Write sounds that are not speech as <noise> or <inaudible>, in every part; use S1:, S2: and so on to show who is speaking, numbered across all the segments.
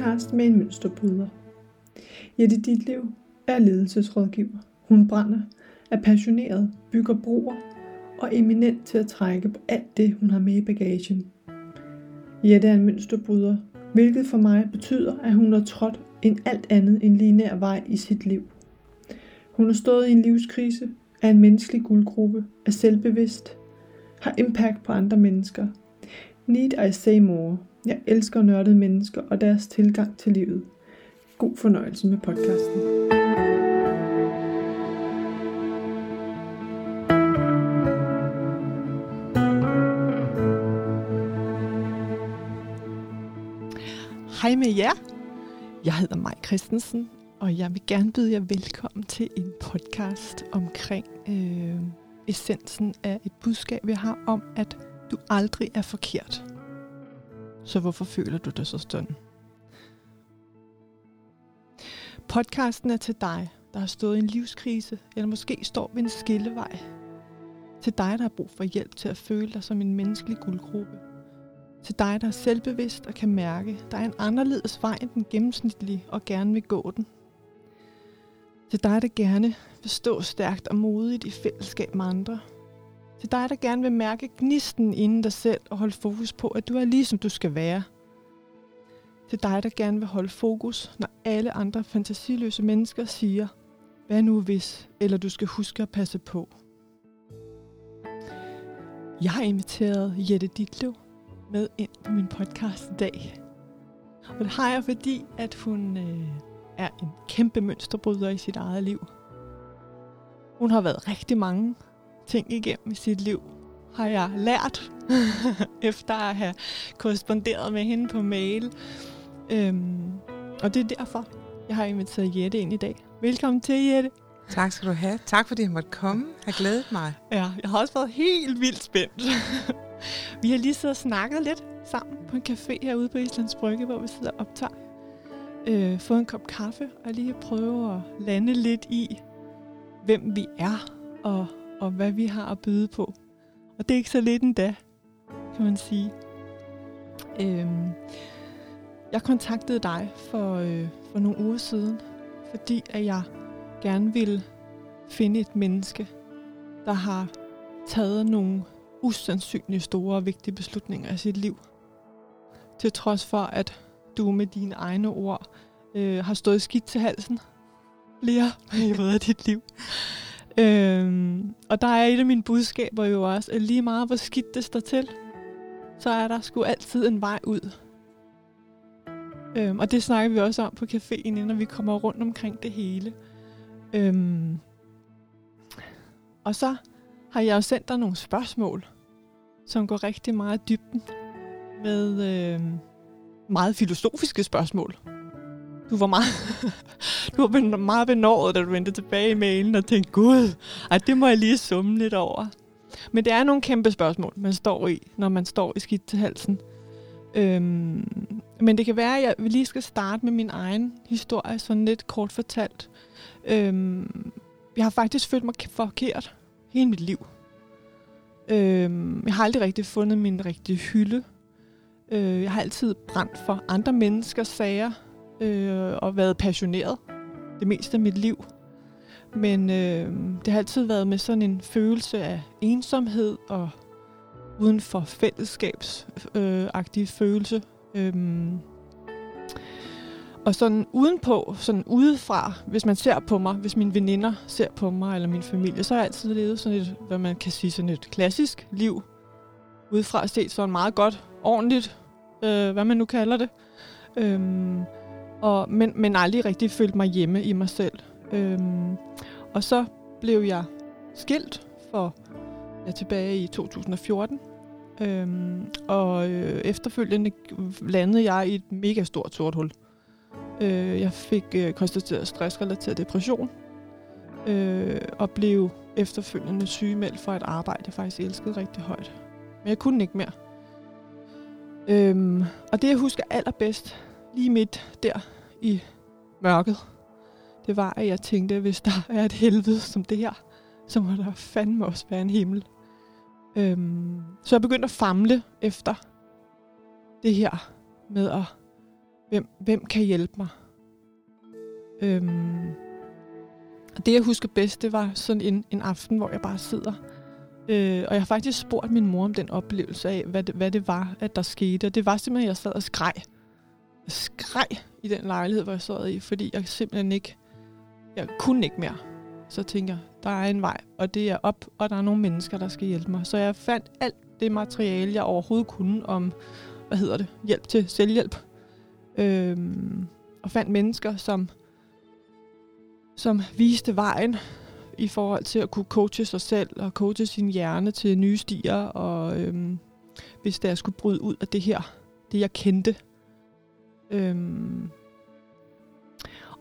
S1: podcast med en mønsterbryder. Jette Ditlev er ledelsesrådgiver. Hun brænder, er passioneret, bygger broer og eminent til at trække på alt det, hun har med i bagagen. Jette er en mønsterbryder, hvilket for mig betyder, at hun har trådt en alt andet end linær vej i sit liv. Hun har stået i en livskrise, er en menneskelig guldgruppe, er selvbevidst, har impact på andre mennesker. Need I say more? Jeg elsker nørdede mennesker og deres tilgang til livet. God fornøjelse med podcasten.
S2: Hej med jer. Jeg hedder Maj Christensen, og jeg vil gerne byde jer velkommen til en podcast omkring øh, essensen af et budskab, jeg har om, at du aldrig er forkert. Så hvorfor føler du dig så sådan? Podcasten er til dig, der har stået i en livskrise, eller måske står ved en skillevej. Til dig, der har brug for hjælp til at føle dig som en menneskelig guldgruppe. Til dig, der er selvbevidst og kan mærke, der er en anderledes vej end den gennemsnitlige og gerne vil gå den. Til dig, der gerne vil stå stærkt og modigt i fællesskab med andre. Til dig, der gerne vil mærke gnisten inden dig selv og holde fokus på, at du er lige som du skal være. Til dig, der gerne vil holde fokus, når alle andre fantasiløse mennesker siger, hvad nu hvis, eller du skal huske at passe på. Jeg har inviteret Jette Ditlev med ind på min podcast i dag. Og det har jeg, fordi at hun øh, er en kæmpe mønsterbryder i sit eget liv. Hun har været rigtig mange ting igennem i sit liv, har jeg lært, <laughs> efter at have korresponderet med hende på mail. Øhm, og det er derfor, jeg har inviteret Jette ind i dag. Velkommen til, Jette.
S3: Tak skal du have. Tak fordi jeg måtte komme. Jeg har glædet mig.
S2: Ja, jeg har også været helt vildt spændt. <laughs> vi har lige siddet og snakket lidt sammen på en café herude på Islands Brygge, hvor vi sidder og optager. Øh, fået en kop kaffe og lige prøve at lande lidt i, hvem vi er og, og hvad vi har at byde på. Og det er ikke så lidt endda, kan man sige. Øhm, jeg kontaktede dig for, øh, for nogle uger siden, fordi at jeg gerne ville finde et menneske, der har taget nogle usandsynligt store og vigtige beslutninger i sit liv. Til trods for, at du med dine egne ord øh, har stået skidt til halsen flere <laughs> perioder af dit liv. Øhm, og der er et af mine budskaber jo også, at lige meget hvor skidt det står til, så er der sgu altid en vej ud. Øhm, og det snakker vi også om på caféen, når vi kommer rundt omkring det hele. Øhm, og så har jeg jo sendt dig nogle spørgsmål, som går rigtig meget i dybden med øh, meget filosofiske spørgsmål. Du var meget, <laughs> du var meget benådet, da du vendte tilbage i mailen og tænkte, gud, ej, det må jeg lige summe lidt over. Men det er nogle kæmpe spørgsmål, man står i, når man står i skidt til halsen. Øhm, men det kan være, at jeg lige skal starte med min egen historie, sådan lidt kort fortalt. Øhm, jeg har faktisk følt mig forkert hele mit liv. Øhm, jeg har aldrig rigtig fundet min rigtige hylde. Øh, jeg har altid brændt for andre menneskers sager øh, og været passioneret det meste af mit liv. Men øh, det har altid været med sådan en følelse af ensomhed og uden for fællesskabsagtig øh, følelse. Øhm, og sådan udenpå, sådan udefra, hvis man ser på mig, hvis mine veninder ser på mig, eller min familie, så har jeg altid levet sådan et, hvad man kan sige, sådan et klassisk liv. Udefra set sådan meget godt, ordentligt, øh, hvad man nu kalder det. Øhm, og, men, men aldrig rigtig følt mig hjemme i mig selv. Øhm, og så blev jeg skilt for ja, tilbage i 2014. Øhm, og øh, efterfølgende landede jeg i et mega stort sort hul. Øh, jeg fik øh, konstateret stressrelateret depression, øh, og blev efterfølgende sygemeldt for et arbejde, jeg faktisk elskede rigtig højt. Men jeg kunne ikke mere. Øhm, og det, jeg husker allerbedst, lige midt der i mørket, det var, at jeg tænkte, at hvis der er et helvede som det her, så må der fandme også være en himmel. Øhm, så jeg begyndte at famle efter det her med at hvem, hvem kan hjælpe mig? Øhm, og det, jeg husker bedst, det var sådan en, en aften, hvor jeg bare sidder. Øh, og jeg har faktisk spurgt min mor om den oplevelse af, hvad det, hvad det var, at der skete. Og det var simpelthen, at jeg sad og skreg skreg i den lejlighed, hvor jeg sad i, fordi jeg simpelthen ikke... Jeg kunne ikke mere. Så tænker jeg, der er en vej, og det er op, og der er nogle mennesker, der skal hjælpe mig. Så jeg fandt alt det materiale, jeg overhovedet kunne om, hvad hedder det, hjælp til selvhjælp. Øhm, og fandt mennesker, som som viste vejen i forhold til at kunne coache sig selv og coache sin hjerne til nye stier, og øhm, hvis der skulle bryde ud af det her, det jeg kendte. Øhm.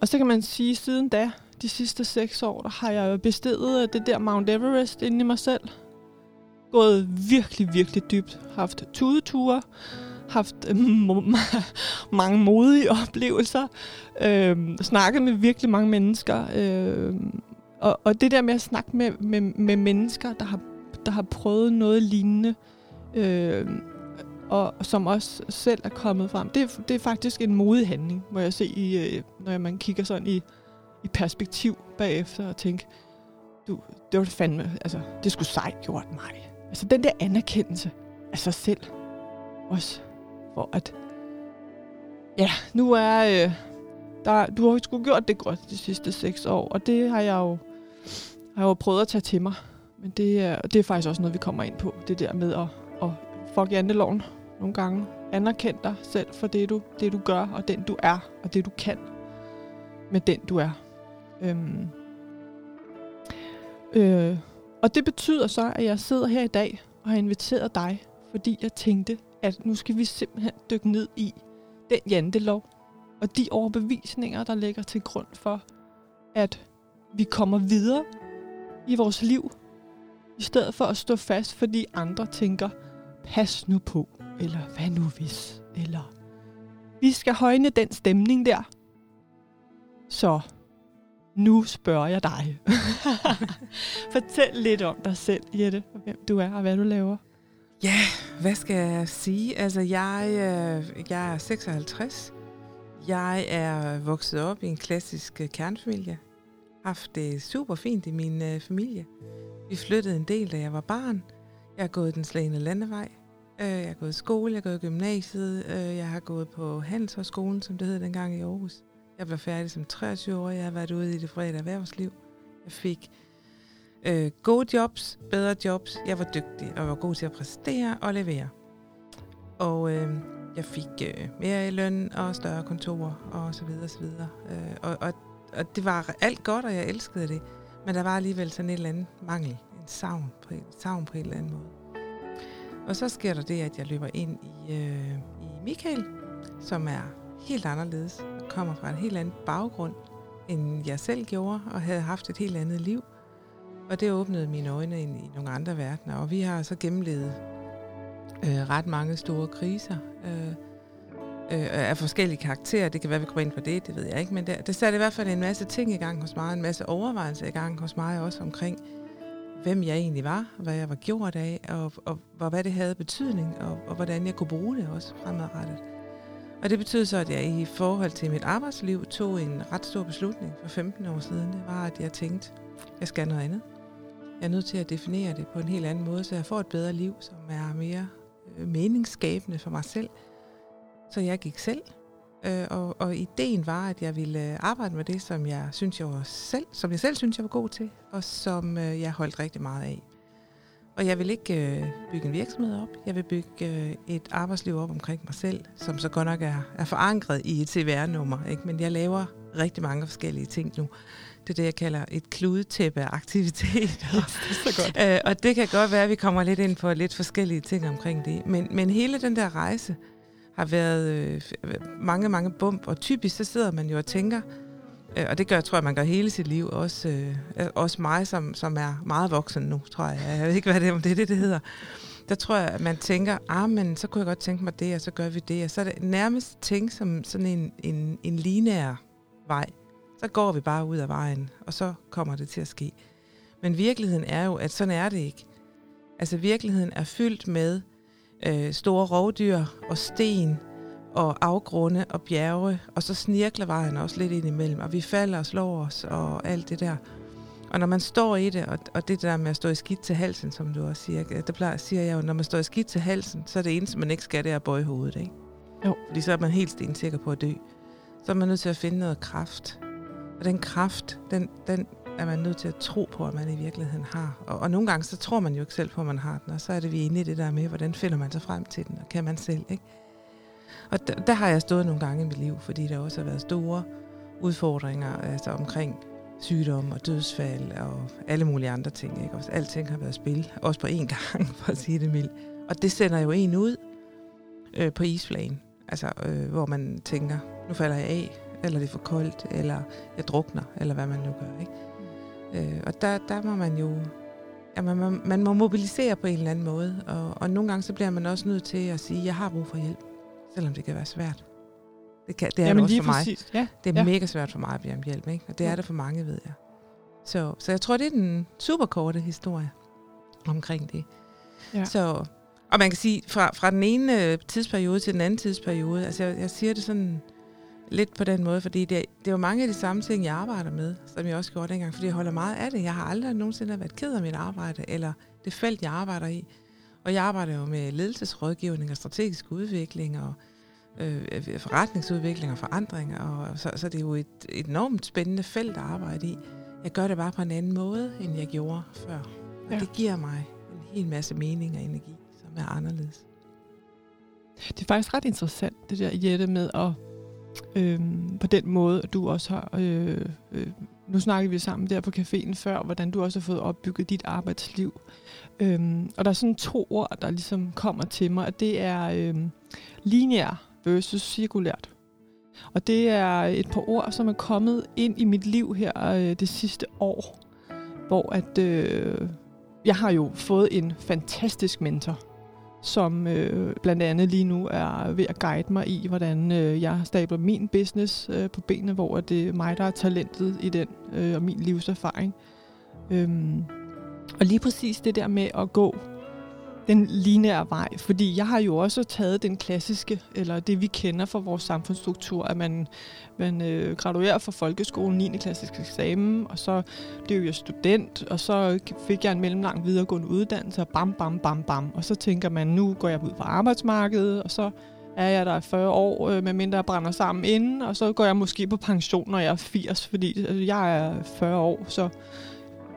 S2: Og så kan man sige, siden da, de sidste seks år, der har jeg bestedet det der Mount Everest inde i mig selv. Gået virkelig, virkelig dybt. Haft tudeture, haft øh, <laughs> mange modige oplevelser, øh, snakket med virkelig mange mennesker. Øh, og, og det der med at snakke med, med, med mennesker, der har, der har prøvet noget lignende, øh, og som også selv er kommet frem, det, det er faktisk en modig handling, må jeg se, i, øh, når man kigger sådan i, i perspektiv bagefter og tænke, du, det var fandme, altså, det skulle sejt gjort mig. Altså den der anerkendelse af sig selv, også hvor at, ja, nu er, øh, der, du har sgu gjort det godt de sidste seks år, og det har jeg jo, har jeg jo prøvet at tage til mig. Men det er, det er faktisk også noget, vi kommer ind på, det der med at, at fuck janteloven nogle gange. Anerkend dig selv for det du, det, du gør, og den du er, og det du kan med den du er. Øhm. Øh, og det betyder så, at jeg sidder her i dag og har inviteret dig, fordi jeg tænkte, at nu skal vi simpelthen dykke ned i den jantelov og de overbevisninger, der ligger til grund for, at vi kommer videre i vores liv, i stedet for at stå fast, fordi andre tænker, pas nu på, eller hvad nu hvis, eller vi skal højne den stemning der. Så nu spørger jeg dig. <laughs> Fortæl lidt om dig selv, Jette, og hvem du er og hvad du laver.
S3: Ja, hvad skal jeg sige? Altså, jeg, øh, jeg er 56. Jeg er vokset op i en klassisk øh, kernfamilie. Haft det super fint i min øh, familie. Vi flyttede en del, da jeg var barn. Jeg er gået den slagende landevej. Øh, Jeg har gået i skole, jeg har gået i gymnasiet, øh, jeg har gået på Handelshøjskolen, som det hed dengang i Aarhus. Jeg blev færdig som 23 år, jeg har været ude i det fredede erhvervsliv. Jeg fik øh, gode jobs, bedre jobs. Jeg var dygtig og var god til at præstere og levere. Og øh, jeg fik øh, mere i løn og større kontorer og så videre og så videre. Øh, og, og, og det var alt godt, og jeg elskede det. Men der var alligevel sådan et eller andet mangel, en savn på, en savn på en eller anden måde. Og så sker der det, at jeg løber ind i, øh, i Michael, som er helt anderledes, kommer fra en helt anden baggrund, end jeg selv gjorde, og havde haft et helt andet liv. Og det åbnede mine øjne ind i nogle andre verdener, og vi har så gennemlevet øh, ret mange store kriser øh, øh, af forskellige karakterer. Det kan være, vi kommer ind på det, det ved jeg ikke, men det, det satte i hvert fald en masse ting i gang hos mig, en masse overvejelser i gang hos mig også omkring, hvem jeg egentlig var, hvad jeg var gjort af, og, og, og hvad det havde betydning, og, og hvordan jeg kunne bruge det også fremadrettet. Og det betød så, at jeg i forhold til mit arbejdsliv tog en ret stor beslutning for 15 år siden. Det var, at jeg tænkte, jeg skal noget andet. Jeg er nødt til at definere det på en helt anden måde, så jeg får et bedre liv, som er mere øh, meningsskabende for mig selv. Så jeg gik selv, øh, og, og ideen var, at jeg ville øh, arbejde med det, som jeg synes, jeg var selv, som jeg selv synes, jeg var god til, og som øh, jeg holdt rigtig meget af. Og jeg vil ikke øh, bygge en virksomhed op. Jeg vil bygge øh, et arbejdsliv op omkring mig selv, som så godt nok er, er forankret i et CVR-nummer. Ikke? Men jeg laver rigtig mange forskellige ting nu. Det er det, jeg kalder et kludetæppe af aktivitet. <laughs>
S2: Yes, det er så godt.
S3: øh, og det kan godt være, at vi kommer lidt ind på lidt forskellige ting omkring det. Men, men hele den der rejse har været øh, mange, mange bump. Og typisk så sidder man jo og tænker, Øh, og det gør, tror jeg, man gør hele sit liv. Også, øh, også mig, som, som er meget voksen nu, tror jeg. Jeg ved ikke, hvad det, om det er det, det hedder. Der tror jeg, at man tænker, ah, men så kunne jeg godt tænke mig det, og så gør vi det. Og så er det nærmest ting som sådan en, en, en lineær vej. Så går vi bare ud af vejen, og så kommer det til at ske. Men virkeligheden er jo, at sådan er det ikke. Altså virkeligheden er fyldt med øh, store rovdyr og sten og afgrunde og bjerge, og så snirkler vejen også lidt ind imellem, og vi falder og slår os og alt det der. Og når man står i det, og, og det der med at stå i skidt til halsen, som du også siger, det plejer, siger jeg jo, når man står i skidt til halsen, så er det eneste, man ikke skal, det er at bøje hovedet, ikke?
S2: Jo.
S3: Fordi så er man helt stensikker på at dø. Så er man nødt til at finde noget kraft. Og den kraft, den, den er man nødt til at tro på, at man i virkeligheden har. Og, og nogle gange, så tror man jo ikke selv på, at man har den, og så er det vi inde i det der med, hvordan finder man sig frem til den, og kan man selv, ikke? Og der, der har jeg stået nogle gange i mit liv, fordi der også har været store udfordringer altså omkring sygdom og dødsfald og alle mulige andre ting. Ikke? Også alting har været spil, også på én <laughs> gang, for at sige det mildt. Og det sender jo en ud øh, på isflagen, altså øh, hvor man tænker, nu falder jeg af, eller det er for koldt, eller jeg drukner, eller hvad man nu gør. Ikke? Øh, og der, der må man jo, ja, man, man, man må mobilisere på en eller anden måde, og, og nogle gange så bliver man også nødt til at sige, jeg har brug for hjælp, selvom det kan være svært. Det, kan, det er
S2: Jamen,
S3: det også for mig.
S2: præcis. Ja,
S3: Det er
S2: ja.
S3: mega svært for mig at bede om hjælp, ikke? og det
S2: Ja.
S3: er det for mange, ved jeg. Så, så jeg tror, det er den super korte historie omkring det.
S2: Ja.
S3: Så, og man kan sige, fra, fra den ene øh, tidsperiode til den anden tidsperiode, altså jeg, jeg siger det sådan lidt på den måde, fordi det, det er jo mange af de samme ting, jeg arbejder med, som jeg også gjorde dengang, fordi jeg holder meget af det. Jeg har aldrig nogensinde været ked af mit arbejde, eller det felt, jeg arbejder i. Og jeg arbejder jo med ledelsesrådgivning og strategisk udvikling og øh, forretningsudvikling og forandring, og så, så det er jo et, et enormt spændende felt at arbejde i. Jeg gør det bare på en anden måde, end jeg gjorde før. Og
S2: ja.
S3: det giver mig en hel masse mening og energi, som er anderledes.
S2: Det er faktisk ret interessant, det der Jette med at øhm, på den måde, at du også har, øh, øh, nu snakkede vi sammen der på caféen før, hvordan du også har fået opbygget dit arbejdsliv. Øhm, og der er sådan to ord, der ligesom kommer til mig, og det er øhm, lineær versus cirkulært. Og det er et par ord, som er kommet ind i mit liv her øh, det sidste år, hvor at øh, jeg har jo fået en fantastisk mentor, som øh, blandt andet lige nu er ved at guide mig i, hvordan øh, jeg stabler min business øh, på benene, hvor det er mig, der er talentet i den, øh, og min livserfaring. Øhm, og lige præcis det der med at gå den lineære vej, fordi jeg har jo også taget den klassiske, eller det vi kender fra vores samfundsstruktur, at man, man øh, graduerer fra folkeskolen 9. klassisk eksamen, og så blev jeg student, og så fik jeg en mellemlang videregående uddannelse, og bam, bam, bam, bam. Og så tænker man, nu går jeg ud på arbejdsmarkedet, og så er jeg der i 40 år, øh, medmindre jeg brænder sammen inden, og så går jeg måske på pension, når jeg er 80, fordi altså, jeg er 40 år, så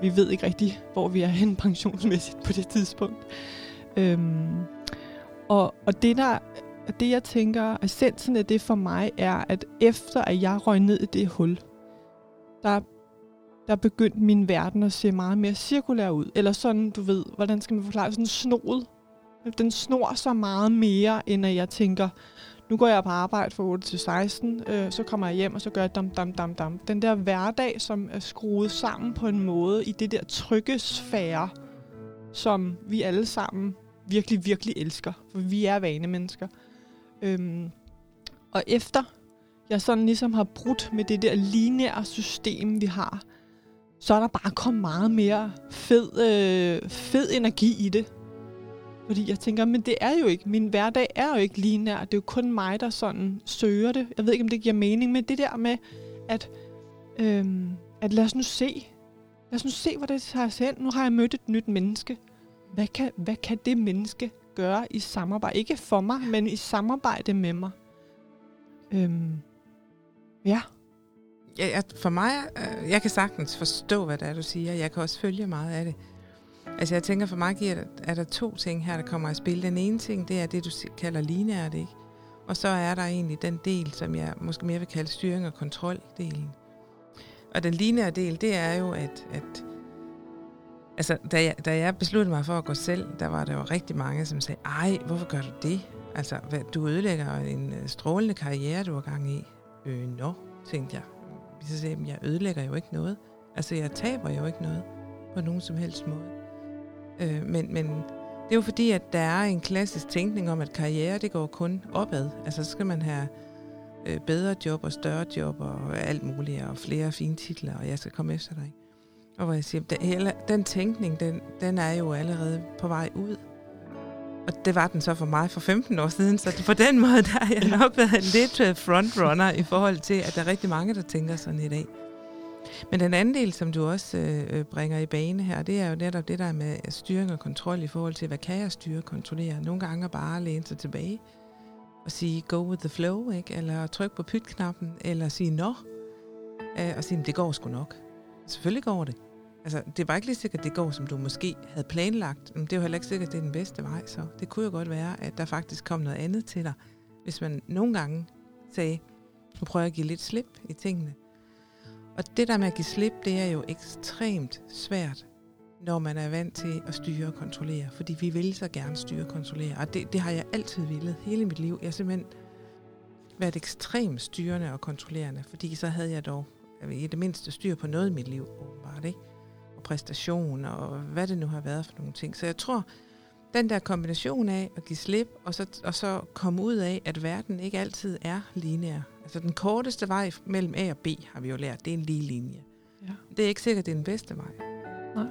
S2: vi ved ikke rigtig, hvor vi er hen pensionsmæssigt på det tidspunkt. Øhm, og, og det der, det jeg tænker, essensen af det for mig er, at efter at jeg røg ned i det hul, der, der begyndte min verden at se meget mere cirkulær ud. Eller sådan, du ved, hvordan skal man forklare, sådan snoet. Den snor så meget mere, end at jeg tænker, nu går jeg på arbejde fra 8 til 16, øh, så kommer jeg hjem, og så gør jeg dam, dam, dam, dam. Den der hverdag, som er skruet sammen på en måde i det der trygge sfære, som vi alle sammen virkelig, virkelig elsker. For vi er vanemennesker. Øhm, og efter jeg sådan ligesom har brudt med det der lineære system, vi har, så er der bare kommet meget mere fed, øh, fed energi i det. Fordi jeg tænker, men det er jo ikke, min hverdag er jo ikke lineær. Det er jo kun mig, der sådan søger det. Jeg ved ikke, om det giver mening, men det der med, at, øh, at lad os nu se. Lad os nu se, hvor det tager os hen. Nu har jeg mødt et nyt menneske. Hvad kan, hvad kan det menneske gøre i samarbejde? Ikke for mig, men i samarbejde med mig. Øhm, ja.
S3: Ja, jeg, for mig, øh, jeg kan sagtens forstå, hvad det er, du siger. Jeg kan også følge meget af det. Altså jeg tænker, for mig giver det, er der to ting her, der kommer i spil. Den ene ting, det er det, du kalder lineært, ikke? Og så er der egentlig den del, som jeg måske mere vil kalde styring og kontroldelen. Og den lineære del, det er jo, at, at altså, da, jeg, da jeg besluttede mig for at gå selv, der var der jo rigtig mange, som sagde, ej, hvorfor gør du det? Altså, hvad, du ødelægger en øh, strålende karriere, du har gang i. Øh, nå, tænkte jeg. Så sagde jeg, jeg ødelægger jo ikke noget. Altså, jeg taber jo ikke noget på nogen som helst måde. Øh, men, men det er jo fordi, at der er en klassisk tænkning om, at karriere, det går kun opad. Altså, så skal man have øh, bedre job og større job og alt muligt, og flere fine titler, og jeg skal komme efter dig. Og hvor jeg siger, den, den tænkning, den, den er jo allerede på vej ud. Og det var den så for mig for 15 år siden, så på den måde der har jeg nok været lidt frontrunner i forhold til, at der er rigtig mange, der tænker sådan i dag. Men den anden del, som du også øh, øh, bringer i bane her, det er jo netop det der med styring og kontrol i forhold til, hvad kan jeg styre og kontrollere? Nogle gange bare læne sig tilbage og sige go with the flow, ikke? eller trykke på pytknappen, eller sige nå, øh, og sige, det går sgu nok. Selvfølgelig går det. Altså, det var ikke lige sikkert, at det går, som du måske havde planlagt. Men det er jo heller ikke sikkert, at det er den bedste vej. Så det kunne jo godt være, at der faktisk kom noget andet til dig. Hvis man nogle gange sagde, nu prøver jeg at give lidt slip i tingene. Og det der med at give slip, det er jo ekstremt svært, når man er vant til at styre og kontrollere. Fordi vi vil så gerne styre og kontrollere. Og det, det har jeg altid ville hele mit liv. Jeg har simpelthen været ekstremt styrende og kontrollerende. Fordi så havde jeg dog i det mindste styr på noget i mit liv, åbenbart. Ikke? Præstation og hvad det nu har været for nogle ting. Så jeg tror, den der kombination af at give slip, og så, og så komme ud af, at verden ikke altid er lineær. Altså den korteste vej mellem A og B, har vi jo lært, det er en lige linje. Ja. Det er ikke sikkert, det er den bedste vej.
S2: Nej.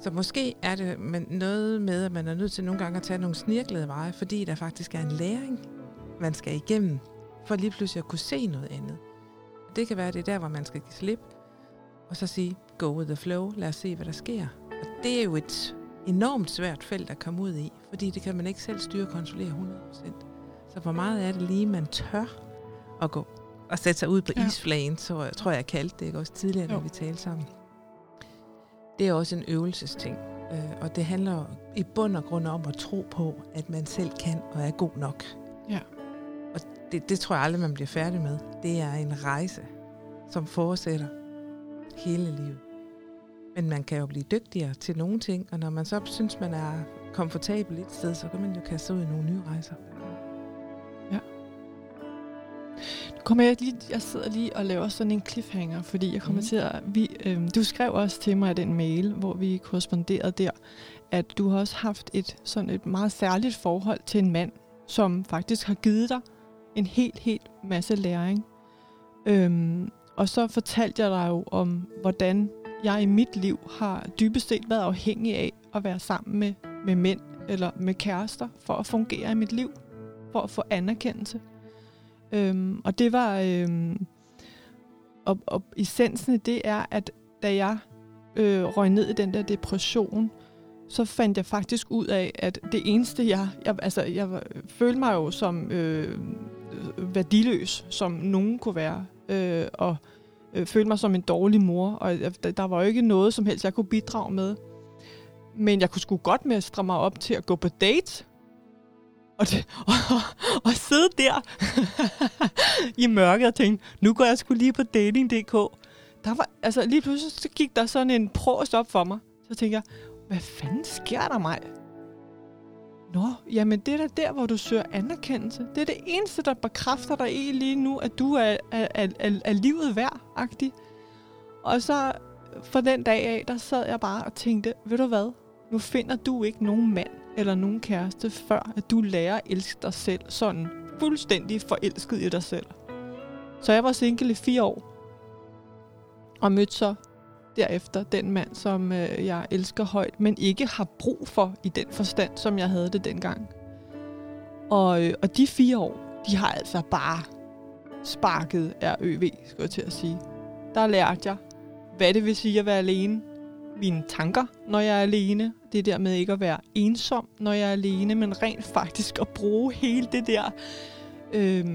S3: Så måske er det men noget med, at man er nødt til nogle gange at tage nogle snirklede veje, fordi der faktisk er en læring, man skal igennem, for lige pludselig at kunne se noget andet. Det kan være, det er der, hvor man skal give slip, og så sige, go with the flow, lad os se, hvad der sker. Og det er jo et enormt svært felt at komme ud i, fordi det kan man ikke selv styre og kontrollere 100%. Så hvor meget er det lige, man tør at gå og sætte sig ud på ja. isflagen, så jeg tror jeg, jeg kaldte det ikke også tidligere, når vi talte sammen. Det er også en øvelsesting, øh, og det handler i bund og grund om at tro på, at man selv kan og er god nok.
S2: Ja.
S3: Og det, det tror jeg aldrig, man bliver færdig med. Det er en rejse, som fortsætter hele livet. Men man kan jo blive dygtigere til nogle ting, og når man så synes, man er komfortabel et sted, så kan man jo kaste ud i nogle nye rejser.
S2: Ja. Nu kommer jeg lige, jeg sidder lige og laver sådan en cliffhanger, fordi jeg kommer mm. til at, vi, øh, du skrev også til mig den mail, hvor vi korresponderede der, at du har også haft et sådan et meget særligt forhold til en mand, som faktisk har givet dig en helt, helt masse læring. Øhm, og så fortalte jeg dig jo om, hvordan jeg i mit liv har dybest set været afhængig af at være sammen med, med mænd eller med kærester for at fungere i mit liv, for at få anerkendelse. Øhm, og det var... Øhm, og, og essensen af det er, at da jeg øh, røg ned i den der depression, så fandt jeg faktisk ud af, at det eneste, jeg... jeg altså, jeg følte mig jo som øh, øh værdiløs, som nogen kunne være. Øh, og øh, følte mig som en dårlig mor, og øh, jeg, der var jo ikke noget som helst, jeg kunne bidrage med. Men jeg kunne sgu godt mestre mig op til at gå på date. Og, det, <laughs> og, og sidde der <laughs> i mørket og tænke, nu går jeg sgu lige på dating.dk. Der var, altså lige pludselig så gik der sådan en pros op for mig. Så tænkte jeg, hvad fanden sker der mig? Nå, jamen det er da der, hvor du søger anerkendelse. Det er det eneste, der bekræfter dig i lige nu, at du er, er, er, er, livet værd-agtig. Og så fra den dag af, der sad jeg bare og tænkte, ved du hvad? Nu finder du ikke nogen mand eller nogen kæreste, før at du lærer at elske dig selv sådan fuldstændig forelsket i dig selv. Så jeg var single i fire år, og mødte så derefter den mand, som øh, jeg elsker højt, men ikke har brug for i den forstand, som jeg havde det dengang. Og, øh, og de fire år, de har altså bare sparket RØV, skulle jeg til at sige. Der lærte jeg, hvad det vil sige at være alene. Mine tanker, når jeg er alene. Det der med ikke at være ensom, når jeg er alene, men rent faktisk at bruge hele det der... Øh,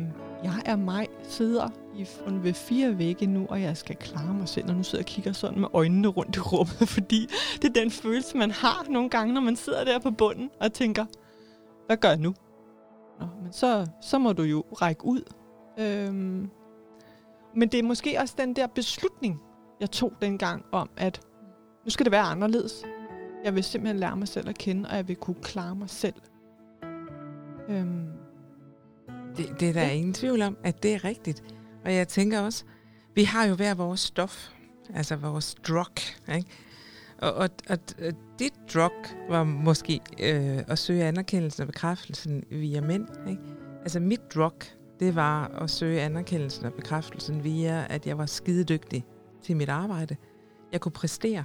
S2: jeg er mig, sidder i ved fire vægge nu, og jeg skal klare mig selv, og nu sidder jeg og kigger sådan med øjnene rundt i rummet, <laughs> fordi det er den følelse, man har nogle gange, når man sidder der på bunden og tænker, hvad gør jeg nu? Nå, men så, så må du jo række ud. Øhm, men det er måske også den der beslutning, jeg tog dengang om, at nu skal det være anderledes. Jeg vil simpelthen lære mig selv at kende, og jeg vil kunne klare mig selv. Øhm,
S3: det, det er der ja. ingen tvivl om, at det er rigtigt. Og jeg tænker også, vi har jo hver vores stof, altså vores drug, ikke? Og, og, og, og dit drug var måske øh, at søge anerkendelsen og bekræftelsen via mænd, ikke? Altså mit drug, det var at søge anerkendelsen og bekræftelsen via, at jeg var skidedygtig til mit arbejde. Jeg kunne præstere.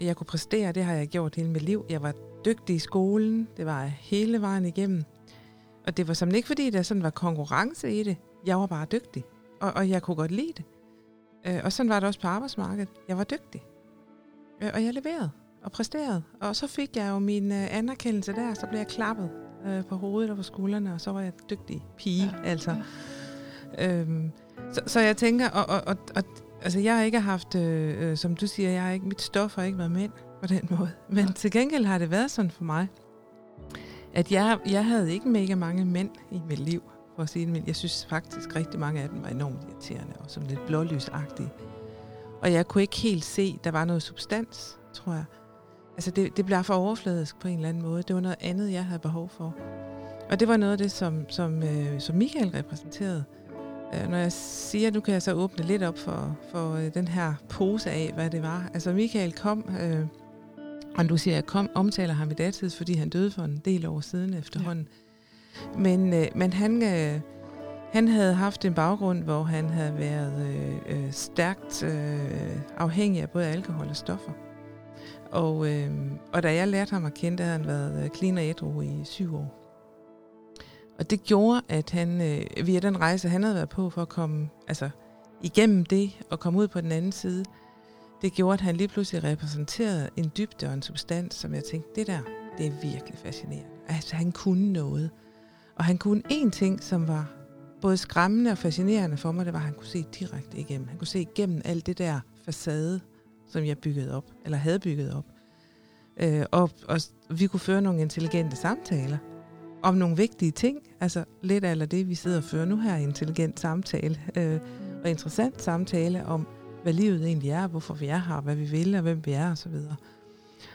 S3: Jeg kunne præstere, det har jeg gjort hele mit liv. Jeg var dygtig i skolen. Det var jeg hele vejen igennem. Og det var som ikke, fordi der sådan var konkurrence i det. Jeg var bare dygtig, og, og jeg kunne godt lide det. Øh, og sådan var det også på arbejdsmarkedet. Jeg var dygtig, øh, og jeg leverede og præsterede. Og så fik jeg jo min øh, anerkendelse der, så blev jeg klappet øh, på hovedet og på skuldrene, og så var jeg dygtig pige, ja. altså. Øhm, så, så jeg tænker, og, og, og, og altså jeg har ikke haft, øh, øh, som du siger, jeg har ikke, mit stof har ikke været mænd på den <laughs> måde. Men ja. til gengæld har det været sådan for mig, at jeg, jeg havde ikke mega mange mænd i mit liv, for at sige det, men jeg synes faktisk rigtig mange af dem var enormt irriterende og som lidt blålysagtige. Og jeg kunne ikke helt se, der var noget substans, tror jeg. Altså det, det blev for overfladisk på en eller anden måde. Det var noget andet, jeg havde behov for. Og det var noget af det, som, som, øh, som Michael repræsenterede. Øh, når jeg siger, nu kan jeg så åbne lidt op for, for øh, den her pose af, hvad det var. Altså Michael kom, øh, og du siger, jeg kom, omtaler ham i datid, fordi han døde for en del år siden efterhånden. Ja. Men, øh, men han, øh, han havde haft en baggrund, hvor han havde været øh, øh, stærkt øh, afhængig af både alkohol og stoffer. Og, øh, og da jeg lærte ham at kende, havde han været øh, clean og ædru i syv år. Og det gjorde, at han øh, via den rejse, han havde været på for at komme altså, igennem det og komme ud på den anden side, det gjorde, at han lige pludselig repræsenterede en dybde og en substans, som jeg tænkte, det der, det er virkelig fascinerende. Altså, han kunne noget. Og han kunne en ting, som var både skræmmende og fascinerende for mig, det var, at han kunne se direkte igennem. Han kunne se igennem alt det der facade, som jeg byggede op, eller havde bygget op. Øh, og, og vi kunne føre nogle intelligente samtaler om nogle vigtige ting. Altså lidt af det, vi sidder og fører nu her, intelligent samtale. Øh, og interessant samtale om, hvad livet egentlig er, hvorfor vi er her, hvad vi vil, og hvem vi er, osv.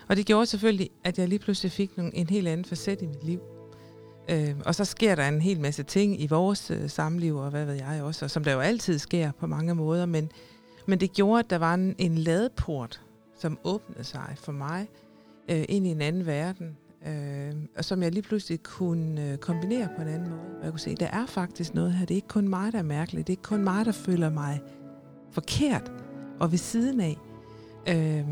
S3: Og det gjorde selvfølgelig, at jeg lige pludselig fik nogle, en helt anden facet i mit liv. Øh, og så sker der en hel masse ting i vores øh, samliv, og hvad ved jeg også, og som der jo altid sker på mange måder, men, men det gjorde, at der var en, en ladeport, som åbnede sig for mig øh, ind i en anden verden, øh, og som jeg lige pludselig kunne øh, kombinere på en anden måde. Og jeg kunne se, der er faktisk noget her. Det er ikke kun mig, der er mærkeligt. Det er ikke kun mig, der føler mig forkert og ved siden af. Øh,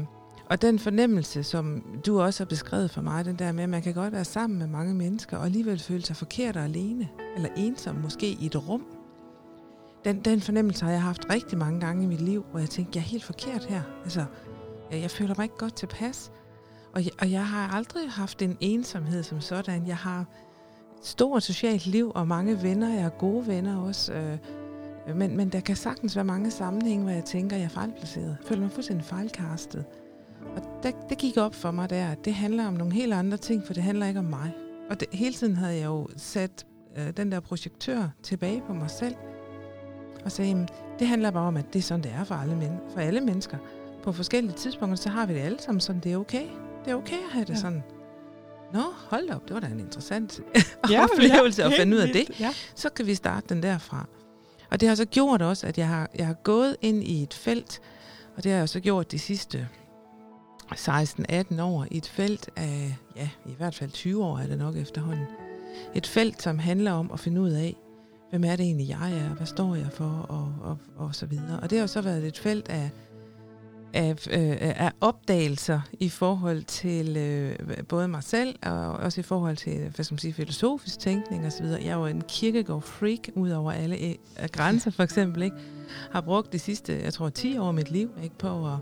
S3: og den fornemmelse, som du også har beskrevet for mig, den der med, at man kan godt være sammen med mange mennesker, og alligevel føle sig forkert og alene, eller ensom måske i et rum. Den, den fornemmelse har jeg haft rigtig mange gange i mit liv, hvor jeg tænkte, jeg er helt forkert her. Altså, jeg, jeg føler mig ikke godt tilpas. Og jeg, og jeg har aldrig haft en ensomhed som sådan. Jeg har et stort socialt liv og mange venner. Jeg har gode venner også. Øh, men, men der kan sagtens være mange sammenhænge, hvor jeg tænker, jeg er fejlplaceret. Jeg føler mig fuldstændig fejlkastet. Og det, det gik op for mig der, at det handler om nogle helt andre ting, for det handler ikke om mig. Og det, hele tiden havde jeg jo sat øh, den der projektør tilbage på mig selv, og sagde, det handler bare om, at det er sådan, det er for alle, men, for alle mennesker. På forskellige tidspunkter, så har vi det alle sammen sådan, det er okay. Det er okay at have det ja. sådan. Nå, hold op, det var da en interessant <laughs> ja, <laughs> oplevelse ja, at finde ud af det. Ja. Så kan vi starte den derfra. Og det har så gjort også, at jeg har, jeg har gået ind i et felt, og det har jeg så gjort de sidste 16-18 år i et felt af, ja, i hvert fald 20 år er det nok efterhånden. Et felt, som handler om at finde ud af, hvem er det egentlig, jeg er, hvad står jeg for, og, og, og så videre. Og det har så været et felt af, af, øh, af opdagelser i forhold til øh, både mig selv, og også i forhold til, hvad skal man sige, filosofisk tænkning osv. Jeg er jo en kirkegård-freak, ud over alle øh, grænser for eksempel, ikke? Har brugt de sidste, jeg tror, 10 år af mit liv, ikke, på at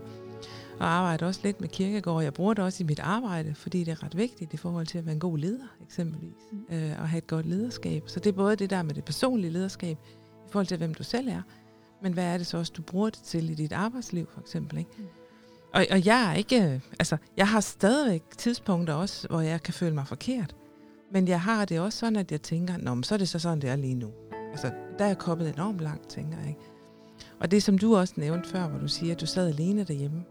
S3: og arbejder også lidt med kirkegård. Jeg bruger det også i mit arbejde, fordi det er ret vigtigt i forhold til at være en god leder, eksempelvis, mm. øh, og have et godt lederskab. Så det er både det der med det personlige lederskab, i forhold til, hvem du selv er, men hvad er det så også, du bruger det til i dit arbejdsliv, for eksempel, ikke? Mm. Og, og jeg er ikke, altså, jeg har stadigvæk tidspunkter også, hvor jeg kan føle mig forkert. Men jeg har det også sådan, at jeg tænker, Nå, men så er det så sådan, det er lige nu. Altså, der er jeg kommet enormt langt, tænker jeg. Ikke? Og det, som du også nævnte før, hvor du siger, at du sad alene derhjemme,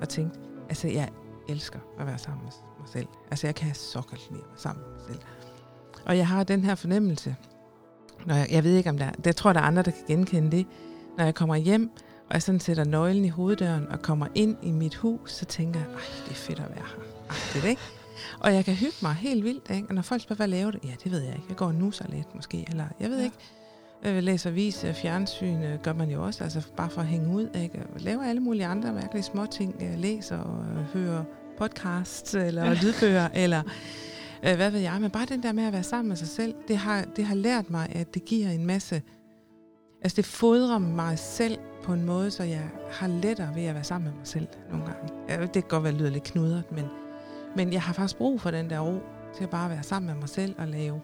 S3: og tænkte, altså jeg elsker at være sammen med mig selv. Altså jeg kan så godt lide at være sammen med mig selv. Og jeg har den her fornemmelse, når jeg, jeg ved ikke om der, jeg tror der er andre, der kan genkende det, når jeg kommer hjem, og jeg sådan sætter nøglen i hoveddøren og kommer ind i mit hus, så tænker jeg, ej, det er fedt at være her. Ej, det er det ikke? Og jeg kan hygge mig helt vildt, ikke? Og når folk spørger, hvad laver du? Ja, det ved jeg ikke. Jeg går nu så lidt måske, eller jeg ved ja. ikke. Øh, læser vis, fjernsyn øh, gør man jo også, altså bare for at hænge ud. Ikke? Laver alle mulige andre mærkelige små ting. Læser og hører podcasts eller lydbøger, eller øh, hvad ved jeg. Men bare den der med at være sammen med sig selv, det har, det har lært mig, at det giver en masse... Altså det fodrer mig selv på en måde, så jeg har lettere ved at være sammen med mig selv nogle gange. Det kan godt være, det lyder lidt knudret, men, men jeg har faktisk brug for den der ro til at bare være sammen med mig selv og lave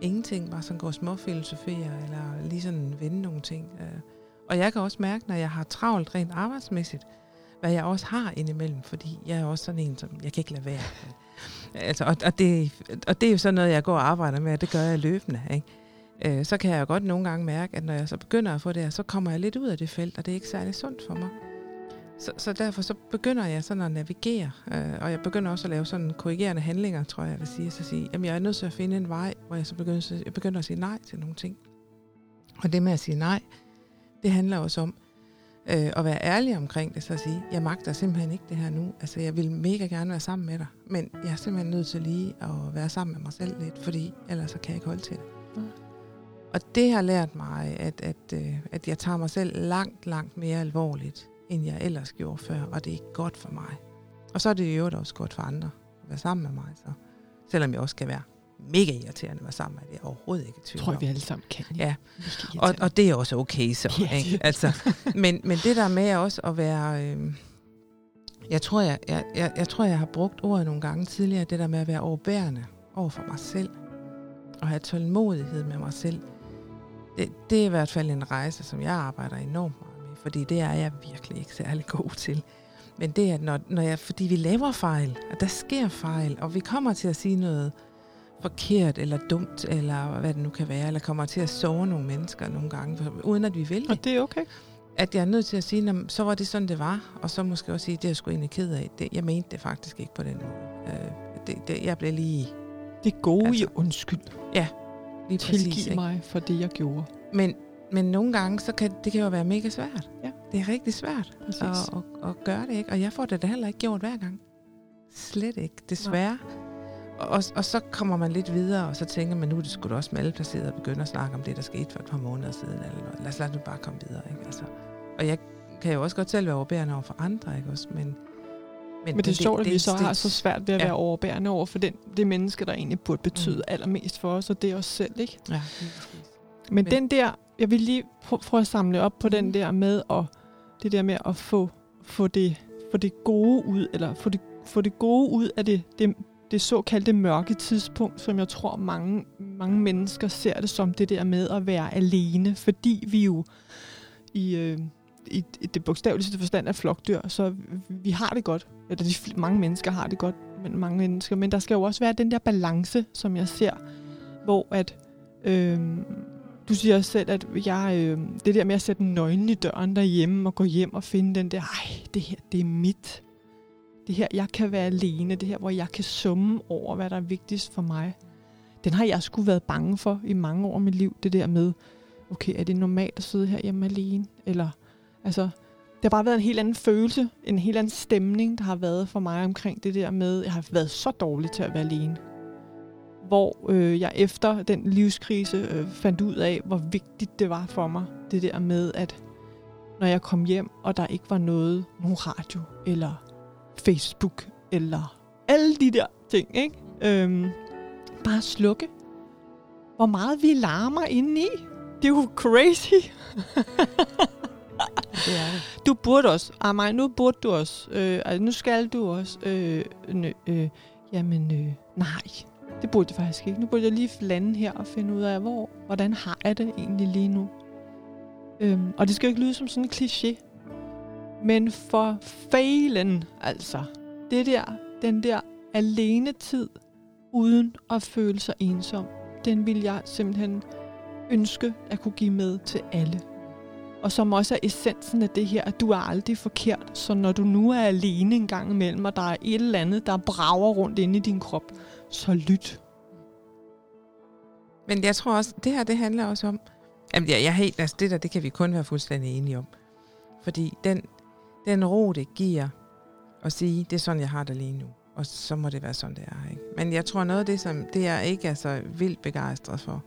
S3: ingenting, bare sådan gå småfilosofere, eller lige sådan vende nogle ting. Øh. Og jeg kan også mærke, når jeg har travlt rent arbejdsmæssigt, hvad jeg også har indimellem, fordi jeg er også sådan en, som jeg kan ikke lade være. <laughs> Altså, og, og, det, og det er jo sådan noget, jeg går og arbejder med, og det gør jeg løbende. Ikke? Øh, så kan jeg jo godt nogle gange mærke, at når jeg så begynder at få det her, så kommer jeg lidt ud af det felt, og det er ikke særlig sundt for mig. Så, så derfor så begynder jeg sådan at navigere, øh, og jeg begynder også at lave sådan korrigerende handlinger, tror jeg, jeg vil sige. Så sige, jamen jeg er nødt til at finde en vej, hvor jeg så begynder, jeg begynder at sige nej til nogle ting. Og det med at sige nej, det handler også om øh, at være ærlig omkring det, så at sige, jeg magter simpelthen ikke det her nu. Altså jeg vil mega gerne være sammen med dig, men jeg er simpelthen nødt til lige at være sammen med mig selv lidt, fordi ellers så kan jeg ikke holde til det.
S2: Mm.
S3: Og det har lært mig, at, at, øh, at jeg tager mig selv langt, langt mere alvorligt, end jeg ellers gjorde før, og det er ikke godt for mig. Og så er det jo også godt for andre at være sammen med mig, så. selvom jeg også kan være mega irriterende at være sammen med, det er overhovedet ikke tvivl
S2: tror jeg, vi alle sammen kan.
S3: Ja,
S2: Virkelig
S3: og, og det er også okay så.
S2: Ja,
S3: ikke? Altså, men, men det der med også at være... Øh, jeg, tror, jeg, jeg, jeg, jeg tror, jeg har brugt ordet nogle gange tidligere, det der med at være overbærende over for mig selv. Og have tålmodighed med mig selv. Det, det er i hvert fald en rejse, som jeg arbejder enormt fordi det er jeg virkelig ikke særlig god til. Men det er, når, når jeg, fordi vi laver fejl, og der sker fejl, og vi kommer til at sige noget forkert eller dumt, eller hvad det nu kan være, eller kommer til at såre nogle mennesker nogle gange, uden at vi vil det.
S2: Og det er okay.
S3: At jeg er nødt til at sige, "Nå, men så var det sådan, det var, og så måske også sige, det er jeg sgu egentlig ked af. Det, jeg mente det faktisk ikke på den måde. Øh, det, det, jeg blev lige,
S2: Det gode altså, i undskyld.
S3: lige præcis.
S2: Tilgiv
S3: ikke?
S2: mig for det, jeg gjorde.
S3: Men, men nogle gange, så kan det kan jo være mega svært.
S2: Ja.
S3: Det er rigtig svært
S2: Præcis.
S3: at, at, at gøre det, ikke? Og jeg får det da heller ikke gjort hver gang. Slet ikke, desværre. Og, og, og så kommer man lidt videre, og så tænker man, nu er det sgu da også malplaceret at begynde at snakke om det, der skete for et par måneder siden. Eller. Lad os lade nu bare komme videre. Ikke? Altså, og jeg kan jo også godt selv være overbærende over for andre, ikke også? Men,
S2: Men det er sjovt, at vi så har så svært ved at
S3: ja.
S2: være overbærende over for den, det menneske, der egentlig burde betyde
S3: Mm.
S2: allermest for os, og det er os selv, ikke?
S3: Ja.
S2: Men,
S3: Men-
S2: den der, jeg vil lige prø- prøve at samle op på den
S3: Mhm.
S2: der med at, det der med at få, få, det, få det gode ud, eller få det, få det gode ud af det, det, det såkaldte mørke tidspunkt, som jeg tror mange, mange mennesker ser det som det der med at være alene, fordi vi jo i, øh, i, i det bogstaveligste forstand er flokdyr, så vi har det godt. Eller de, mange mennesker har det godt, men mange mennesker. Men der skal jo også være den der balance, som jeg ser, hvor at øh, du siger også selv, at jeg, øh, det der med at sætte nøglen i døren derhjemme og gå hjem og finde den der, ej, det her, det er mit. Det her, jeg kan være alene. Det her, hvor jeg kan summe over, hvad der er vigtigst for mig. Den har jeg sgu været bange for i mange år af mit liv. Det der med, okay, er det normalt at sidde her hjemme alene? Eller, altså, det har bare været en helt anden følelse, en helt anden stemning, der har været for mig omkring det der med, jeg har været så dårlig til at være alene hvor øh, jeg efter den livskrise øh, fandt ud af, hvor vigtigt det var for mig, det der med, at når jeg kom hjem, og der ikke var noget, nogen radio, eller Facebook, eller alle de der ting, ikke? Øhm, bare slukke. Hvor meget vi larmer indeni. Det er jo crazy.
S3: Det er det.
S2: Du burde også. Amaj, nu burde du også. Øh, altså, nu skal du også. Øh, nø, øh, jamen, øh, nej. Det burde jeg faktisk ikke. Nu burde jeg lige lande her og finde ud af, hvor, hvordan har jeg det egentlig lige nu. Øhm, og det skal jo ikke lyde som sådan en kliché. Men for fejlen, altså. Det der, den der alene tid, uden at føle sig ensom, den vil jeg simpelthen ønske at kunne give med til alle og som også er essensen af det her, at du er aldrig forkert. Så når du nu er alene en gang imellem, og der er et eller andet, der brager rundt inde i din krop, så lyt.
S3: Men jeg tror også, det her det handler også om, jamen jeg, jeg helt, altså det der, det kan vi kun være fuldstændig enige om. Fordi den, den ro, det giver at sige, det er sådan, jeg har det lige nu. Og så må det være sådan, det er. Ikke? Men jeg tror noget af det, som det jeg ikke er så vildt begejstret for,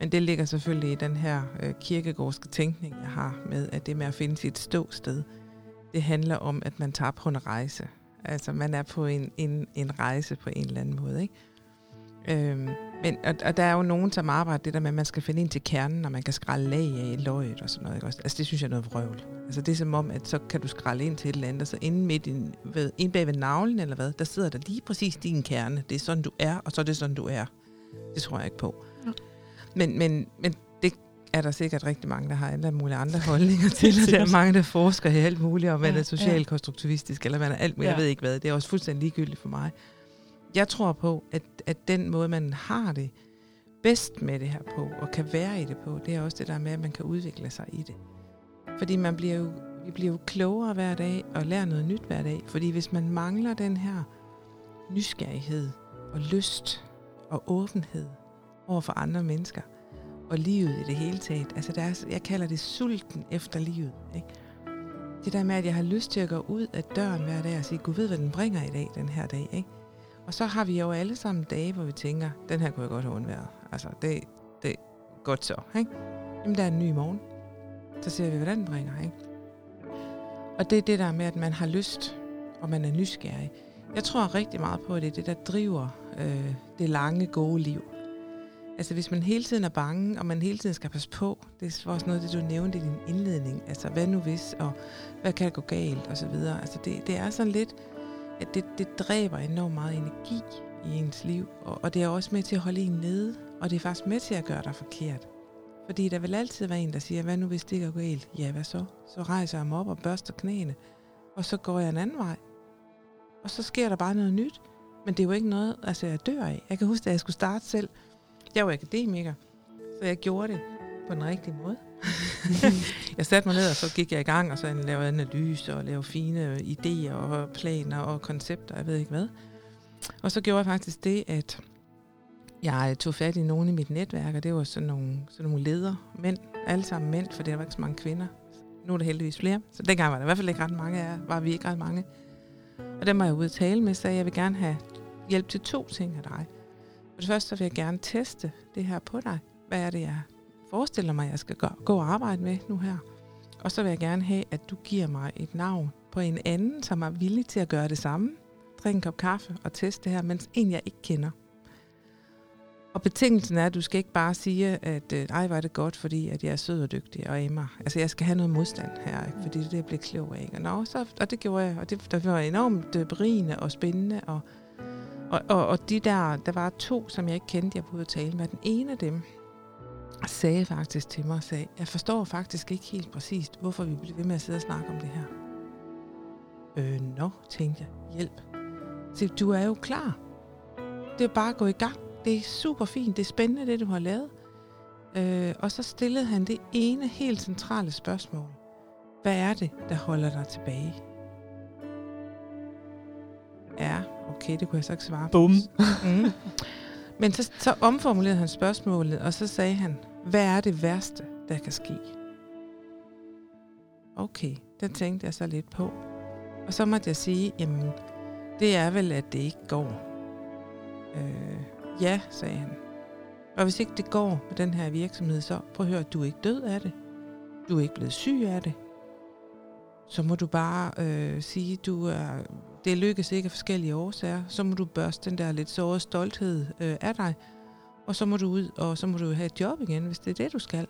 S3: men det ligger selvfølgelig i den her øh, kirkegårdske tænkning, jeg har med, at det med at finde sit ståsted, det handler om, at man tager på en rejse. Altså, man er på en, en, en rejse på en eller anden måde, ikke? Øhm, men, og, og der er jo nogen, som arbejder det der med, at man skal finde ind til kernen, og man kan skralde lag af i løget og sådan noget. Ikke? også? Altså det synes jeg er noget vrøvl. Altså det er som om, at så kan du skralde ind til et eller andet, og så inde, midt i, ved, inde bag ved navlen eller hvad, der sidder der lige præcis din kerne. Det er sådan, du er, og så er det sådan, du er. Det tror jeg ikke på.
S2: Ja.
S3: Men, men, men det er der sikkert rigtig mange, der har alle mulige andre <laughs> holdninger til, og der er mange, der forsker i alt muligt, om man
S2: Ja,
S3: er socialt konstruktivistisk, eller man er alt muligt,
S2: Ja.
S3: jeg ved ikke hvad. Det er også fuldstændig ligegyldigt for mig. Jeg tror på, at, at den måde, man har det bedst med det her på, og kan være i det på, det er også det der med, at man kan udvikle sig i det. Fordi man bliver jo, vi bliver jo klogere hver dag, og lærer noget nyt hver dag. Fordi hvis man mangler den her nysgerrighed, og lyst, og åbenhed over for andre mennesker, og livet i det hele taget. Altså, der er, jeg kalder det sulten efter livet. Ikke? Det der med, at jeg har lyst til at gå ud af døren hver dag og sige, Gud ved, hvad den bringer i dag, den her dag. Ikke? Og så har vi jo alle sammen dage, hvor vi tænker, den her kunne jeg godt have undværet. Altså, det, det er godt så. Ikke? Jamen, der er en ny morgen. Så ser vi, hvad den bringer. Ikke? Og det er det der med, at man har lyst, og man er nysgerrig. Jeg tror rigtig meget på, at det er det, der driver øh, det lange, gode liv. Altså hvis man hele tiden er bange, og man hele tiden skal passe på, det er også noget, det du nævnte i din indledning, altså hvad nu hvis, og hvad kan gå galt, og så videre. Altså det, det er sådan lidt, at det, det dræber enormt meget energi i ens liv, og, og det er også med til at holde en nede, og det er faktisk med til at gøre dig forkert. Fordi der vil altid være en, der siger, hvad nu hvis det går galt? Ja, hvad så? Så rejser jeg mig op og børster knæene, og så går jeg en anden vej. Og så sker der bare noget nyt. Men det er jo ikke noget, altså jeg dør af. Jeg kan huske, da jeg skulle starte selv. Jeg var akademiker, så jeg gjorde det på den rigtige måde. <laughs> jeg satte mig ned, og så gik jeg i gang, og så lavede analyse og lavede fine idéer og planer og koncepter, jeg ved ikke hvad. Og så gjorde jeg faktisk det, at jeg tog fat i nogen i mit netværk, og det var sådan nogle, sådan nogle ledere, mænd, alle sammen mænd, for der var ikke så mange kvinder. Nu er der heldigvis flere, så dengang var der i hvert fald ikke ret mange af var vi ikke ret mange. Og dem var jeg ude at tale med, så jeg vil gerne have hjælp til to ting af dig. For det første vil jeg gerne teste det her på dig. Hvad er det, jeg forestiller mig, jeg skal gå, gå og arbejde med nu her? Og så vil jeg gerne have, at du giver mig et navn på en anden, som er villig til at gøre det samme. Drikke en kop kaffe og teste det her, mens en, jeg ikke kender. Og betingelsen er, at du skal ikke bare sige, at nej, ej, var det godt, fordi at jeg er sød og dygtig og emmer. Altså, jeg skal have noget modstand her, ikke? fordi det er det, jeg bliver klog af. Ikke? Og, nå, så, og det gjorde jeg, og det, det var enormt øh, berigende og spændende. Og, og, og, og de der, der var to, som jeg ikke kendte, jeg burde tale med. Den ene af dem sagde faktisk til mig sagde, jeg forstår faktisk ikke helt præcist, hvorfor vi bliver ved med at sidde og snakke om det her. Øh, nå, tænkte jeg, hjælp. Så du er jo klar. Det er bare at gå i gang. Det er super fint, det er spændende, det du har lavet. Øh, og så stillede han det ene helt centrale spørgsmål. Hvad er det, der holder dig tilbage? Ja, okay, det kunne jeg så ikke svare på.
S2: Bum.
S3: Mm. Men så, så omformulerede han spørgsmålet, og så sagde han, hvad er det værste, der kan ske? Okay, den tænkte jeg så lidt på. Og så måtte jeg sige, jamen, det er vel, at det ikke går. Øh, ja, sagde han. Og hvis ikke det går med den her virksomhed, så prøv at høre, du er ikke død af det. Du er ikke blevet syg af det. Så må du bare øh, sige, du er, det lykkes ikke af forskellige årsager. Så må du børste den der lidt sårede stolthed øh, af dig. Og så må du ud, og så må du have et job igen, hvis det er det, du skal.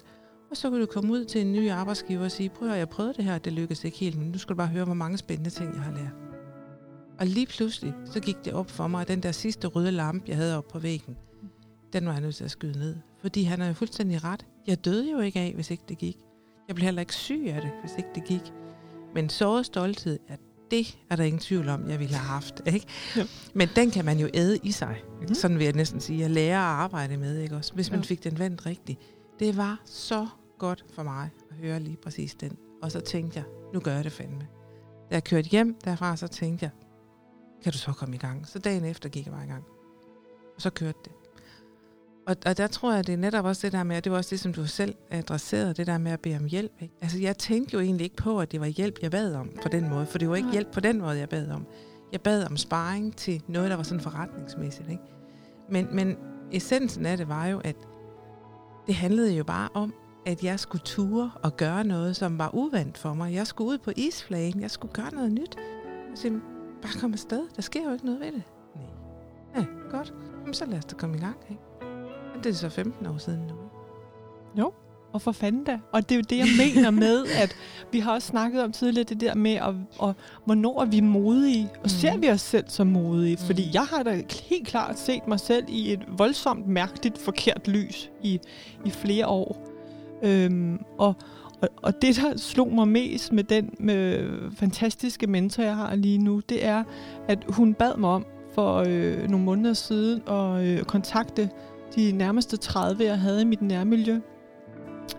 S3: Og så kan du komme ud til en ny arbejdsgiver og sige, prøv at jeg prøvede det her, det lykkedes ikke helt, men nu skal du bare høre, hvor mange spændende ting, jeg har lært. Og lige pludselig, så gik det op for mig, at den der sidste røde lampe, jeg havde oppe på væggen, den var jeg nødt til at skyde ned. Fordi han er jo fuldstændig ret. Jeg døde jo ikke af, hvis ikke det gik. Jeg blev heller ikke syg af det, hvis ikke det gik. Men såret stolthed, at det er der ingen tvivl om, jeg ville have haft. Ikke?
S2: Ja.
S3: Men den kan man jo æde i sig. Mm. Sådan vil jeg næsten sige. Jeg lærer at arbejde med, ikke også? Hvis man
S2: Ja.
S3: fik den vendt rigtigt. Det var så godt for mig at høre lige præcis den. Og så tænkte jeg, nu gør jeg det fandme. Da jeg kørte hjem derfra, så tænkte jeg, kan du så komme i gang? Så dagen efter gik jeg bare i gang. Og så kørte det. Og, og der tror jeg, det er netop også det der med, og det var også det, som du selv adresserede, det der med at bede om hjælp. Ikke? Altså, jeg tænkte jo egentlig ikke på, at det var hjælp, jeg bad om på den måde, for det var ikke hjælp på den måde, jeg bad om. Jeg bad om sparring til noget, der var sådan forretningsmæssigt. Ikke? Men, men essensen af det var jo, at det handlede jo bare om, at jeg skulle ture og gøre noget, som var uvandt for mig. Jeg skulle ud på isflagen, jeg skulle gøre noget nyt. Og sige, bare komme afsted. Der sker jo ikke noget ved det. Nej. Ja, godt. Jamen, så lad os da komme i gang. Ikke? Det er så 15 år siden nu.
S2: Jo, og for fanden da. Og det er jo det, jeg mener med, <laughs> at vi har også snakket om tidligere, det der med, at, og, hvornår er vi modige? Og mm. ser vi os selv som modige? Mm. Fordi jeg har da helt klart set mig selv i et voldsomt mærkeligt forkert lys i, i flere år. Øhm, og, og, og det, der slog mig mest med den med fantastiske mentor, jeg har lige nu, det er, at hun bad mig om for øh, nogle måneder siden at øh, kontakte de nærmeste 30, jeg havde i mit nærmiljø,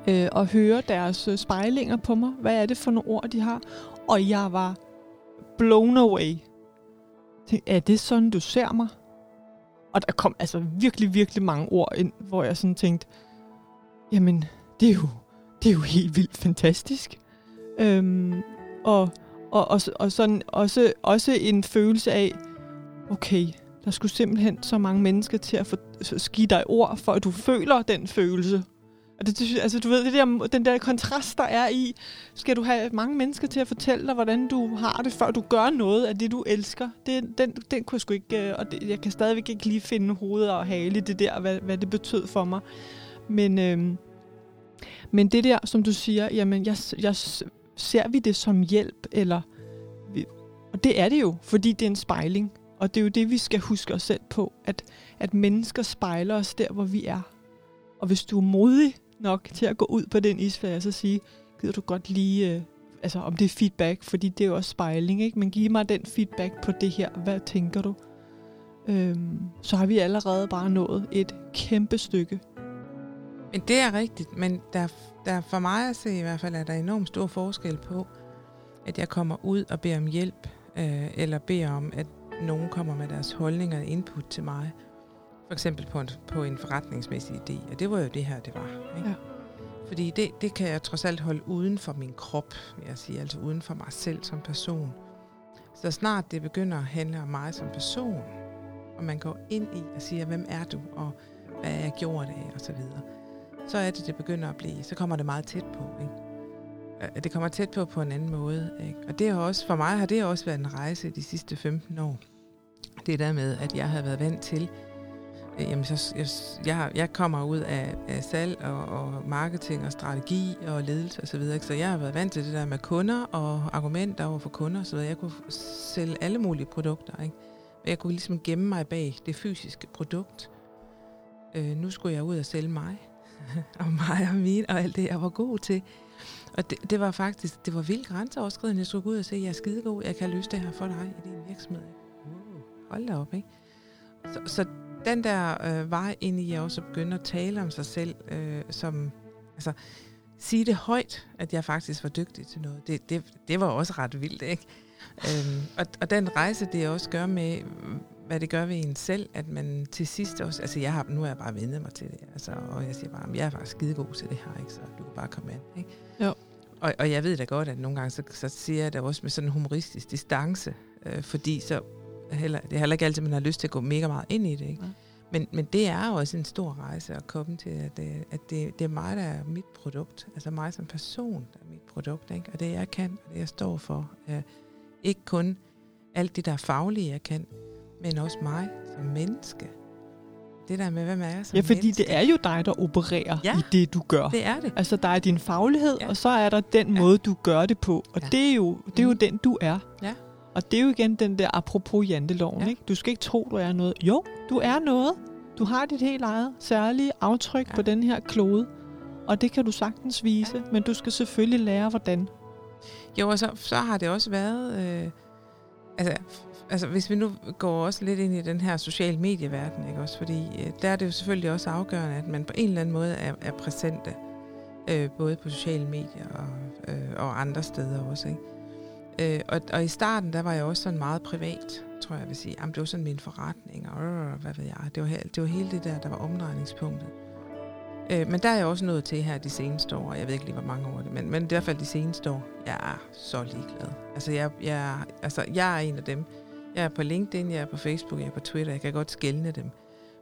S2: øh, og høre deres øh, spejlinger på mig. Hvad er det for nogle ord, de har? Og jeg var blown away. Tænkte, er det sådan, du ser mig? Og der kom altså virkelig, virkelig mange ord ind, hvor jeg sådan tænkte, jamen, det er jo, det er jo helt vildt fantastisk. Øhm, og, og, og, og sådan også, også en følelse af, okay, der skulle simpelthen så mange mennesker til at få, give dig ord, for at du føler den følelse. Og det, altså, du ved, det der, den der kontrast, der er i, skal du have mange mennesker til at fortælle dig, hvordan du har det, før du gør noget af det, du elsker. Det, den, den kunne jeg sgu ikke, øh, og det, jeg kan stadigvæk ikke lige finde hovedet og hale det der, hvad, hvad det betød for mig. Men, øhm, men det der, som du siger, jamen, jeg, jeg, ser vi det som hjælp, eller... Og det er det jo, fordi det er en spejling. Og det er jo det, vi skal huske os selv på, at, at mennesker spejler os der, hvor vi er. Og hvis du er modig nok til at gå ud på den isflade og så sige, gider du godt lige, øh, altså om det er feedback, fordi det er jo også spejling, ikke? men giv mig den feedback på det her, hvad tænker du? Øhm, så har vi allerede bare nået et kæmpe stykke.
S3: Men det er rigtigt, men der, der for mig at se i hvert fald, er der enormt stor forskel på, at jeg kommer ud og beder om hjælp, øh, eller beder om, at nogen kommer med deres holdninger og input til mig. For eksempel på en, på en forretningsmæssig idé. Og det var jo det her, det var. Ikke? Ja. Fordi det, det kan jeg trods alt holde uden for min krop, vil jeg sige. Altså uden for mig selv som person. Så snart det begynder at handle om mig som person, og man går ind i og siger, hvem er du, og hvad er jeg gjort af, og så videre, så er det, det begynder at blive, så kommer det meget tæt på. Ikke? Det kommer tæt på på en anden måde. Ikke? Og det har også, for mig har det også været en rejse de sidste 15 år. Det der med, at jeg har været vant til, øh, jamen så, jeg, jeg, jeg kommer ud af, af salg og, og marketing og strategi og ledelse osv., så, videre, så jeg har været vant til det der med kunder og argumenter over for kunder så Jeg kunne sælge alle mulige produkter, ikke? Men jeg kunne ligesom gemme mig bag det fysiske produkt. Øh, nu skulle jeg ud og sælge mig, <laughs> og mig og min, og alt det, jeg var god til. Og det, det var faktisk, det var vildt grænseoverskridende. Jeg skulle gå ud og sige, jeg er skidegod, jeg kan løse det her for dig i din virksomhed. Hold da op, ikke? Så, så den der øh, vej ind i at også begynde at tale om sig selv, øh, som, altså, sige det højt, at jeg faktisk var dygtig til noget, det, det, det var også ret vildt, ikke? øhm, og, og den rejse, det også gør med, hvad det gør ved en selv, at man til sidst også, altså jeg har, nu har jeg bare vendet mig til det, altså, og jeg siger bare, jeg er faktisk skidegod til det her, ikke? så du kan bare komme ind. Ikke?
S2: Jo.
S3: Og, og jeg ved da godt, at nogle gange, så, så siger jeg det også med sådan en humoristisk distance, øh, fordi så heller, det er heller ikke altid, man har lyst til at gå mega meget ind i det. Ikke? Ja. Men, men det er jo også en stor rejse at komme til, at, det, at det, det er mig, der er mit produkt. Altså mig som person, der er mit produkt. Ikke? Og det, jeg kan, og det, jeg står for, er ikke kun alt det, der er faglige, jeg kan, men også mig som menneske. Det der med, hvem er jeg som
S2: Ja, fordi
S3: menneske?
S2: det er jo dig, der opererer
S3: ja,
S2: i det, du gør.
S3: det er det.
S2: Altså, der er din faglighed,
S3: Ja.
S2: og så er der den
S3: Ja.
S2: måde, du gør det på. Og
S3: Ja.
S2: det er jo, det er jo
S3: Mm.
S2: den, du er.
S3: Ja.
S2: Og det er jo igen den der apropos janteloven,
S3: Ja.
S2: ikke? Du skal ikke tro, du er noget. Jo, du er noget. Du har dit helt eget særlige aftryk
S3: Ja.
S2: på den her klode. Og det kan du sagtens vise, ja. men du skal selvfølgelig lære, hvordan.
S3: Jo, og så, så har det også været... Øh, altså, altså, hvis vi nu går også lidt ind i den her social medieverden, ikke også? Fordi øh, der er det jo selvfølgelig også afgørende, at man på en eller anden måde er, er præsente. Øh, både på sociale medier og, øh, og andre steder også, ikke? Øh, og, og i starten, der var jeg også sådan meget privat, tror jeg, jeg vil sige. Jamen, det var sådan min forretning, og øh, hvad ved jeg. Det var, det var hele det der, der var omdrejningspunktet. Øh, men der er jeg også nået til her de seneste år. Jeg ved ikke lige, hvor mange år det men, men i hvert fald de seneste år. Jeg er så ligeglad. Altså jeg, jeg, altså, jeg er en af dem. Jeg er på LinkedIn, jeg er på Facebook, jeg er på Twitter. Jeg kan godt skælne dem.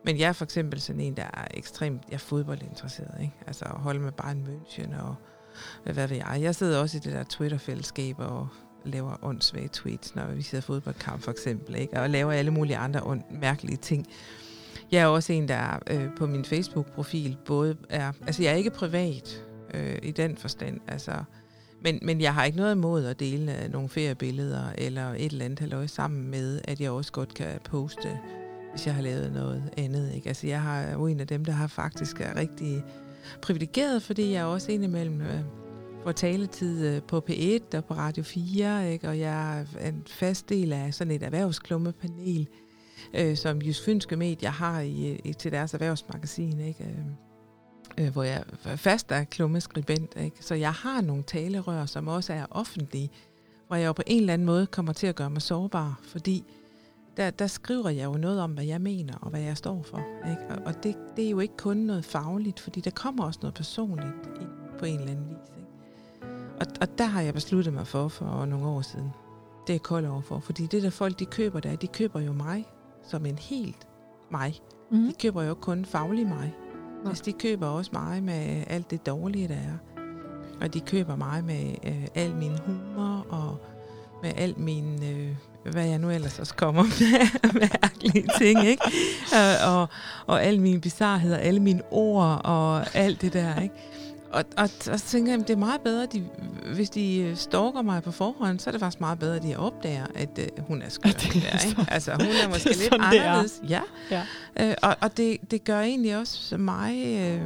S3: Men jeg er for eksempel sådan en, der er ekstremt jeg er fodboldinteresseret. Ikke? Altså at holde med bare en München og hvad ved jeg. Jeg sidder også i det der Twitter-fællesskab og laver åndssvage tweets, når vi sidder fodboldkamp for eksempel, ikke? og laver alle mulige andre ond, mærkelige ting. Jeg er også en, der øh, på min Facebook-profil både er... Altså, jeg er ikke privat øh, i den forstand, altså... Men, men jeg har ikke noget imod at dele øh, nogle feriebilleder eller et eller andet halløj sammen med, at jeg også godt kan poste, hvis jeg har lavet noget andet. Ikke? Altså, jeg har jo en af dem, der har faktisk er rigtig privilegeret, fordi jeg er også indimellem øh, får taletid øh, på P1 og på Radio 4, ikke? og jeg er en fast del af sådan et erhvervsklummepanel, øh, som Jysk Fynske Medier har i, i, til deres erhvervsmagasin, ikke? Øh, øh hvor jeg fast er klummeskribent. Ikke? Så jeg har nogle talerør, som også er offentlige, hvor jeg jo på en eller anden måde kommer til at gøre mig sårbar, fordi der, der skriver jeg jo noget om, hvad jeg mener og hvad jeg står for. Ikke? Og, og det, det er jo ikke kun noget fagligt, fordi der kommer også noget personligt ind på en eller anden vis. Ikke? Og, og der har jeg besluttet mig for for nogle år siden. Det er kold overfor, fordi det der folk, de køber der, de køber jo mig som en helt mig. Mm. De køber jo kun faglig mig. Ja. Altså, de køber også mig med alt det dårlige, der er. Og de køber mig med øh, al min humor og med al min, øh, hvad jeg nu ellers også kommer <laughs> med, mærkelige ting, ikke? Og, og, og al min bizarhed og alle mine ord og alt det der, ikke? Og, og, og så tænker jeg, at det er meget bedre, de, hvis de øh, stalker mig på forhånd, så er det faktisk meget bedre, at de opdager, at uh, hun er skør. <laughs> Der, ikke? Altså, hun er måske <laughs> er lidt sådan, anderledes. Ja. ja. Uh, og og det, det gør egentlig også mig, uh,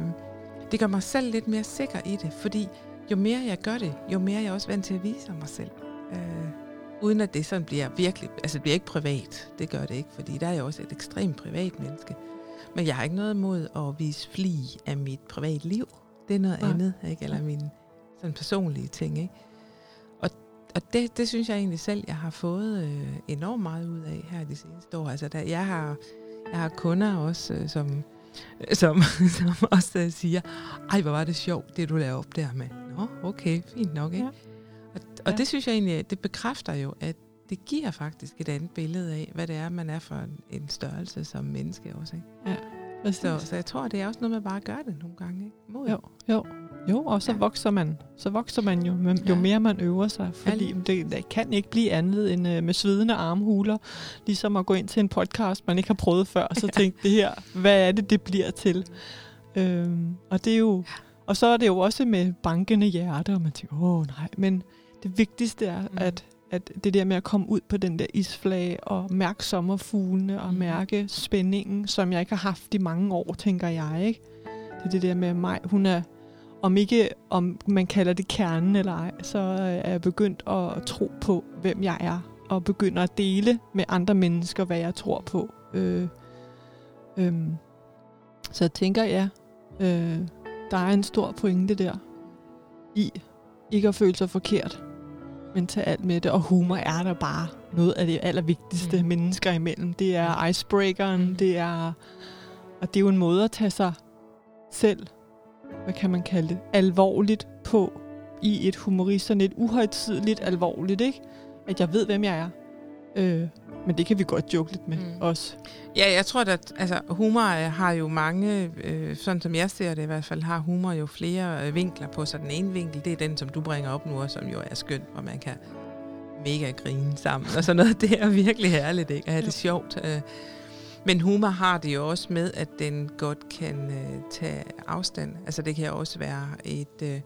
S3: det gør mig selv lidt mere sikker i det, fordi jo mere jeg gør det, jo mere jeg er også vant til at vise mig selv. Uh, uden at det sådan bliver virkelig, altså det bliver ikke privat, det gør det ikke, fordi der er jeg også et ekstremt privat menneske. Men jeg har ikke noget imod at vise fli af mit privat liv det er noget ja. andet, ikke? eller mine sådan personlige ting. Ikke? Og, og det, det synes jeg egentlig selv, jeg har fået øh, enormt meget ud af her de seneste år. Altså, der, jeg, har, jeg har kunder også, øh, som, som, <laughs> som også øh, siger, ej, hvor var det sjovt, det du lavede op der med. Nå, okay, fint nok. Ikke? Ja. Og, og ja. det synes jeg egentlig, det bekræfter jo, at det giver faktisk et andet billede af, hvad det er, man er for en, en størrelse som menneske også. Ikke?
S2: Ja.
S3: Så, så jeg tror, det er også noget med bare at gøre det nogle gange. Ikke?
S2: Mod. Jo, jo. Jo, og så ja. vokser man. Så vokser man jo, jo ja. mere man øver sig. Fordi ja. det, det kan ikke blive andet end uh, med svidende armhuler. Ligesom at gå ind til en podcast, man ikke har prøvet før, og så ja. tænke, det her, hvad er det, det bliver til? Øhm, og det er jo... Og så er det jo også med bankende hjerte, og man tænker, åh nej, men det vigtigste er, mm. at at det der med at komme ud på den der isflage og mærke sommerfuglene og mm. mærke spændingen, som jeg ikke har haft i mange år, tænker jeg. Ikke? Det er det der med mig. Hun er, om ikke om man kalder det kernen eller ej, så er jeg begyndt at tro på, hvem jeg er. Og begynder at dele med andre mennesker, hvad jeg tror på. Øh, øh, så jeg tænker, ja, øh, der er en stor pointe der i ikke at føle sig forkert men tage alt med det. Og humor er der bare noget af det allervigtigste mm. mennesker imellem. Det er icebreakeren, mm. det er... Og det er jo en måde at tage sig selv, hvad kan man kalde det, alvorligt på i et humorist, sådan et uhøjtidligt alvorligt, ikke? At jeg ved, hvem jeg er. Øh, men det kan vi godt joke lidt med mm. også.
S3: Ja, jeg tror, at altså, humor øh, har jo mange, øh, sådan som jeg ser det i hvert fald, har humor jo flere øh, vinkler på. Så den ene vinkel, det er den, som du bringer op nu, og som jo er skønt, hvor man kan mega grine sammen og sådan noget. <laughs> Det er virkelig herligt, ikke? At have det sjovt. Øh. Men humor har det jo også med, at den godt kan øh, tage afstand. Altså det kan også være et... Øh,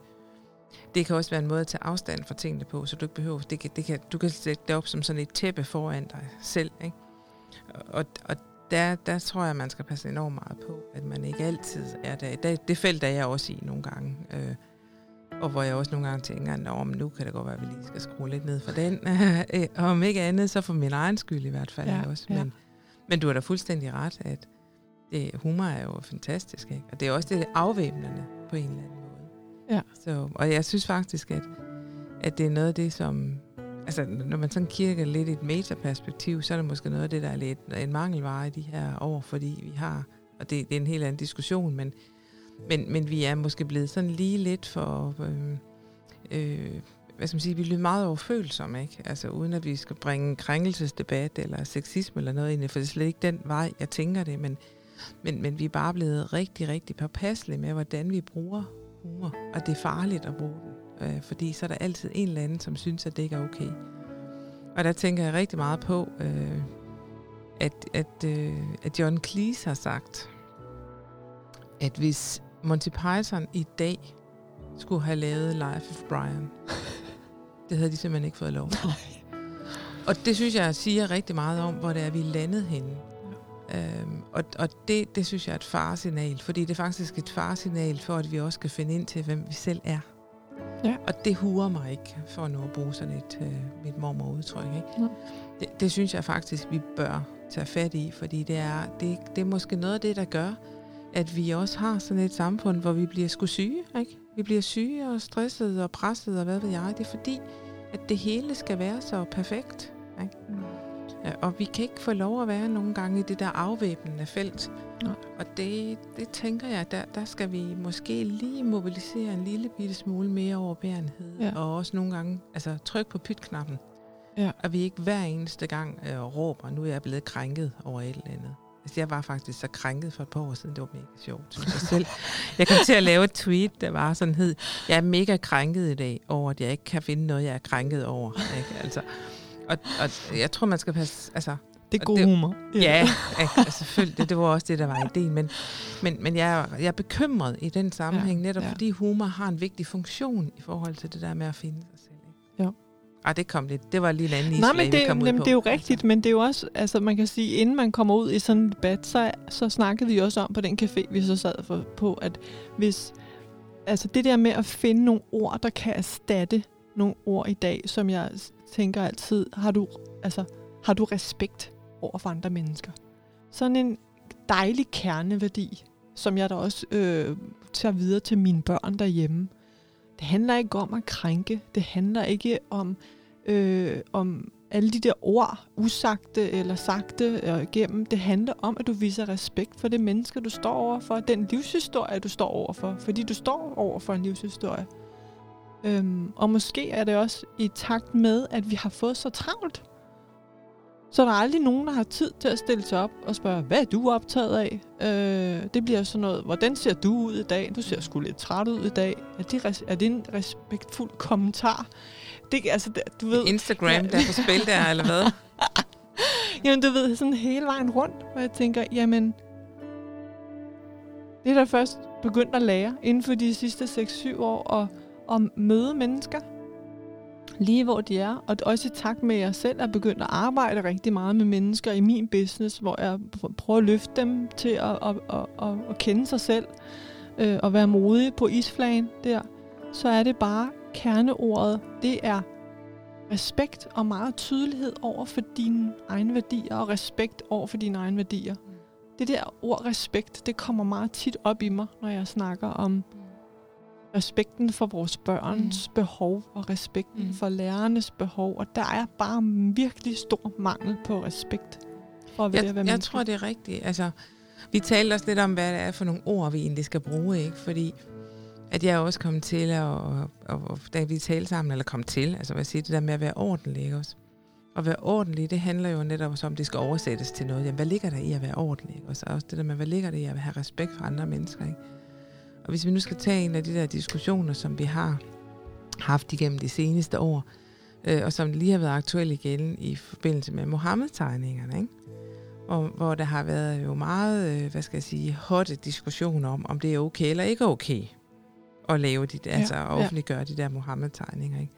S3: det kan også være en måde at tage afstand fra tingene på, så du ikke behøver, det kan, det kan, du kan sætte det op som sådan et tæppe foran dig selv. Ikke? Og, og der, der tror jeg, man skal passe enormt meget på, at man ikke altid er der. Det, det felt er jeg også i nogle gange. Øh, og hvor jeg også nogle gange tænker, at nu kan det godt være, at vi lige skal skrue lidt ned for den. <laughs> og om ikke andet, så for min egen skyld i hvert fald ja, også. Men, ja. men du har da fuldstændig ret, at det, humor er jo fantastisk. Ikke? Og det er også det afvæbnende på en eller anden måde.
S2: Ja.
S3: Så, og jeg synes faktisk, at, at det er noget af det, som... Altså, når man sådan kigger lidt i et metaperspektiv, så er det måske noget af det, der er lidt en mangelvare i de her år, fordi vi har... Og det, det er en helt anden diskussion, men, men, men vi er måske blevet sådan lige lidt for... Øh, øh, hvad skal man sige, vi er meget overfølsomme, ikke? Altså uden at vi skal bringe krænkelsesdebat eller sexisme eller noget ind, for det er slet ikke den vej, jeg tænker det, men, men, men vi er bare blevet rigtig, rigtig påpasselige med, hvordan vi bruger humor, og det er farligt at bruge den, øh, fordi så er der altid en eller anden, som synes, at det ikke er okay. Og der tænker jeg rigtig meget på, øh, at, at, øh, at John Cleese har sagt, at hvis Monty Python i dag skulle have lavet Life of Brian, <laughs> det havde de simpelthen ikke fået lov.
S2: Nej.
S3: Og det synes jeg siger rigtig meget om, hvor det er, vi er landet henne. Øhm, og og det, det synes jeg er et faresignal, fordi det er faktisk et faresignal for, at vi også skal finde ind til, hvem vi selv er.
S2: Ja.
S3: Og det huer mig ikke, for nu at bruge sådan et øh, mit mormor udtryk. Ikke?
S2: Ja.
S3: Det, det synes jeg faktisk, vi bør tage fat i, fordi det er, det, det er måske noget af det, der gør, at vi også har sådan et samfund, hvor vi bliver sgu syge. Ikke? Vi bliver syge og stressede og presset og hvad ved jeg. Det er fordi, at det hele skal være så perfekt. Ikke? Ja, og vi kan ikke få lov at være nogle gange i det der afvæbnende felt.
S2: Nej.
S3: Og det, det tænker jeg, der, der skal vi måske lige mobilisere en lille bitte smule mere overbærenhed.
S2: Ja.
S3: Og også nogle gange altså, trykke på pytknappen.
S2: Ja.
S3: Og vi ikke hver eneste gang øh, råber, nu er jeg blevet krænket over et eller andet. Altså, jeg var faktisk så krænket for et par år siden. Det var mega sjovt, synes jeg selv. Jeg kom til at lave et tweet, der var sådan hed, jeg er mega krænket i dag over, at jeg ikke kan finde noget, jeg er krænket over. Ikke? Altså, og, og jeg tror, man skal passe... Altså,
S2: Det er god
S3: det-
S2: humor.
S3: Ja, ikke? Altså, selvfølgelig. Det, det var også det, der var ideen. Men, men, men jeg, er- jeg er bekymret i den sammenhæng,
S2: Ja,
S3: netop
S2: ja.
S3: fordi humor har en vigtig funktion i forhold til det der med at finde sig selv. Ikke?
S2: Jo.
S3: Ej, det kom lidt. Det var lige en anden
S2: Nej, men det,
S3: kom ud
S2: jamen,
S3: på.
S2: det er jo rigtigt, men det er jo også, altså man kan sige, inden man kommer ud i sådan en debat, så, så snakkede vi også om på den café, vi så sad for, på, at hvis, altså det der med at finde nogle ord, der kan erstatte nogle ord i dag, som jeg tænker altid, har du, altså, har du respekt over for andre mennesker? Sådan en dejlig kerneværdi, som jeg da også øh, tager videre til mine børn derhjemme. Det handler ikke om at krænke. Det handler ikke om, øh, om alle de der ord, usagte eller sagte øh, gennem. Det handler om, at du viser respekt for det menneske, du står overfor. Den livshistorie, du står overfor. Fordi du står over for en livshistorie. Øhm, og måske er det også i takt med, at vi har fået så travlt. Så der er aldrig nogen, der har tid til at stille sig op og spørge, hvad er du optaget af? Øh, det bliver sådan noget, hvordan ser du ud i dag? Du ser sgu lidt træt ud i dag. Er det, res- er det en respektfuld kommentar? Det, altså, du ved,
S3: Instagram,
S2: Ja.
S3: der er på spil der, eller hvad? <laughs>
S2: jamen, du ved, sådan hele vejen rundt, hvor jeg tænker, jamen, det er da først begyndt at lære inden for de sidste 6-7 år at, at møde mennesker lige hvor de er. Og også i takt med, at jeg selv er begyndt at arbejde rigtig meget med mennesker i min business, hvor jeg pr- prøver at løfte dem til at, at, at, at, at kende sig selv øh, og være modige på isflagen der, så er det bare kerneordet, det er respekt og meget tydelighed over for dine egne værdier, og respekt over for dine egne værdier. Det der ord respekt, det kommer meget tit op i mig, når jeg snakker om respekten for vores børns mm. behov, og respekten
S3: Mm.
S2: for lærernes behov. Og der er bare virkelig stor mangel på respekt for at være,
S3: Jeg,
S2: være
S3: jeg tror, det er rigtigt. Altså, vi talte også lidt om, hvad det er for nogle ord, vi egentlig skal bruge, ikke? Fordi at jeg også kommet til, at, og, og, og, da vi talte sammen, eller kom til, altså hvad siger det der med at være ordentlig, ikke også? At være ordentlig, det handler jo netop om, det skal oversættes til noget. Jamen, hvad ligger der i at være ordentlig? Ikke? Og så også det der med, hvad ligger der i at have respekt for andre mennesker, ikke? Og hvis vi nu skal tage en af de der diskussioner, som vi har haft igennem de seneste år, øh, og som lige har været aktuelle igen i forbindelse med Mohammed-tegningerne, ikke? Hvor, hvor der har været jo meget, øh, hvad skal jeg sige, hotte diskussioner om, om det er okay eller ikke okay at lave de
S2: Ja,
S3: altså at
S2: ja.
S3: offentliggøre de der Mohammed-tegninger, ikke?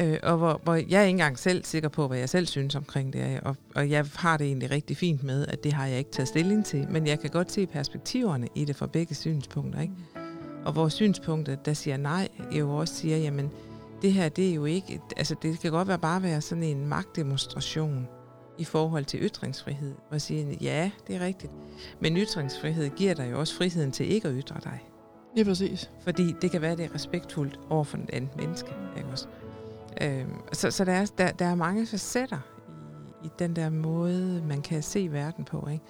S3: Øh, og hvor, hvor jeg er ikke engang selv sikker på, hvad jeg selv synes omkring det, og, og jeg har det egentlig rigtig fint med, at det har jeg ikke taget stilling til, men jeg kan godt se perspektiverne i det fra begge synspunkter, ikke? Og hvor synspunktet, der siger nej, jo også siger, jamen, det her, det er jo ikke, altså det kan godt være bare være sådan en magtdemonstration i forhold til ytringsfrihed, og sige, ja, det er rigtigt, men ytringsfrihed giver dig jo også friheden til ikke at ytre dig.
S2: Lige præcis.
S3: Fordi det kan være, det er respektfuldt over for et andet menneske. Ikke også? Øhm, så så der, er, der, der er mange facetter i, i den der måde, man kan se verden på. Ikke?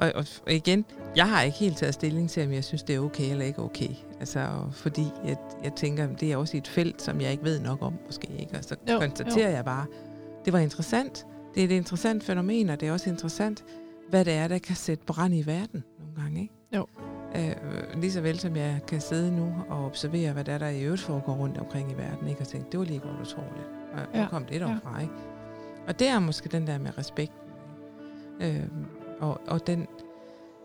S3: Og, og, igen, jeg har ikke helt taget stilling til, om jeg synes, det er okay eller ikke okay. Altså, fordi jeg, jeg tænker, det er også et felt, som jeg ikke ved nok om, måske. Ikke? Og så
S2: jo,
S3: konstaterer
S2: jo.
S3: jeg bare, det var interessant. Det er et interessant fænomen, og det er også interessant, hvad det er, der kan sætte brand i verden nogle gange. Ikke?
S2: Jo.
S3: Øh, lige så vel som jeg kan sidde nu og observere, hvad der, er, der i øvrigt foregår rundt omkring i verden, ikke? og tænke, det var lige godt utroligt. Og Ja, kom det dog
S2: ja.
S3: fra, ikke? Og det er måske den der med respekt. Øh, og, og den,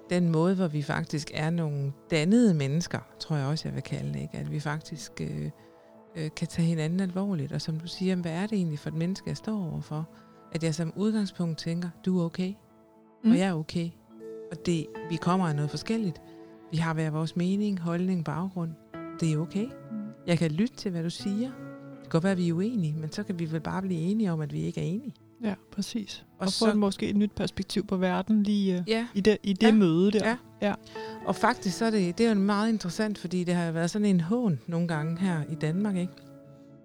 S3: den måde, hvor vi faktisk er nogle dannede mennesker, tror jeg også, jeg vil kalde det. Ikke? At vi faktisk øh, øh, kan tage hinanden alvorligt. Og som du siger, hvad er det egentlig for et menneske, jeg står overfor? At jeg som udgangspunkt tænker, du er okay, mm. og jeg er okay. Og det, vi kommer af noget forskelligt. Vi har hver vores mening, holdning, baggrund. Det er okay. Mm. Jeg kan lytte til, hvad du siger. Det kan godt være, at vi er uenige, men så kan vi vel bare blive enige om, at vi ikke er enige.
S2: Ja, præcis. Og, og få så, måske et nyt perspektiv på verden lige uh, ja. i det, i det
S3: ja.
S2: møde der.
S3: Ja. ja. Og faktisk så er det, det er jo meget interessant, fordi det har været sådan en hån nogle gange her i Danmark, ikke?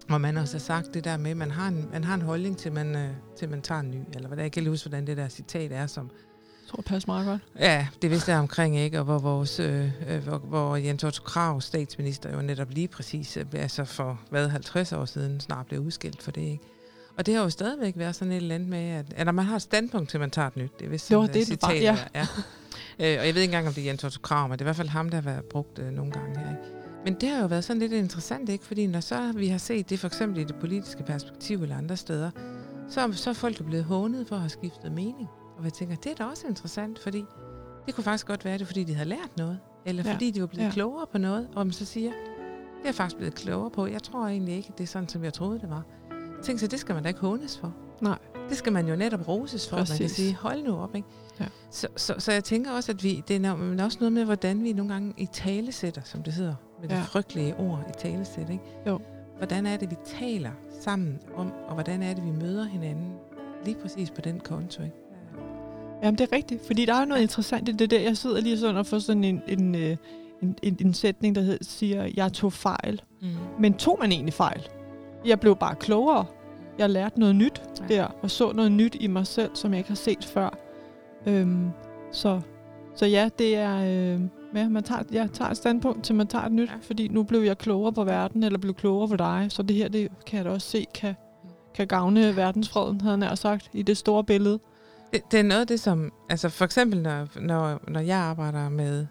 S3: Hvor man også har sagt det der med, at man har en, man har en holdning til, man, uh, til man tager en ny. Eller hvad jeg kan huske, hvordan det der citat er, som
S2: tror, det passer meget godt.
S3: Ja, det vidste jeg omkring, ikke? Og hvor, vores, øh, øh, hvor, hvor Jens Otto Krav, statsminister, jo netop lige præcis, øh, altså for hvad, 50 år siden snart blev udskilt for det, ikke? Og det har jo stadigvæk været sådan et eller andet med, at eller man har et standpunkt til, man tager et nyt. Det er vist
S2: jo, det er det bare, ja.
S3: ja. <laughs> øh, og jeg ved ikke engang, om det er Jens Otto Krav, men det er i hvert fald ham, der har været brugt øh, nogle gange her. Ikke? Men det har jo været sådan lidt interessant, ikke? Fordi når så vi har set det for eksempel i det politiske perspektiv eller andre steder, så, så er folk jo blevet hånet for at have skiftet mening. Og jeg tænker, det er da også interessant, fordi det kunne faktisk godt være det, fordi de havde lært noget. Eller ja. fordi de var blevet ja. klogere på noget. Og man så siger, det er jeg faktisk blevet klogere på. Jeg tror egentlig ikke, det er sådan, som jeg troede, det var. Tænkte, så det skal man da ikke hånes for.
S2: Nej.
S3: Det skal man jo netop roses for, Præcis. man kan sige, hold nu op. Ikke? Ja. Så, så, så jeg tænker også, at vi, det er også noget med, hvordan vi nogle gange i tale sætter, som det hedder, med ja. det frygtelige ord i tale sætter. Ikke?
S2: Jo.
S3: Hvordan er det, vi taler sammen om, og hvordan er det, vi møder hinanden lige præcis på den konto. Ikke?
S2: Jamen, det er rigtigt. Fordi der er jo noget interessant i det der. Jeg sidder lige sådan og får sådan en, en, øh, en, en, en sætning, der hedder, siger, jeg tog fejl. Mm. Men tog man egentlig fejl? Jeg blev bare klogere. Jeg lærte noget nyt ja. der, og så noget nyt i mig selv, som jeg ikke har set før. Øhm, så, så ja, det er... Øh, ja, man tager, jeg tager et standpunkt til, man tager et nyt, ja. fordi nu blev jeg klogere på verden, eller blev klogere på dig. Så det her, det kan jeg da også se, kan, kan gavne verdensfreden, havde han sagt, i det store billede.
S3: Det, det er noget af det, som... Altså for eksempel, når, når, når jeg arbejder med...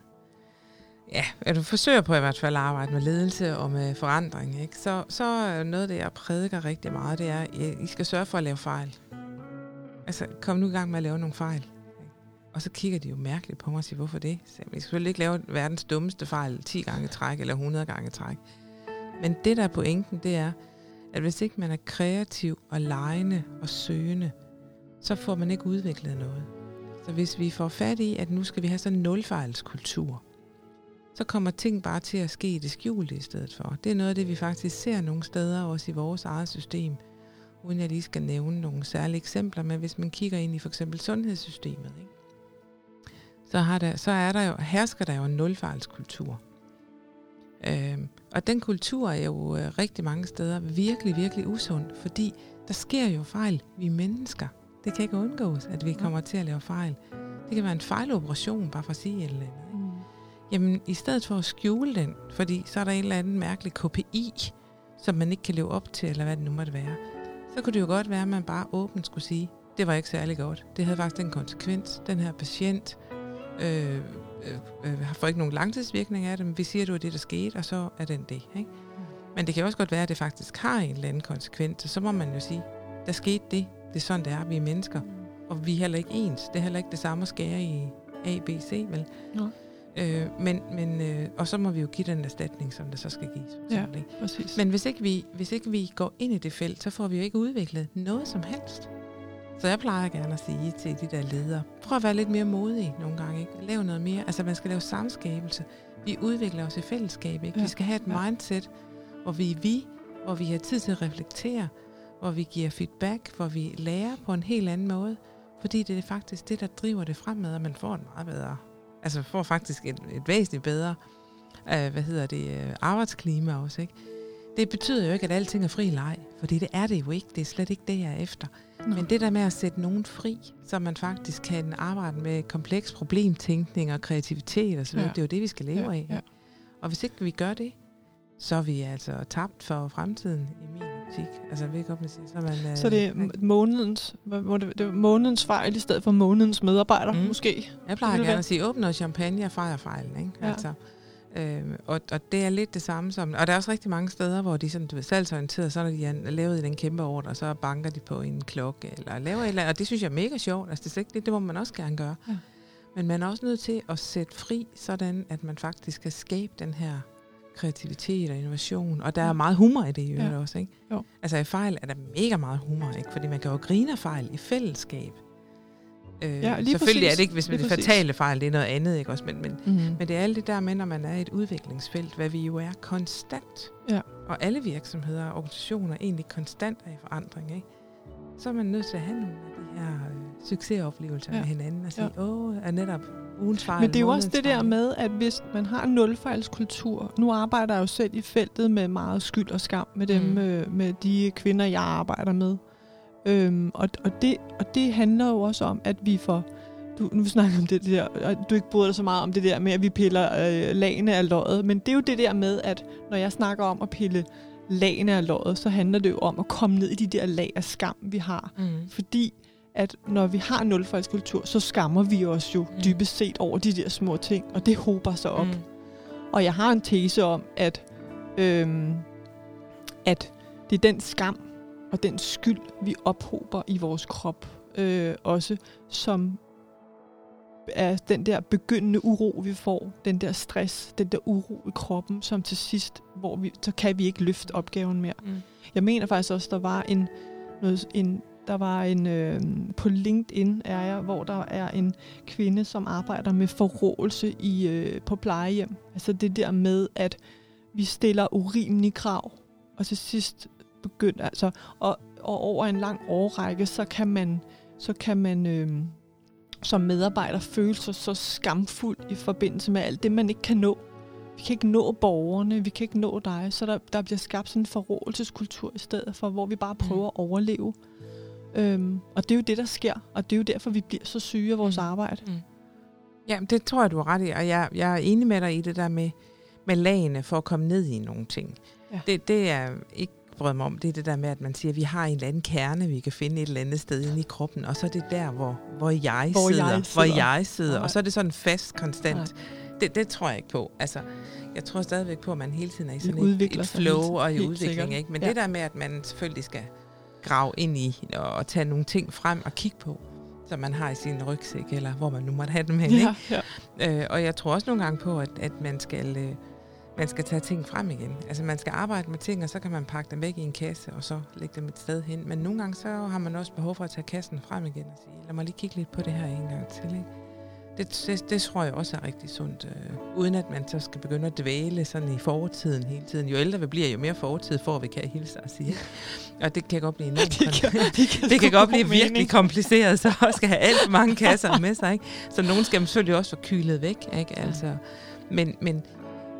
S3: Ja, at du forsøger på i hvert fald at arbejde med ledelse og med forandring, ikke? Så, så er noget af det, jeg prædiker rigtig meget, det er, at I skal sørge for at lave fejl. Altså, kom nu i gang med at lave nogle fejl. Og så kigger de jo mærkeligt på mig og siger, hvorfor det? Så jeg skal selvfølgelig ikke lave verdens dummeste fejl 10 gange træk eller 100 gange træk. Men det, der er pointen, det er, at hvis ikke man er kreativ og lejende og søgende, så får man ikke udviklet noget. Så hvis vi får fat i, at nu skal vi have sådan en nulfejlskultur, så kommer ting bare til at ske i det skjulte i stedet for. Det er noget af det, vi faktisk ser nogle steder, også i vores eget system, uden jeg lige skal nævne nogle særlige eksempler, men hvis man kigger ind i for eksempel sundhedssystemet, ikke? Så, har der, så er der jo, hersker der jo en nulfejlskultur. Øhm, og den kultur er jo øh, rigtig mange steder virkelig, virkelig usund, fordi der sker jo fejl. Vi er mennesker. Det kan ikke undgås, at vi kommer til at lave fejl. Det kan være en fejloperation, bare for at sige et eller andet. Ikke? Mm. Jamen, i stedet for at skjule den, fordi så er der en eller anden mærkelig KPI, som man ikke kan leve op til, eller hvad det nu måtte være, så kunne det jo godt være, at man bare åbent skulle sige, det var ikke særlig godt. Det havde faktisk en konsekvens. Den her patient øh, øh, øh, får ikke nogen langtidsvirkning af det, men vi siger, at det var det, der skete, og så er den det. Ikke? Mm. Men det kan også godt være, at det faktisk har en eller anden konsekvens, så må man jo sige, der skete det, det er sådan, det er. Vi er mennesker. Og vi er heller ikke ens. Det er heller ikke det samme at skære i A, B, C, vel? Ja. Øh, men, men, øh, og så må vi jo give den erstatning, som der så skal gives.
S2: Ja, præcis.
S3: Men hvis ikke, vi, hvis ikke vi går ind i det felt, så får vi jo ikke udviklet noget som helst. Så jeg plejer gerne at sige til de der ledere, prøv at være lidt mere modige nogle gange. Ikke? Lav noget mere. Altså man skal lave samskabelse. Vi udvikler os i fællesskab. Ikke? Ja. Vi skal have et ja. mindset, hvor vi er vi, hvor vi har tid til at reflektere, hvor vi giver feedback, hvor vi lærer på en helt anden måde. Fordi det er faktisk det, der driver det fremad, og man får en meget bedre, altså får faktisk et, et væsentligt bedre, øh, hvad hedder det, øh, arbejdsklima også, ikke? Det betyder jo ikke, at alting er fri leg, fordi det er det jo ikke. Det er slet ikke det, jeg er efter. Nå. Men det der med at sætte nogen fri, så man faktisk kan arbejde med kompleks problemtænkning og kreativitet og så videre, ja. det er jo det, vi skal leve ja, af. Ja. Og hvis ikke vi gør det, så er vi altså tabt for fremtiden i min optik. Altså, ikke, man siger. Så, man,
S2: så det er månedens, det, det er månedens fejl i stedet for månedens medarbejder, mm. måske?
S3: Jeg plejer gerne at sige, åbn noget champagne og fejr fejlen. Ikke? Ja. Altså, Øh, og, og det er lidt det samme som... Og der er også rigtig mange steder, hvor de sådan, du ved, salgsorienteret, så når de er lavet i den kæmpe ordre, så banker de på en klokke, eller laver et eller andet. Og det synes jeg er mega sjovt. Altså, det, er ikke det, det må man også gerne gøre.
S2: Ja.
S3: Men man er også nødt til at sætte fri, sådan at man faktisk skal skabe den her kreativitet og innovation. Og der er
S2: Ja.
S3: meget humor i det i øvrigt
S2: Ja.
S3: også, ikke?
S2: Jo.
S3: Altså i fejl er der mega meget humor, ikke? Fordi man kan jo grine af fejl i fællesskab. Øh,
S2: Ja, lige
S3: selvfølgelig er
S2: præcis.
S3: det ikke, hvis man
S2: Lige
S3: det fatale fejl, det er noget andet, ikke også? Men, men,
S2: Mm.
S3: men det er alt det der med, når man er i et udviklingsfelt, hvad vi jo er konstant.
S2: Ja.
S3: Og alle virksomheder og organisationer er egentlig konstant er i forandring, ikke? Så er man nødt til at have nogle af de her øh, succesoplevelser
S2: Ja.
S3: med hinanden og sige,
S2: Ja.
S3: åh, er netop ugens fejl.
S2: Men det er jo også det der
S3: fejl."
S2: med, at hvis man har en nulfejlskultur, nu arbejder jeg jo selv i feltet med meget skyld og skam med dem,
S3: mm.
S2: øh, med de kvinder, jeg arbejder med. Øhm, og, og, det, og det handler jo også om, at vi får, du, nu snakker om det der, og du ikke bryder dig så meget om det der med, at vi piller øh, lagene af løjet, men det er jo det der med, at når jeg snakker om at pille lagene af løjet, så handler det jo om at komme ned i de der lag af skam, vi har.
S3: Mm.
S2: Fordi at når vi har nulfejlskultur, så skammer vi os jo
S3: Mm.
S2: dybest set over de der små ting, og det hober sig op.
S3: Mm.
S2: Og jeg har en tese om, at, øhm, at det er den skam og den skyld, vi ophober i vores krop, øh, også som er den der begyndende uro, vi får, den der stress, den der uro i kroppen, som til sidst, hvor vi, så kan vi ikke løfte opgaven mere.
S3: Mm.
S2: Jeg mener faktisk også, der var en, noget, en der var en øh, på LinkedIn er jeg, hvor der er en kvinde, som arbejder med forrådelse i øh, på plejehjem. Altså det der med, at vi stiller urimelige krav, og til sidst begynder altså, og, og over en lang årrække, så kan man, så kan man øh, som medarbejder føle sig så skamfuld i forbindelse med alt det, man ikke kan nå. Vi kan ikke nå borgerne, vi kan ikke nå dig, så der, der bliver skabt sådan en forrådelseskultur i stedet for, hvor vi bare prøver at overleve. Øhm, og det er jo det, der sker, og det er jo derfor, vi bliver så syge af vores
S3: Mm.
S2: arbejde.
S3: Mm. Ja, det tror jeg, du har ret i, og jeg, jeg er enig med dig i det der med, med lagene for at komme ned i nogle ting.
S2: Ja.
S3: Det, det er ikke brød mig om, det er det der med, at man siger, at vi har en eller anden kerne, vi kan finde et eller andet sted inde i kroppen, og så er det der, hvor, hvor, jeg,
S2: Hvor
S3: sidder,
S2: jeg
S3: hvor
S2: sidder.
S3: jeg sidder,
S2: Nej.
S3: og så er det sådan fast, konstant.
S2: Nej.
S3: Det, det tror jeg ikke på. Altså, jeg tror stadigvæk på, at man hele tiden er i sådan et, et flow
S2: tiden.
S3: og i
S2: Helt
S3: udvikling.
S2: sikkert.
S3: Ikke? Men
S2: Ja.
S3: det der med, at man selvfølgelig skal grave ind i og, og tage nogle ting frem og kigge på, som man har i sin rygsæk, eller hvor man nu måtte have dem hen.
S2: Ja, ja.
S3: Ikke? Øh, og jeg tror også nogle gange på, at, at man skal... Øh, man skal tage ting frem igen. Altså man skal arbejde med ting, og så kan man pakke dem væk i en kasse, og så lægge dem et sted hen. Men nogle gange så har man også behov for at tage kassen frem igen og sige, lad mig lige kigge lidt på det her en gang til. Ikke? Det, det, det tror jeg også er rigtig sundt, øh, uden at man så skal begynde at dvæle sådan i fortiden hele tiden. Jo ældre vi bliver, jo mere fortid får vi, kan jeg hilse at sige. <laughs> Og det kan godt blive enormt
S2: Det kan, det kan,
S3: det kan godt
S2: god
S3: blive virkelig
S2: mening.
S3: kompliceret, så også skal have alt for mange <laughs> kasser med sig. Ikke? Så nogen skal selvfølgelig også få kylet væk. Ikke? Altså, men, men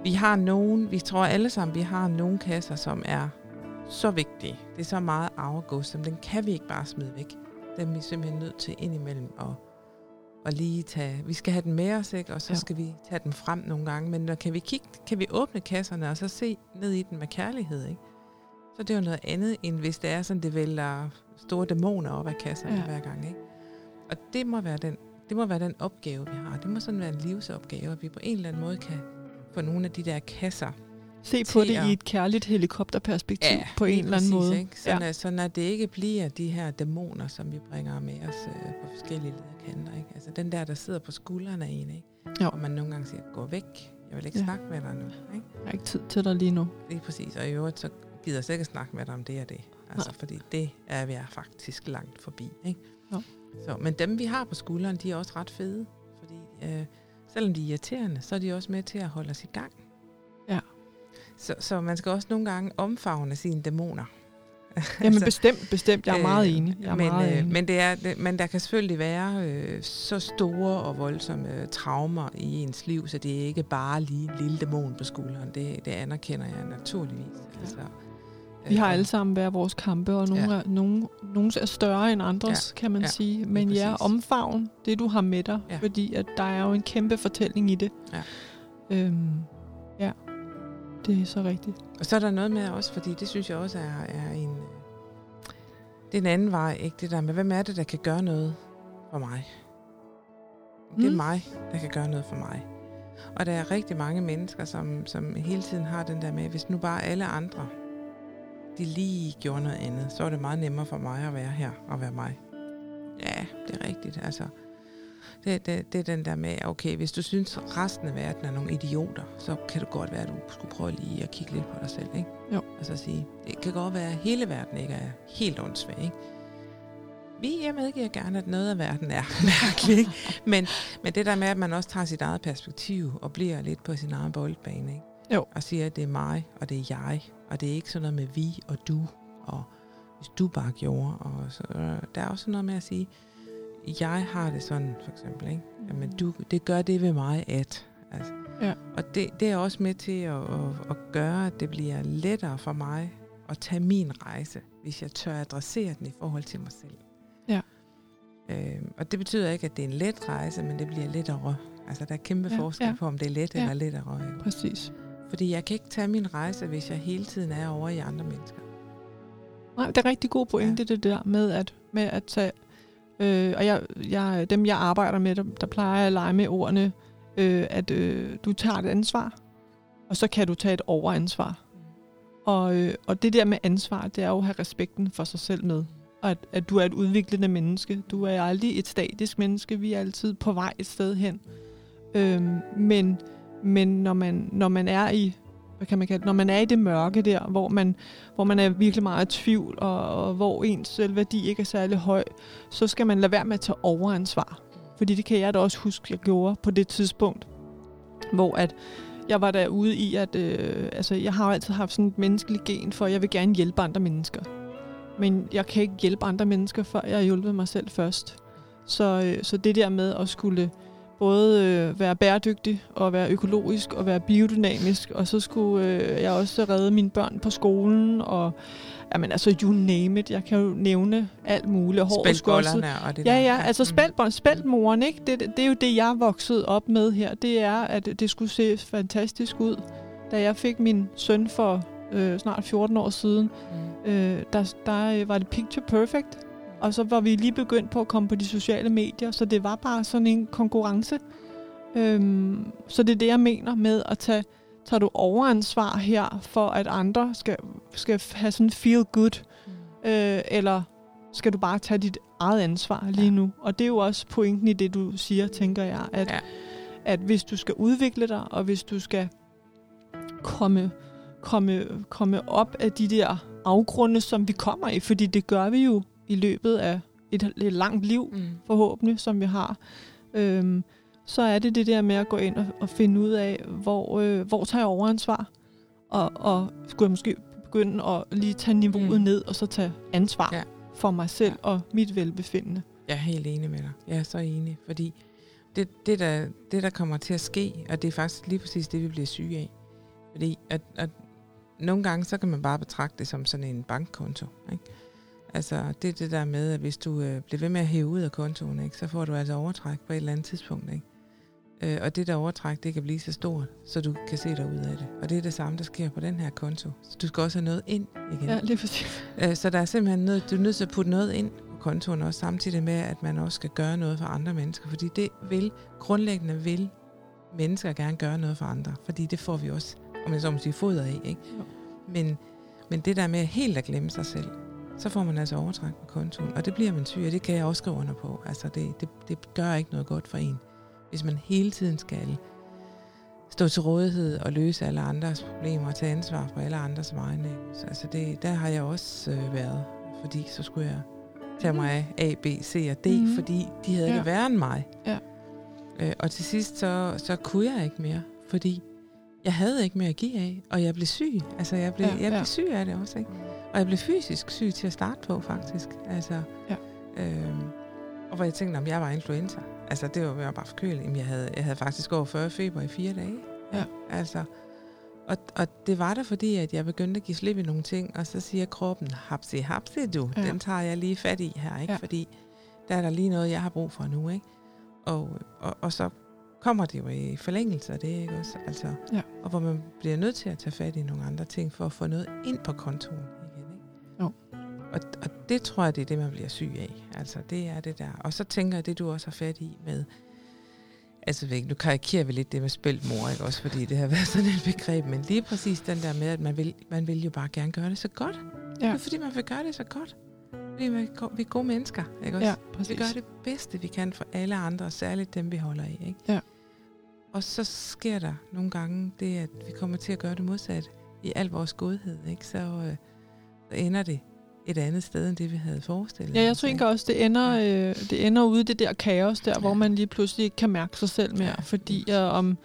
S3: vi har nogen, vi tror alle sammen, vi har nogle kasser, som er så vigtige. Det er så meget arvegods, som den kan vi ikke bare smide væk. Dem er vi simpelthen nødt til indimellem at, at lige tage. Vi skal have den med os, ikke? og så
S2: Ja.
S3: skal vi tage den frem nogle gange. Men når kan vi kigge, kan vi åbne kasserne og så se ned i den med kærlighed, ikke? Så det er jo noget andet, end hvis det er sådan, det vælger store dæmoner op af kasserne. Ja. hver gang. Ikke? Og det må, være den, det må være den opgave, vi har. Det må sådan være en livsopgave, at vi på en eller anden måde kan få nogle af de der kasser.
S2: Se på det
S3: at-
S2: i et kærligt helikopterperspektiv
S3: Ja,
S2: på en eller anden
S3: præcis,
S2: måde.
S3: Ikke? Sådan, ja. at, sådan at det ikke bliver de her dæmoner, som vi bringer med os øh, på forskellige lederkanter. Ikke? Altså den der, der sidder på skuldrene af en, ikke?
S2: Jo.
S3: og man nogle gange siger, gå væk, jeg vil ikke
S2: ja.
S3: snakke med dig nu. Ikke?
S2: Jeg har ikke tid til dig lige nu.
S3: Lige præcis, og i øvrigt så gider jeg slet ikke snakke med dig om det og det. Altså,
S2: Nej.
S3: fordi det er vi er faktisk langt forbi. Ikke?
S2: Jo.
S3: Så, men dem, vi har på skulderen, de er også ret fede. Fordi øh, selvom de er irriterende, så er de også med til at holde os i gang.
S2: Ja.
S3: Så, så man skal også nogle gange omfavne sine dæmoner.
S2: Jamen bestemt, bestemt. Jeg er meget
S3: øh,
S2: enig. Jeg er
S3: men,
S2: meget
S3: øh,
S2: enig.
S3: men, det er, det, men der kan selvfølgelig være øh, så store og voldsomme traumer i ens liv, så det er ikke bare lige en lille dæmon på skulderen. Det, det anerkender jeg naturligvis. Altså,
S2: Vi har alle sammen hver vores kampe, og nogle,
S3: Ja.
S2: er, nogle, nogle er større end andres, ja. kan man
S3: Ja,
S2: sige. Men ja, omfavn det, du har med dig,
S3: Ja.
S2: fordi at der er jo en kæmpe fortælling i det.
S3: Ja.
S2: Øhm, ja, det er så rigtigt.
S3: Og så er der noget med også, fordi det synes jeg også er, er en... Det er en anden vej, ikke? Det der med, hvem er det, der kan gøre noget for mig? Det er
S2: Mm.
S3: mig, der kan gøre noget for mig. Og der er rigtig mange mennesker, som, som hele tiden har den der med, hvis nu bare alle andre, de lige gjorde noget andet, så er det meget nemmere for mig at være her og være mig. Ja, det er rigtigt. Altså, det, det, det er den der med, okay, hvis du synes, at resten af verden er nogle idioter, så kan det godt være, at du skulle prøve lige at kigge lidt på dig selv, ikke?
S2: Jo.
S3: Og så sige, det kan godt være, at hele verden ikke er helt åndssvag, ikke? Vi, jeg medgiver gerne, at noget af verden er <laughs> mærkelig, ikke? Men, men det der med, at man også tager sit eget perspektiv og bliver lidt på sin egen boldbane, ikke?
S2: Jo.
S3: Og siger, at det er mig, og det er jeg, og det er ikke sådan noget med vi og du, og hvis du bare gjorde, og så, øh, der er også noget med at sige, jeg har det sådan, for eksempel, ikke? Jamen, du, det gør det ved mig, at... Altså,
S2: Ja.
S3: Og det, det er også med til at, at, at gøre, at det bliver lettere for mig at tage min rejse, hvis jeg tør adressere den i forhold til mig selv.
S2: Ja.
S3: Øh, og det betyder ikke, at det er en let rejse, men det bliver lettere. Altså, der er kæmpe
S2: Ja,
S3: forskel
S2: ja.
S3: på, om det er let
S2: Ja.
S3: eller lettere. Ikke?
S2: Præcis.
S3: Fordi jeg kan ikke tage min rejse, hvis jeg hele tiden er over i andre mennesker.
S2: Nej, det er rigtig god pointe, ja. det der med at, med at tage... Øh, og jeg, jeg, dem, jeg arbejder med, der, der plejer jeg at lege med ordene, øh, at øh, du tager et ansvar, og så kan du tage et overansvar. Og, øh, og det der med ansvar, det er jo at have respekten for sig selv med. Og at, at du er et udviklende menneske. Du er aldrig et statisk menneske. Vi er altid på vej et sted hen. Øhm, men men når, man, når man er i hvad kan man kalde, det? når man er i det mørke der, hvor man, hvor man er virkelig meget i tvivl, og, og hvor ens selvværdi ikke er særlig høj, så skal man lade være med at tage overansvar. Fordi det kan jeg da også huske, jeg gjorde på det tidspunkt, hvor at jeg var derude i, at øh, altså, jeg har altid haft sådan et menneskeligt gen for, at jeg vil gerne hjælpe andre mennesker. Men jeg kan ikke hjælpe andre mennesker, før jeg har hjulpet mig selv først. Så, øh, så det der med at skulle både øh, være bæredygtig og være økologisk og være biodynamisk, og så skulle øh, jeg også redde mine børn på skolen, og jamen altså you name it, jeg kan jo nævne alt muligt.
S3: Spældbollerne og det
S2: Ja,
S3: der.
S2: ja, altså
S3: Mm.
S2: spældbånd, spældmoren, ikke? Det, det, er jo det, jeg vokset op med her. Det er, at det skulle se fantastisk ud. Da jeg fik min søn for øh, snart 14 år siden,
S3: Mm.
S2: øh, der, der øh, var det picture perfect. Og så var vi lige begyndt på at komme på de sociale medier, så det var bare sådan en konkurrence. Øhm, så det er det, jeg mener med at tage, tager du overansvar her, for at andre skal, skal have sådan feel good, øh, eller skal du bare tage dit eget ansvar lige
S3: Ja.
S2: nu? Og det er jo også pointen i det, du siger, tænker jeg, at,
S3: Ja.
S2: at hvis du skal udvikle dig, og hvis du skal komme, komme, komme op af de der afgrunde, som vi kommer i, fordi det gør vi jo i løbet af et, et langt liv,
S3: Mm.
S2: forhåbentlig, som vi har, øhm, så er det det der med at gå ind og, og finde ud af, hvor, øh, hvor tager jeg overansvar, og, og skulle jeg måske begynde at lige tage niveauet
S3: Mm.
S2: ned, og så tage ansvar
S3: Ja.
S2: for mig selv
S3: ja.
S2: og mit velbefindende.
S3: Jeg er helt enig med dig. Jeg er så enig, fordi det, det, der, det, der kommer til at ske, og det er faktisk lige præcis det, vi bliver syge af. Fordi at, at nogle gange, så kan man bare betragte det som sådan en bankkonto. Ikke? Altså, det er det der med, at hvis du øh, bliver ved med at hæve ud af kontoen, ikke, så får du altså overtræk på et eller andet tidspunkt. Ikke? Øh, og det der overtræk, det kan blive så stort, så du kan se dig ud af det. Og det er det samme, der sker på den her konto. Så du skal også have noget ind igen.
S2: Ja, lige præcis.
S3: Øh, Så der er simpelthen nødt, du er nødt til at putte noget ind på kontoen også, samtidig med, at man også skal gøre noget for andre mennesker. Fordi det vil, grundlæggende vil mennesker gerne gøre noget for andre. Fordi det får vi også, om jeg så må sige, foder af. Ikke?
S2: Jo.
S3: Men, men det der med helt at glemme sig selv, så får man altså overtræk på kontoen. Og det bliver man syg, og det kan jeg også skrive under på. Altså det, det, det gør ikke noget godt for en, hvis man hele tiden skal stå til rådighed og løse alle andres problemer og tage ansvar for alle andres vegne. Altså det, der har jeg også øh, været, fordi så skulle jeg tage mig af A, B, C og D,
S2: Mhm.
S3: mm-hmm. fordi de havde
S2: Ja.
S3: det værre end mig.
S2: Ja.
S3: Øh, og til sidst, så, så kunne jeg ikke mere, fordi jeg havde ikke mere at give af, og jeg blev syg. Altså jeg blev,
S2: Ja,
S3: ja, jeg blev
S2: ja.
S3: syg af det også, ikke? Og jeg blev fysisk syg til at starte på, faktisk. Altså,
S2: Ja.
S3: øhm, og hvor jeg tænkte, om jeg var influenza. Altså, det var, jeg var bare forkølet. Jamen, jeg havde, jeg havde faktisk over 40 feber i fire dage.
S2: Ja.
S3: Altså, og, og det var der, fordi at jeg begyndte at give slip i nogle ting, og så siger kroppen, hapsi, hapsi du,
S2: Ja.
S3: den tager jeg lige fat i her, ikke?
S2: Ja.
S3: Fordi der er der lige noget, jeg har brug for nu, ikke? Og, og, og så kommer det jo i forlængelse af det, ikke også? Altså,
S2: Ja.
S3: Og hvor man bliver nødt til at tage fat i nogle andre ting, for at få noget ind på kontoen. Og, og det tror jeg, det er det, man bliver syg af. Altså, det er det der. Og så tænker jeg, det du også har fat i med, Altså, nu karikerer vi lidt det med spæltmor, ikke også, fordi det har været sådan et begreb, men lige præcis den der med, at man vil, man vil jo bare gerne gøre det så godt. Ja. Det er fordi, man vil gøre det så godt. Fordi vi er, go- vi er gode mennesker, ikke også?
S2: Ja,
S3: Vi
S2: præcis.
S3: gør det bedste, vi kan for alle andre, og særligt dem, vi holder af, ikke?
S2: Ja.
S3: Og så sker der nogle gange det, at vi kommer til at gøre det modsatte i al vores godhed, ikke? Så, øh, så ender det et andet sted, end det, vi havde forestillet
S2: Ja, jeg
S3: os, ikke?
S2: tænker også, det ender, øh, det ender ude i det der kaos der, ja. hvor man lige pludselig ikke kan mærke sig selv mere.
S3: Ja,
S2: fordi jeg, om,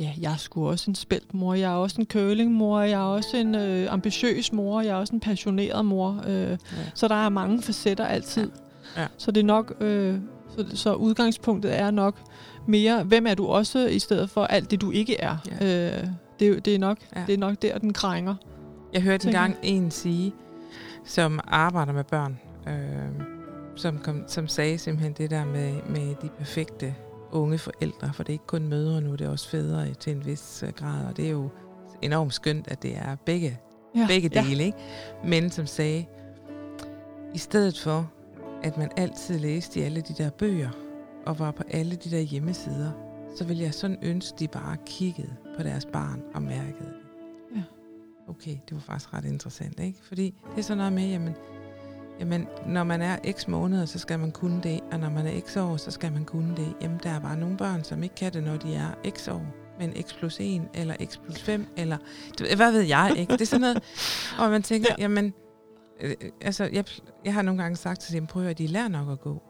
S2: ja, jeg er sgu også en spældt mor, jeg er også en curlingmor, jeg er også en øh, ambitiøs mor, jeg er også en passioneret mor. Øh,
S3: Ja.
S2: Så der er mange facetter altid.
S3: Ja. Ja.
S2: Så det er nok, øh, så, så udgangspunktet er nok mere, hvem er du også, i stedet for alt det, du ikke er.
S3: Ja.
S2: Øh, det, er det, er nok,
S3: Ja.
S2: det er nok der, den krænger.
S3: Jeg hørte engang en sige, som arbejder med børn, øh, som, kom, som sagde simpelthen det der med, med de perfekte unge forældre, for det er ikke kun mødre nu, det er også fædre til en vis øh, grad, og det er jo enormt skønt, at det er begge,
S2: Ja.
S3: begge
S2: ja.
S3: dele, ikke? Men som sagde, i stedet for, at man altid læste i alle de der bøger, og var på alle de der hjemmesider, så ville jeg sådan ønske, de bare kiggede på deres barn og mærkede.
S2: Ja.
S3: Okay, det var faktisk ret interessant, ikke? Fordi det er sådan noget med, jamen, jamen, når man er x måneder, så skal man kunne det, og når man er x år, så skal man kunne det. Jamen, der er bare nogle børn, som ikke kan det, når de er x år, men x plus 1, eller x plus 5, eller hvad ved jeg, ikke? Det er sådan noget, <laughs> og man tænker,
S2: Ja.
S3: ja. jamen, øh, altså, jeg, jeg har nogle gange sagt til dem, prøv at de lærer nok at gå.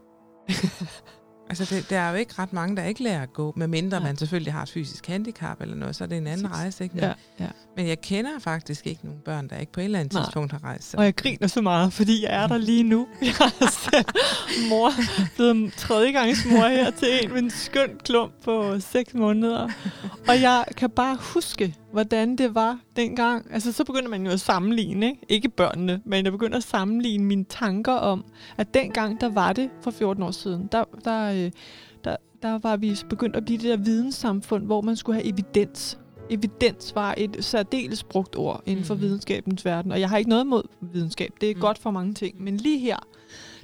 S3: <laughs> altså, det, der er jo ikke ret mange, der ikke lærer at gå, medmindre
S2: Nej.
S3: man selvfølgelig har et fysisk handicap eller noget, så er det en anden
S2: Præcis.
S3: rejse, ikke? Men,
S2: Ja, ja.
S3: men jeg kender faktisk ikke nogen børn, der ikke på et eller andet
S2: Nej.
S3: tidspunkt har rejst sig.
S2: Og jeg griner så meget, fordi jeg er der lige nu. <laughs> Jeg er mor, blevet tredjegangsmor her til en med en skøn klump på 6 måneder. Og jeg kan bare huske, hvordan det var dengang. Altså, så begynder man jo at sammenligne, ikke? Ikke børnene, men jeg begynder at sammenligne mine tanker om, at dengang, der var det for 14 år siden, der, der, øh, der, der var vi begyndt at blive det der videnssamfund, hvor man skulle have evidens. Evidens var et særdeles brugt ord inden for
S3: Mhm.
S2: videnskabens verden, og jeg har ikke noget imod videnskab. Det er
S3: Mm.
S2: godt for mange ting. Men lige her,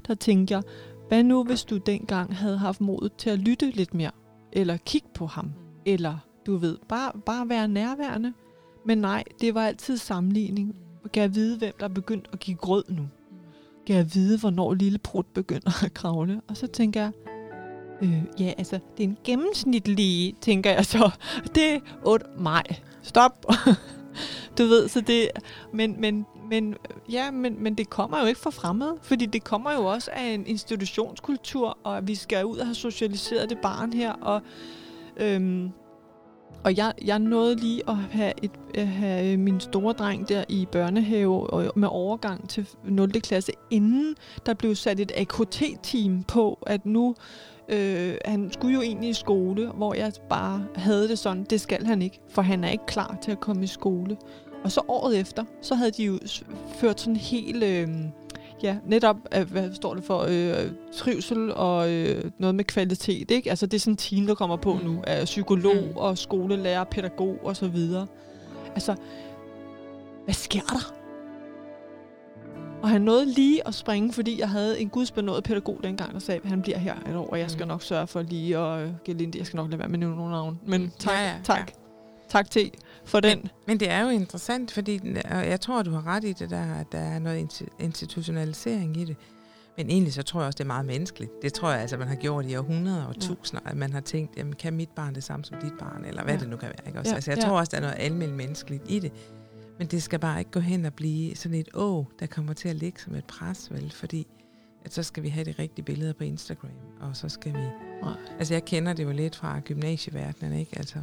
S2: der tænker jeg, hvad nu hvis du dengang havde haft modet til at lytte lidt mere? Eller kigge på ham? Eller du ved, bare, bare være nærværende? Men nej, det var altid sammenligning. Kan jeg vide, hvem der er begyndt at give grød nu? Kan jeg vide, hvornår lille prut begynder at kravle? Og så tænker jeg, øh, ja, altså, det er en gennemsnitlig, tænker jeg så. Det er 8 maj. Stop. <laughs> du ved, så det... Men, men, men, ja, men, men det kommer jo ikke fra fremmede, fordi det kommer jo også af en institutionskultur, og vi skal ud og have socialiseret det barn her, og... Øhm, og jeg, jeg nåede lige at have, et, at have øh, min store dreng der i børnehave og med overgang til 0. klasse, inden der blev sat et AKT-team på, at nu øh, han skulle jo egentlig i skole, hvor jeg bare havde det sådan, det skal han ikke, for han er ikke klar til at komme i skole. Og så året efter, så havde de jo ført sådan helt, øh, ja, netop, øh, hvad står det for, øh, trivsel og øh, noget med kvalitet, ikke? Altså det er sådan en team, der kommer på
S3: Mm.
S2: nu, af psykolog
S3: Mm.
S2: og skolelærer, pædagog og så videre. Altså, hvad sker der? Og han nåede lige at springe, fordi jeg havde en gudsbenået pædagog dengang, der sagde, at han bliver her et år, og jeg skal
S3: Mm.
S2: nok sørge for lige at øh, give Linde. Jeg skal nok lade være med at nævne nogen navn. Men tak,
S3: Ja, ja,
S2: tak, tak til for den.
S3: Men, men det er jo interessant, fordi og jeg tror, du har ret i det der, at der er noget insti- institutionalisering i det. Men egentlig så tror jeg også, det er meget menneskeligt. Det tror jeg, altså, man har gjort i århundreder og
S2: Ja.
S3: tusinder, at man har tænkt, jamen, kan mit barn det samme som dit barn, eller hvad
S2: Ja.
S3: det nu kan være. Ikke? Også,
S2: Ja,
S3: altså, jeg
S2: ja.
S3: tror også, der er noget almindeligt menneskeligt i det. Men det skal bare ikke gå hen og blive sådan et å, der kommer til at ligge som et pres, vel? Fordi at så skal vi have de rigtige billeder på Instagram, og så skal vi...
S2: Nej.
S3: Altså, jeg kender det jo lidt fra gymnasieverdenen, ikke? Altså,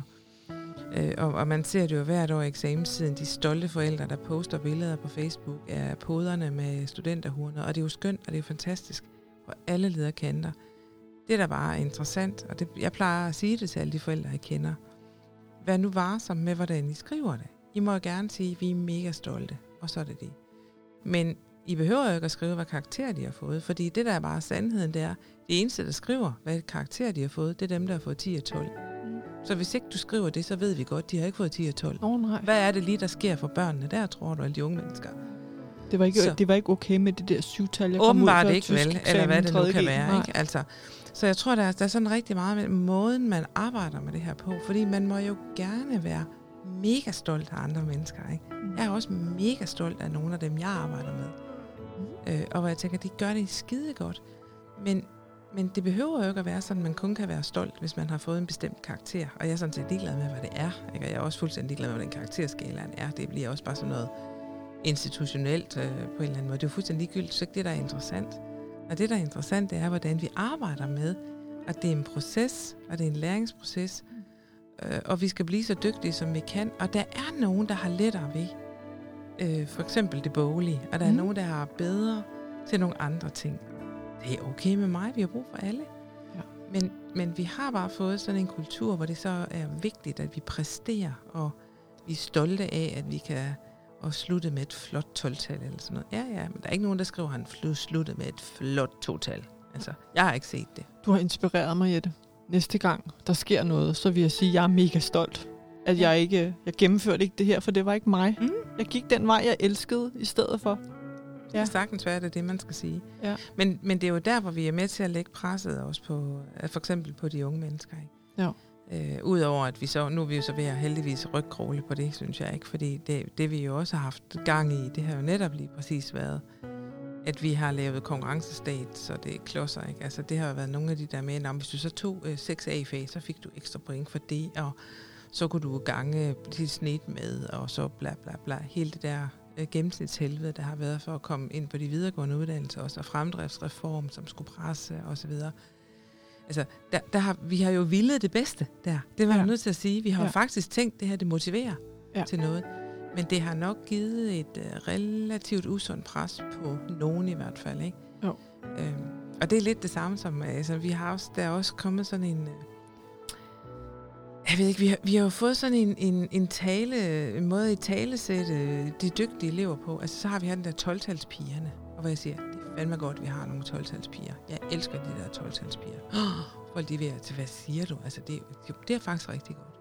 S3: Øh, og, og man ser det jo hvert år i eksamenstiden, de stolte forældre, der poster billeder på Facebook af poderne med studenterhurner, og det er jo skønt, og det er fantastisk på alle lederkanter. Det, der bare er interessant, og det, jeg plejer at sige det til alle de forældre, jeg kender, vær nu varsom med, hvordan I skriver det. I må gerne sige, at vi er mega stolte, og så er det det. Men I behøver jo ikke at skrive, hvad karakter de har fået, fordi det, der er bare sandheden, det er, det eneste, der skriver, hvad karakter de har fået, det er dem, der har fået 10 og 12. Så hvis ikke du skriver det, så ved vi godt, de har ikke fået 10 og 12.
S2: Åh oh, nej,
S3: Hvad er det lige, der sker for børnene der, tror du, alle de unge mennesker?
S2: det var, ikke,
S3: Så-
S2: det var ikke okay med det der syvtal, jeg kom ud
S3: Åbenbart ikke vel,
S2: eksamen
S3: eller hvad det nu kan være.
S2: Nej.
S3: Ikke? Altså, Så jeg tror, der er, der er sådan rigtig meget med måden, man arbejder med det her på. Fordi man må jo gerne være mega stolt af andre mennesker. Ikke? Jeg er også mega stolt af nogle af dem, jeg arbejder med. Øh, og hvor jeg tænker, de gør det skide godt. Men, men det behøver jo ikke at være sådan, at man kun kan være stolt, hvis man har fået en bestemt karakter. Og jeg er sådan set ligeglad med, hvad det er. Ikke? Og jeg er også fuldstændig ligeglad med, hvad den karakterskalaen er. Det bliver også bare sådan noget institutionelt øh, på en eller anden måde. Det er jo fuldstændig ligegyldigt, så ikke det, der er interessant. Og det, der er interessant, det er, hvordan vi arbejder med, at det er en proces, og det er en læringsproces, øh, og vi skal blive så dygtige, som vi kan. Og der er nogen, der har lettere ved, øh, for eksempel det boglige, og der mm. er nogen, der har bedre til nogle andre ting. Det er okay med mig, vi har brug for alle.
S2: Ja.
S3: Men, men vi har bare fået sådan en kultur, hvor det så er vigtigt, at vi præsterer, og vi er stolte af, at vi kan og slutte med et flot 12-tal eller sådan noget. Ja, ja, men der er ikke nogen, der skriver, at han sluttede med et flot total. Altså, jeg har ikke set det.
S2: Du har inspireret mig, Jette. Næste gang, der sker noget, så vil jeg sige, at jeg er mega stolt. At jeg ikke, jeg gennemførte ikke det her, for det var ikke mig.
S3: Mm.
S2: Jeg gik den vej, jeg elskede i stedet for.
S3: Det kan sagtens være, det er det, man skal sige.
S2: Ja.
S3: Men, men det er jo der, hvor vi er med til at lægge presset også på, øh, for eksempel på de unge mennesker. Ikke?
S2: Ja.
S3: Øh, Udover at vi så, nu er vi jo så ved at heldigvis rykkrogle på det, synes jeg ikke, fordi det, det vi jo også har haft gang i, det har jo netop lige præcis været, at vi har lavet konkurrencestat, så det er klodser, ikke? Altså det har været nogle af de der med, om hvis du så tog øh, 6 A-fag, så fik du ekstra point for det, og så kunne du gange dit snit med, og så bla bla bla. Hele det der øh, gennemsnitshelvede, der har været for at komme ind på de videregående uddannelser også, og fremdriftsreform, som skulle presse osv. Altså, der, der har, vi har jo villet det bedste der. Det var
S2: Ja.
S3: jeg nødt til at sige. Vi har
S2: Ja.
S3: ja. faktisk tænkt, det her det motiverer
S2: Ja.
S3: til noget. Men det har nok givet et uh, relativt usundt pres på nogen i hvert fald. Ikke?
S2: Jo.
S3: Øhm, og det er lidt det samme som, altså, vi har også, der er også kommet sådan en, øh, jeg ved ikke, vi har, vi har jo fået sådan en, en, en tale, en måde at talesætte de dygtige elever på. Altså så har vi her den der 12-talspigerne, og hvor jeg siger, det er fandme godt, vi har nogle 12-talspiger. Jeg elsker de der 12-talspiger. Oh, <gasps> folk de er ved at, hvad siger du? Altså det, det, det er faktisk rigtig godt.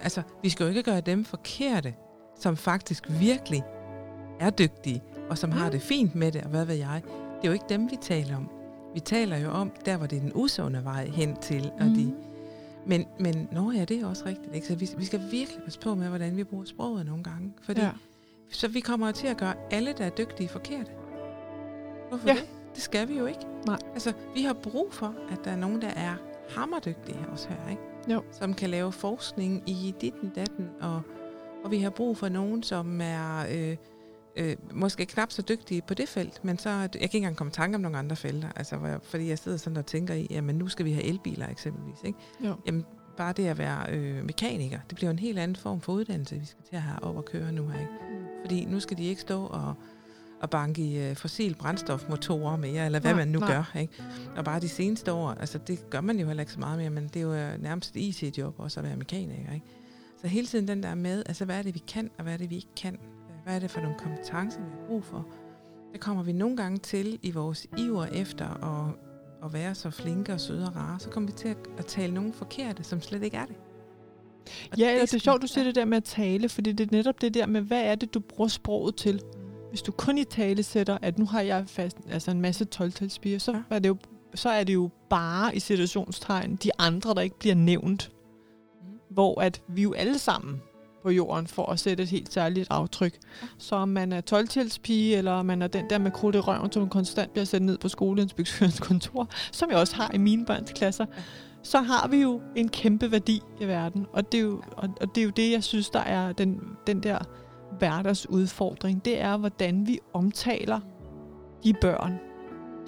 S3: Altså, vi skal jo ikke gøre dem forkerte, som faktisk virkelig er dygtige, og som har
S2: Mm.
S3: det fint med det, og hvad ved jeg. Det er jo ikke dem, vi taler om. Vi taler jo om, der hvor det er den usunde vej hen til, og
S2: Mm.
S3: de, men, men nå ja, det er også rigtigt. Ikke? Så vi, vi skal virkelig passe på med, hvordan vi bruger sproget nogle gange. Fordi
S2: Ja.
S3: så vi kommer til at gøre alle, der er dygtige, forkerte. Hvorfor
S2: Ja.
S3: det? Det skal vi jo ikke.
S2: Nej.
S3: Altså, vi har brug for, at der er nogen, der er hammerdygtige også her, ikke?
S2: Jo.
S3: Som kan lave forskning i ditten datten, og, og vi har brug for nogen, som er øh, øh, måske knap så dygtige på det felt, men så, jeg kan ikke engang komme i tanke om nogle andre felter, altså, hvor jeg, fordi jeg sidder sådan og tænker i, jamen nu skal vi have elbiler eksempelvis, ikke?
S2: Jo.
S3: Jamen, bare det at være øh, mekaniker, det bliver en helt anden form for uddannelse, vi skal til at have op og køre nu her, ikke? Fordi nu skal de ikke stå og, og banke i øh, fossil brændstofmotorer mere, eller hvad
S2: Nej,
S3: man nu
S2: nej.
S3: gør, ikke? Og bare de seneste år, altså det gør man jo heller ikke så meget mere, men det er jo øh, nærmest et IT-job også at være mekaniker, ikke? Så hele tiden den der med, altså hvad er det, vi kan, og hvad er det, vi ikke kan? Hvad er det for nogle kompetencer, vi har brug for? Det kommer vi nogle gange til i vores iver efter at, at være så flinke og søde og rare, så kommer vi til at, at tale nogen forkerte, som slet ikke er det. Og
S2: Ja, og det er sjovt, du siger det der med at tale, fordi det er netop det der med, hvad er det, du bruger sproget til? Hvis du kun i tale sætter, at nu har jeg fast, altså en masse 12 så,
S3: Ja.
S2: er det jo, så er det jo bare i situationstegn de andre, der ikke bliver nævnt.
S3: Mm.
S2: Hvor at vi jo alle sammen på jorden for at sætte et helt særligt aftryk. Så om man er 12 eller om man er den der med krudt i røven, som konstant bliver sendt ned på skoleinspektørens <laughs> kontor, som jeg også har i mine børns klasser, så har vi jo en kæmpe værdi i verden. Og det er jo, og, og det, er jo det, jeg synes, der er den, den der hverdagsudfordring. Det er, hvordan vi omtaler de børn,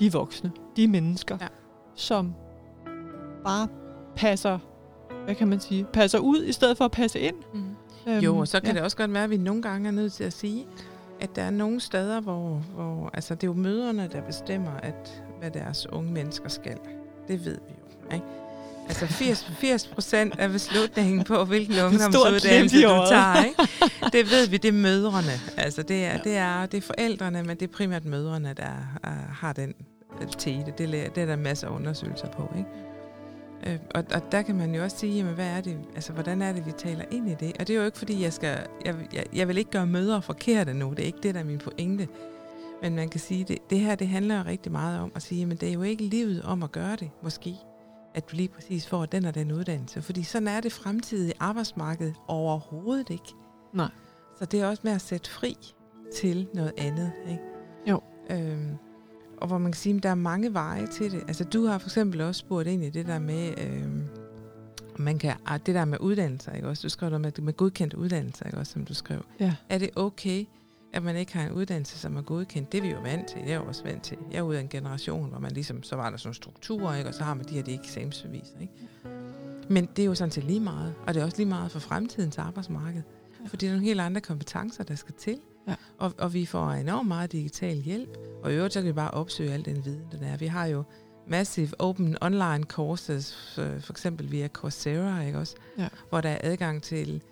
S2: de voksne, de mennesker,
S3: Ja.
S2: som bare passer, hvad kan man sige, passer ud i stedet for at passe ind.
S3: Mm.
S2: Øhm,
S3: Jo, og så kan
S2: ja.
S3: ja. det også godt være, at vi nogle gange er nødt til at sige, at der er nogle steder, hvor, hvor altså det er jo møderne, der bestemmer, at, hvad deres unge mennesker skal. Det ved vi jo. Ikke? Altså 80, 80 procent af beslutningen på, hvilken <laughs> ungdomsuddannelse du tager, ikke? <laughs> det ved vi, det er mødrene. Altså det er, det er, det er forældrene, men det er primært mødrene, der uh, har den øh, tete. Det, er- det er der masser af undersøgelser på. Ikke? Øh, og, og der kan man jo også sige, jamen, hvad er det, altså, hvordan er det, vi taler ind i det? Og det er jo ikke, fordi jeg skal, jeg, jeg, jeg vil ikke gøre mødre forkerte nu, det er ikke det, der er min pointe. Men man kan sige, det, det her det handler jo rigtig meget om at sige, men det er jo ikke livet om at gøre det, måske, at du lige præcis får den og den uddannelse. Fordi sådan er det fremtidige arbejdsmarked overhovedet ikke.
S2: Nej.
S3: Så det er også med at sætte fri til noget andet. Ikke?
S2: Jo.
S3: Øhm, og hvor man kan sige, at der er mange veje til det. Altså du har for eksempel også spurgt ind i det der med, øhm, man kan, ah, det der med uddannelser, ikke også? Du skrev noget med, med godkendte uddannelser, ikke også, som du skrev.
S2: Ja.
S3: Er det okay, at man ikke har en uddannelse, som er godkendt? Det er vi jo vant til. Jeg er jo også vant til. Jeg er ude af en generation, hvor man ligesom, så var der sådan strukturer, ikke? og så har man de her de eksamensbeviser. Ikke? Men det er jo sådan set lige meget, og det er også lige meget for fremtidens arbejdsmarked. Ja. Fordi der er nogle helt andre kompetencer, der skal til.
S2: Ja.
S3: Og, og vi får enormt meget digital hjælp, og i øvrigt så kan vi bare opsøge al den viden, der er. Vi har jo massive open online courses, for, eksempel via Coursera, ikke også?
S2: Ja.
S3: hvor der er adgang til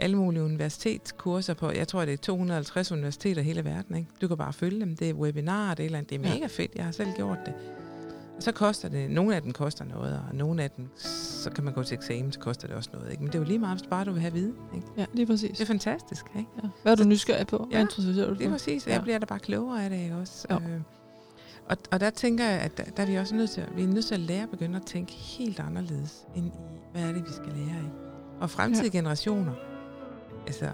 S3: alle mulige universitetskurser på, jeg tror, det er 250 universiteter i hele verden. Ikke? Du kan bare følge dem. Det er webinarer, det er, eller andet. det er mega fedt. Jeg har selv gjort det. Så koster det, nogle af dem koster noget, og nogle af dem, så kan man gå til eksamen, så koster det også noget. Ikke? Men det er jo lige meget, hvis bare du vil have viden. Ikke?
S2: Ja, lige præcis.
S3: Det er fantastisk, ikke?
S2: Ja. Hvad er du
S3: Så-
S2: nysgerrig på? Hvad
S3: Ja,
S2: interesserer du dig
S3: Det er præcis, og jeg bliver da bare klogere af det, ikke også? Øh, og, og der tænker jeg, at der, der er vi også nødt til, at- vi er nødt til at lære at begynde at tænke helt anderledes ind i, hvad er det, vi skal lære af. Og fremtidige ja. generationer, altså,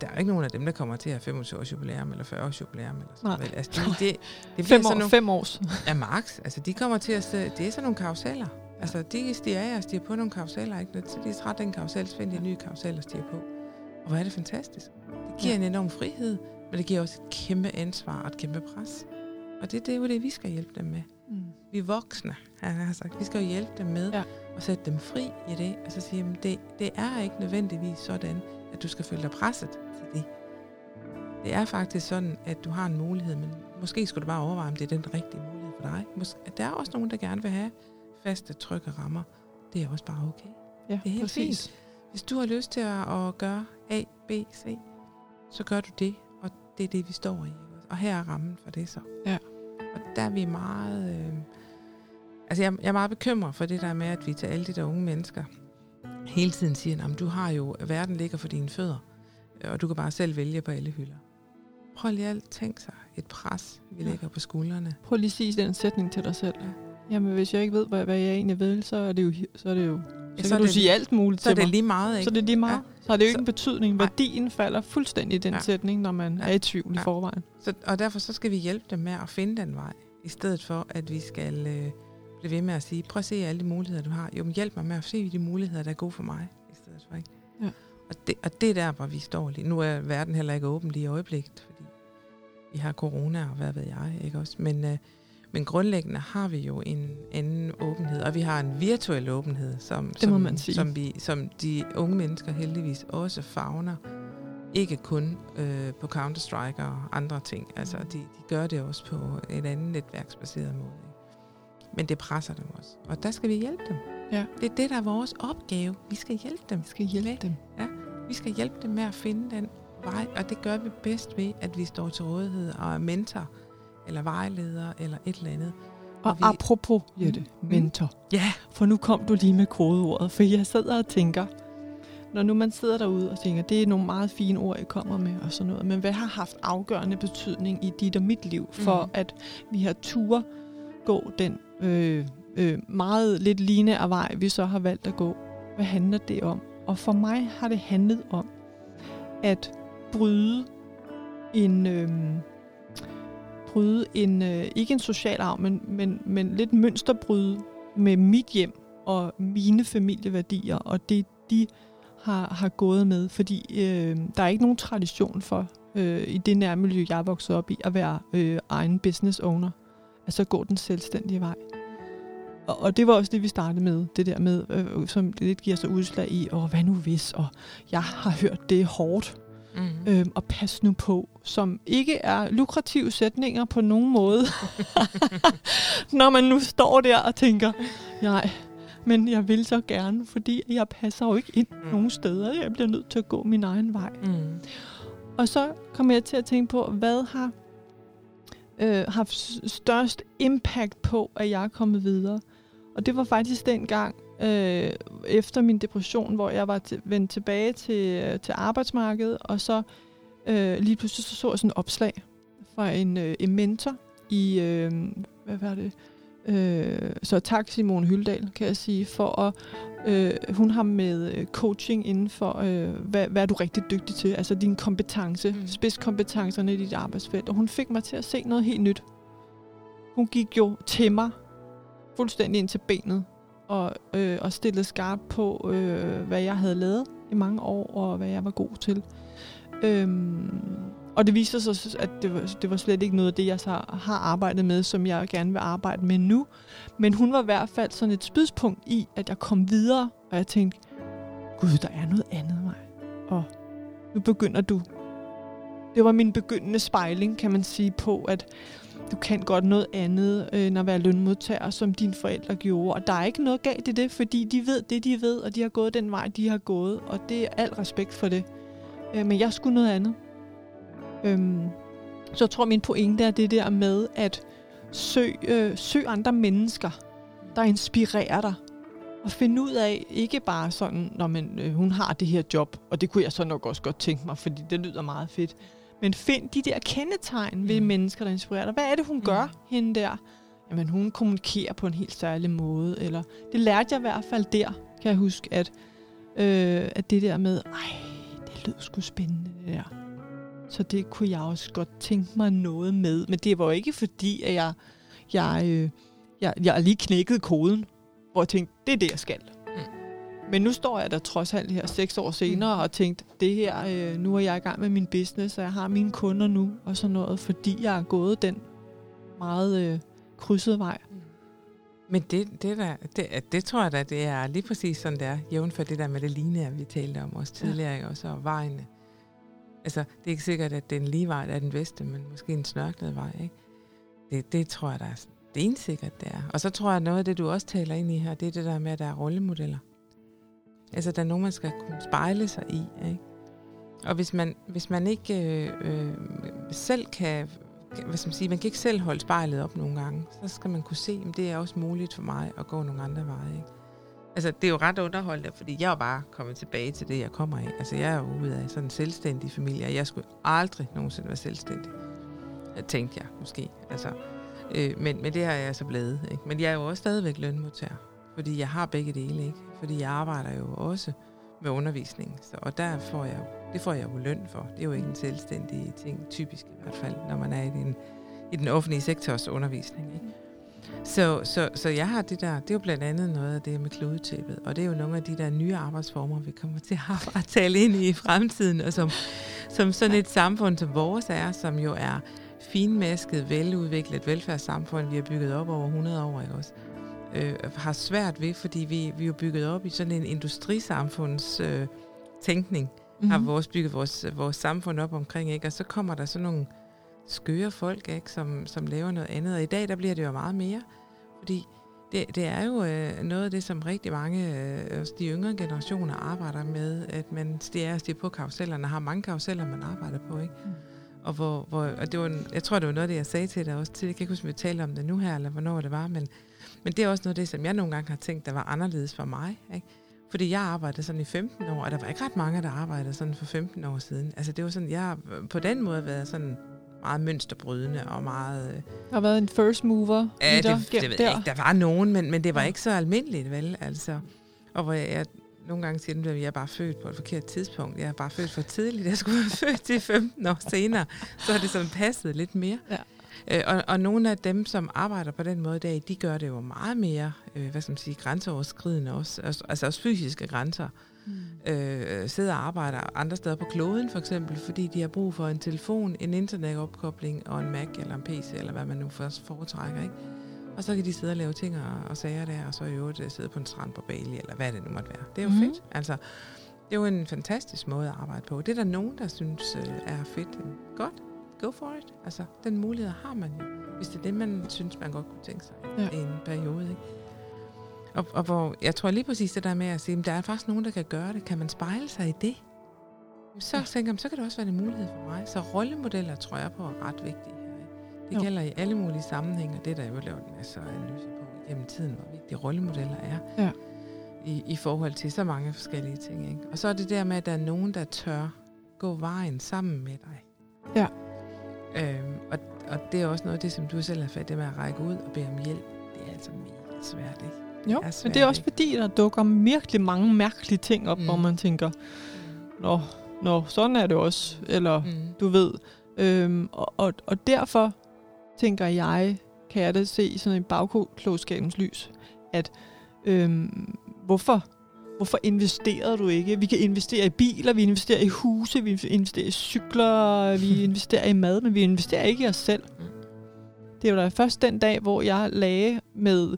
S3: der- er ikke nogen af dem, der kommer til at have 25 års jubilæum, eller 40 års jubilæum, eller sådan
S2: Nej.
S3: Altså, det, det, det
S2: Fem,
S3: sådan
S2: år,
S3: nogle,
S2: fem års.
S3: Ja, max. Altså, de kommer til at det er sådan nogle karuseller. Altså, de stiger af og stiger på nogle karuseller, ikke? Så de er træt af en karusel, så finder de en ny karusel og stiger på. Og hvor er det fantastisk. Det giver
S2: Ja.
S3: en enorm frihed, men det giver også et kæmpe ansvar og et kæmpe pres. Og det, det er jo det, vi skal hjælpe dem med.
S2: Mm.
S3: Vi er voksne, han har sagt. Vi skal jo hjælpe dem med
S2: Ja.
S3: og sætte dem fri i det. Og så sige, at det, det er ikke nødvendigvis sådan, at du skal føle dig presset til det. Det er faktisk sådan, at du har en mulighed, men måske skulle du bare overveje, om det er den rigtige mulighed for dig. Måske, der er også nogen, der gerne vil have faste, trygge rammer. Det er også bare okay.
S2: Ja,
S3: Det er helt
S2: præcis.
S3: Hvis du har lyst til at, at gøre A, B, C, så gør du det, og det er det, vi står i. Og her er rammen for det så.
S2: Ja.
S3: Og der er vi meget... Øh, altså, jeg, jeg er meget bekymret for det der med, at vi til alle de der unge mennesker hele tiden siger, at du har jo, verden ligger for dine fødder, og du kan bare selv vælge på alle hylder. Prøv lige at tænke sig et pres, vi
S2: Ja.
S3: lægger på skuldrene.
S2: Prøv lige at sige den sætning til dig selv.
S3: Ja.
S2: Jamen, hvis jeg ikke ved, hvad, hvad jeg egentlig vil, så er det jo, så er det jo så,
S3: så
S2: kan
S3: er
S2: du
S3: det-
S2: sige alt muligt
S3: Så
S2: til
S3: det
S2: mig.
S3: lige meget,
S2: Så
S3: ikke?
S2: det er lige meget.
S3: Ja.
S2: Ja. Så har det jo ikke
S3: Så-
S2: en betydning.
S3: Nej.
S2: Værdien falder fuldstændig i den
S3: Ja.
S2: ja. sætning, når man
S3: Ja.
S2: ja. er i tvivl
S3: Ja.
S2: i forvejen.
S3: Så, og derfor så skal vi hjælpe dem med at finde den vej, i stedet for, at vi skal øh, blive ved med at sige, prøv at se alle de muligheder, du har. Jo, men hjælp mig med at se de muligheder, der er gode for mig, i stedet for, ikke?
S2: Ja.
S3: Og, det, og det er der, hvor vi står lige. Nu er verden heller ikke åben lige i øjeblikket, fordi vi har corona, og hvad ved jeg, ikke også? Men, øh, men grundlæggende har vi jo en anden åbenhed, og vi har en virtuel åbenhed, som, som,
S2: må man sige.
S3: som, vi, som de unge mennesker heldigvis også fagner. Ikke kun øh, på Counter-Strike og andre ting. Altså, de, de gør det også på en anden netværksbaseret måde. Men det presser dem også. Og der skal vi hjælpe dem.
S2: Ja.
S3: Det er det, der er vores opgave. Vi skal hjælpe dem.
S2: Vi skal hjælpe
S3: med.
S2: dem.
S3: Vi skal hjælpe dem med at finde den vej, og det gør vi bedst ved, at vi står til rådighed og er mentor, eller vejleder, eller et eller andet.
S2: Og
S3: vi-
S2: apropos, Jette,
S3: Mm.
S2: mentor.
S3: Ja,
S2: For nu kom du lige med kodeordet, for jeg sidder og tænker, når nu man sidder derude og tænker, det er nogle meget fine ord, I kommer med og sådan noget, men hvad har haft afgørende betydning i dit og mit liv, for
S3: Mhm.
S2: at vi har tur gå den øh, øh, meget lidt lineære vej, vi så har valgt at gå? Hvad handler det om? Og for mig har det handlet om at bryde en... Øh, bryde en, øh, ikke en social arv, men, men, men lidt mønsterbryde med mit hjem og mine familieværdier, og det de har, har gået med. Fordi øh, der er ikke nogen tradition for, øh, i det nærmiljø, jeg er vokset op i, at være øh, egen business owner. Altså gå den selvstændige vej. Og, og det var også det, vi startede med. Det der med, øh, som det lidt giver sig udslag i, og hvad nu hvis, og jeg har hørt, det er hårdt
S3: mm.
S2: øhm, og pas nu på, som ikke er lukrative sætninger på nogen måde. <laughs> Når man nu står der og tænker, nej, men jeg vil så gerne, fordi jeg passer jo ikke ind
S3: Mm.
S2: nogen steder. Jeg bliver nødt til at gå min egen vej.
S3: Mm.
S2: Og så kommer jeg til at tænke på, hvad har øh, haft størst impact på, at jeg er kommet videre. Og det var faktisk dengang, øh, efter min depression, hvor jeg var til, vendt tilbage til, øh, til arbejdsmarkedet, og så øh, lige pludselig så, så jeg sådan et opslag fra en, øh, en mentor i, øh, hvad var det, øh, så tak Simone Hyldal, kan jeg sige, for at, øh, hun har med øh, coaching inden for, øh, hvad, hvad er du rigtig dygtig til, altså din kompetence,
S3: Mm.
S2: spidskompetencerne i dit arbejdsfelt, og hun fik mig til at se noget helt nyt. Hun gik jo til mig, fuldstændig ind til benet, og, øh, og stillede skarp på, øh, hvad jeg havde lavet i mange år, og hvad jeg var god til. Øhm, og det viser sig, at det var, det var slet ikke noget af det, jeg så har arbejdet med, som jeg gerne vil arbejde med nu. Men hun var i hvert fald sådan et spidspunkt i, at jeg kom videre, og jeg tænkte, gud, der er noget andet mig. Og nu begynder du. Det var min begyndende spejling, kan man sige, på, at du kan godt noget andet, øh, end at være lønmodtager, som dine forældre gjorde. Og der er ikke noget galt i det, fordi de ved det, de ved, og de har gået den vej, de har gået. Og det er al respekt for det. Øh, men jeg skulle noget andet. Øhm, så jeg tror, min pointe er det der med at søg, øh, søg andre mennesker, der inspirerer dig. Og finde ud af, ikke bare sådan, når man, øh, hun har det her job, og det kunne jeg så nok også godt tænke mig, fordi det lyder meget fedt. Men find de der kendetegn ved
S3: Mm.
S2: mennesker, der inspirerer dig. Hvad er det, hun
S3: Mm.
S2: gør, hende der? Jamen, hun kommunikerer på en helt særlig måde. Eller, det lærte jeg i hvert fald der, kan jeg huske, at, øh, at det der med, ej, det lød sgu spændende, det der. Så det kunne jeg også godt tænke mig noget med. Men det var ikke fordi, at jeg, jeg, øh, jeg, jeg lige knækkede koden, hvor jeg tænkte, det er det, jeg skal.
S3: Mm.
S2: Men nu står jeg der trods alt her seks år senere og tænkt, det her, øh, nu er jeg i gang med min business, og jeg har mine kunder nu og sådan noget, fordi jeg er gået den meget øh, krydsede vej.
S3: Men det, det, der, det, det tror jeg da, det er lige præcis sådan, det er. Jævn for det der med det lignende, vi talte om også tidligere, ja. også og vejene. Altså, det er ikke sikkert, at den lige vej er den bedste, men måske en snørklet vej, ikke? Det, det tror jeg, der er stensikkert, det er. Og så tror jeg, at noget af det, du også taler ind i her, det er det der med, at der er rollemodeller. Altså, der er nogen, man skal kunne spejle sig i, ikke? Og hvis man, hvis man ikke øh, øh, selv kan, kan- hvad skal man sige, man kan ikke selv holde spejlet op nogle gange, så skal man kunne se, at det er også muligt for mig at gå nogle andre veje. Ikke? Altså, det er jo ret underholdende, fordi jeg er jo bare kommet tilbage til det, jeg kommer af. Altså, jeg er jo ude af sådan en selvstændig familie, og jeg skulle aldrig nogensinde være selvstændig. Jeg tænkte jeg, måske. Altså, øh, men, men det har jeg så blevet. Ikke? Men jeg er jo også stadigvæk lønmodtager, fordi jeg har begge dele, ikke? Fordi jeg arbejder jo også med undervisning, så, og der får jeg, det får jeg jo løn for. Det er jo ikke en selvstændig ting, typisk i hvert fald, når man er i den, i den offentlige sektors undervisning. Ikke? Så, så, så jeg har det der, det er jo blandt andet noget af det med klodetæppet, og det er jo nogle af de der nye arbejdsformer, vi kommer til at <laughs> at tale ind i i fremtiden, og som, som sådan et samfund som vores er, som jo er finmasket, veludviklet velfærdssamfund, vi har bygget op over 100 år, ikke også? Øh, har svært ved, fordi vi, vi er jo bygget op i sådan en industrisamfunds øh, tænkning, mm-hmm. har vores bygget vores, vores samfund op omkring, ikke? Og så kommer der sådan nogle skøre folk, ikke? Som, som laver noget andet. Og i dag, der bliver det jo meget mere, fordi det, det er jo øh, noget af det, som rigtig mange øh, også de yngre generationer arbejder med, at man stiger og på karusellerne, har mange karuseller, man arbejder på, ikke?
S2: Mm.
S3: Og, hvor, hvor, og det var en, jeg tror, det var noget af det, jeg sagde til dig også til. Jeg kan ikke huske, om vi talte om det nu her, eller hvornår det var, men, men det er også noget af det, som jeg nogle gange har tænkt, der var anderledes for mig. Ikke? Fordi jeg arbejdede sådan i 15 år, og der var ikke ret mange, der arbejdede sådan for 15 år siden. Altså det var sådan, jeg på den måde været sådan meget mønsterbrydende og meget... øh,
S2: Der har været en first mover
S3: Ja, det, det
S2: gemt
S3: ved
S2: der.
S3: ikke. Der var nogen, men, men det var ikke så almindeligt, vel? Altså, og hvor jeg, jeg nogle gange siger, at jeg er bare født på et forkert tidspunkt. Jeg er bare født for tidligt. Jeg skulle være <laughs> født til 15 år senere. Så har det sådan passet lidt mere.
S2: Ja.
S3: Øh, og, og nogle af dem, som arbejder på den måde i dag, de gør det jo meget mere, øh, hvad skal man sige, grænseoverskridende også. Altså, altså også fysiske grænser.
S2: Mm.
S3: Øh, sidder og arbejder andre steder på kloden for eksempel, fordi de har brug for en telefon, en internetopkobling og en Mac eller en PC, eller hvad man nu først foretrækker, ikke? Og så kan de sidde og lave ting og, og sager der, og så i øvrigt øh, sidde på en strand på Bali, eller hvad det nu måtte være. Det er jo mm. fedt. Altså, det er jo en fantastisk måde at arbejde på. Det er der nogen, der synes øh, er fedt. Godt, go for it. Altså, den mulighed har man jo, hvis det er det, man synes, man godt kunne tænke sig
S2: ja.
S3: i en periode. Ikke? Og, og hvor, jeg tror lige præcis det der med at sige, at der er faktisk nogen, der kan gøre det. Kan man spejle sig i det? Så
S2: Ja.
S3: tænker jeg, så kan det også være en mulighed for mig. Så rollemodeller tror jeg på er ret vigtige her. Det
S2: Jo.
S3: gælder i alle mulige sammenhænge, og det er der jo lavet en masse analyser på gennem tiden, hvor vigtige rollemodeller er.
S2: Ja.
S3: I, I forhold til så mange forskellige ting. Ikke? Og så er det der med, at der er nogen, der tør gå vejen sammen med dig.
S2: Ja.
S3: Øhm, og og det er også noget af det, som du selv har fat det med at række ud og bede om hjælp. Det er altså mega svært, ikke?
S2: Jo,
S3: er
S2: men det er også fordi, der dukker virkelig mange mærkelige ting op, mm. hvor man tænker, nå, nå, sådan er det også. Eller, mm. Du ved. Øhm, og, og, og derfor tænker jeg, kan jeg da se i sådan en bagklogskabens lys, at øhm, hvorfor, hvorfor investerede du ikke? Vi kan investere i biler, vi investerer i huse, vi investerer i cykler, vi <laughs> investerer i mad, men vi investerer ikke i os selv.
S3: Mm.
S2: Det var da først den dag, hvor jeg lagde med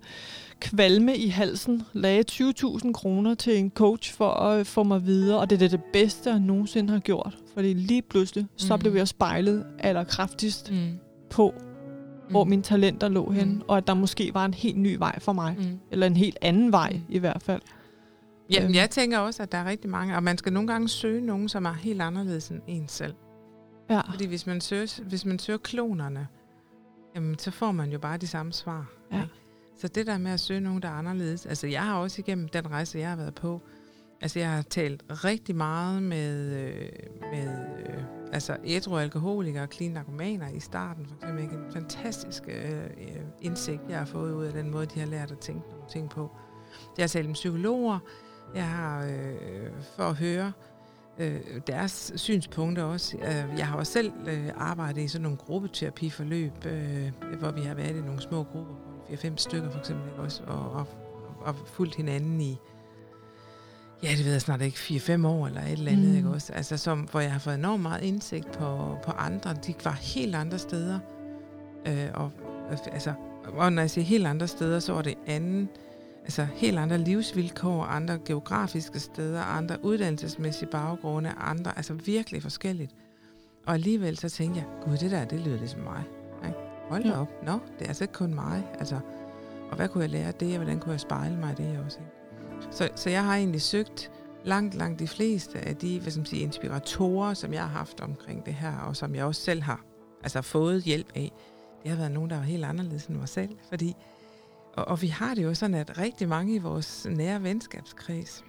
S2: kvalme i halsen, lagde 20.000 kroner til en coach for at få mig videre, og det er det bedste, jeg nogensinde har gjort. Fordi lige pludselig, så
S3: Mm.
S2: blev jeg spejlet allerkraftigst
S3: Mm.
S2: på, hvor mine talenter lå hen,
S3: Mm.
S2: og at der måske var en helt ny vej for mig.
S3: Mm.
S2: Eller en helt anden vej
S3: Mm.
S2: i hvert fald.
S3: Jamen,
S2: Øhm.
S3: jeg tænker også, at der er rigtig mange, og man skal nogle gange søge nogen, som er helt anderledes end en selv.
S2: Ja.
S3: Fordi hvis man søger, hvis man søger klonerne, jamen, så får man jo bare de samme svar.
S2: Ja.
S3: ikke? Så det der med at søge nogen, der er anderledes, altså jeg har også igennem den rejse, jeg har været på, altså jeg har talt rigtig meget med, øh, med øh, altså ædru alkoholikere og clean narkomaner i starten, for eksempel ikke? en fantastisk øh, indsigt, jeg har fået ud af den måde, de har lært at tænke nogle ting på. Jeg har talt med psykologer, jeg har øh, for at høre øh, deres synspunkter også. Øh, jeg har også selv øh, arbejdet i sådan nogle gruppeterapiforløb, øh, hvor vi har været i nogle små grupper, 4-5 stykker for eksempel, ikke? Også, og, og, og fulgt hinanden i, ja, det ved jeg snart ikke, 4-5 år eller et eller andet,
S2: Mm.
S3: ikke også? Altså, som, hvor jeg har fået enormt meget indsigt på, på andre. De var helt andre steder. Øh, og, altså, og når jeg siger helt andre steder, så var det anden, altså helt andre livsvilkår, andre geografiske steder, andre uddannelsesmæssige baggrunde, andre, altså virkelig forskelligt. Og alligevel så tænkte jeg, gud, det der, det lyder ligesom mig. Hold da
S2: Ja.
S3: op. Nå, det er altså ikke kun mig. Altså, og hvad kunne jeg lære af det, og hvordan kunne jeg spejle mig i det også? Ikke? Så, så jeg har egentlig søgt langt, langt de fleste af de hvad skal man sige, inspiratorer, som jeg har haft omkring det her, og som jeg også selv har altså, fået hjælp af. Det har været nogen, der var helt anderledes end mig selv, fordi og, og vi har det jo sådan, at rigtig mange i vores nære venskabskreds,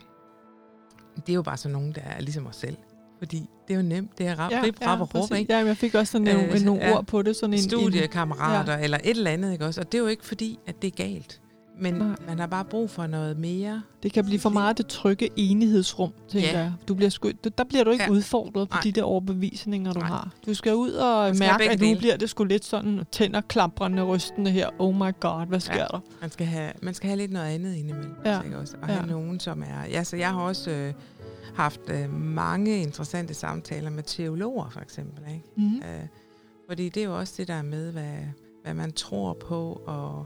S3: det er jo bare sådan nogen, der er ligesom os selv. Fordi det er jo nemt, det er rap, ja, rip, rap og råb,
S2: præcis.
S3: ikke?
S2: Ja, men jeg fik også sådan nogle,
S3: Øh,
S2: nogle
S3: ja.
S2: ord på det. Sådan en, en,
S3: Studiekammerater ja. eller et eller andet, ikke også? Og det er jo ikke fordi, at det er galt. Men
S2: Nej.
S3: Man har bare brug for noget mere.
S2: det kan blive for meget det trygge enighedsrum, tænker
S3: Ja.
S2: jeg. Du bliver sgu, der bliver du ikke
S3: Ja.
S2: udfordret på
S3: Nej.
S2: de der overbevisninger, du
S3: Nej.
S2: har. Du skal ud og
S3: Man
S2: mærke, at nu
S3: dele.
S2: bliver det sgu lidt sådan tænder klaprende, rystende her. Oh my god, hvad sker
S3: Ja.
S2: der?
S3: Man skal have, man skal have lidt noget andet indimellem.
S2: Ja.
S3: Ikke også? Og
S2: Ja.
S3: have nogen, som er... Ja, så jeg har også øh, haft øh, mange interessante samtaler med teologer, for eksempel. Ikke?
S2: Mm.
S3: Øh, fordi det er jo også det der med, hvad, hvad man tror på, og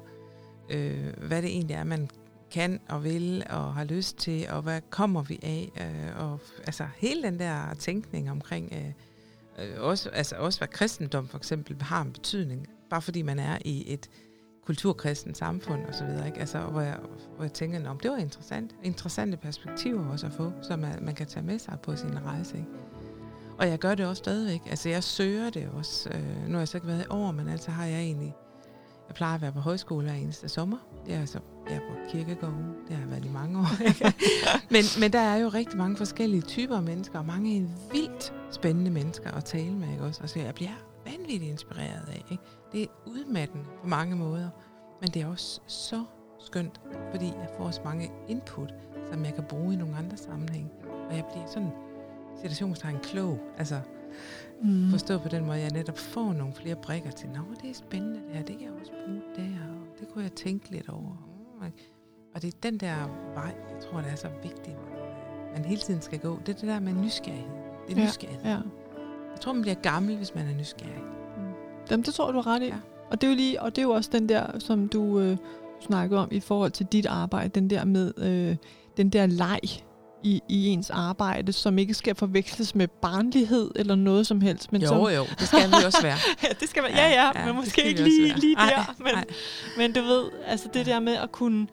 S3: øh, hvad det egentlig er, man kan og vil og har lyst til, og hvad kommer vi af, øh, og altså hele den der tænkning omkring, øh, øh, også, altså også hvad kristendom for eksempel har en betydning, bare fordi man er i et kulturkristen samfund og så videre, ikke? Altså, hvor jeg, hvor jeg tænker, om det var interessant, interessante perspektiver også at få, som man, man kan tage med sig på sin rejse, ikke? Og jeg gør det også stadigvæk. Altså, jeg søger det også. Øh, nu har jeg så ikke været i år, men altså har jeg egentlig... Jeg plejer at være på højskole hver eneste sommer. Det er altså, jeg er på kirkegården. Det har jeg været i mange år. <laughs> Ikke? men, men der er jo rigtig mange forskellige typer af mennesker, og mange vildt spændende mennesker at tale med. Ikke også? Altså, jeg bliver vanvittigt inspireret af. Ikke? Det er udmattende på mange måder, men det er også så skønt, fordi jeg får så mange input, som jeg kan bruge i nogle andre sammenhæng. Og jeg bliver sådan situationstegn klog. Altså,
S2: Mm.
S3: forstå på den måde, jeg netop får nogle flere brikker til, nå, det er spændende det her, det kan jeg også bruge der, og det kunne jeg tænke lidt over. Mm? Og det er den der vej, jeg tror, det er så vigtigt, man hele tiden skal gå. Det er det der med nysgerrighed. Det er
S2: Ja,
S3: nysgerrighed.
S2: Ja.
S3: Jeg tror, man bliver gammel, hvis man er nysgerrig.
S2: Jamen, det tror jeg, du har ret i. Ja.
S3: Ja.
S2: Og det er jo lige, og det er jo også den der, som du øh, snakkede om i forhold til dit arbejde, den der med øh, den der leg i, i ens arbejde, som ikke skal forveksles med barnlighed eller noget som helst. Men
S3: jo,
S2: som,
S3: jo, det skal vi også være. <laughs>
S2: ja, det skal være, ja, ja,
S3: Ja,
S2: men
S3: det
S2: måske ikke lige, lige
S3: Ej,
S2: der. Men,
S3: ej.
S2: men du ved, altså det der med at kunne,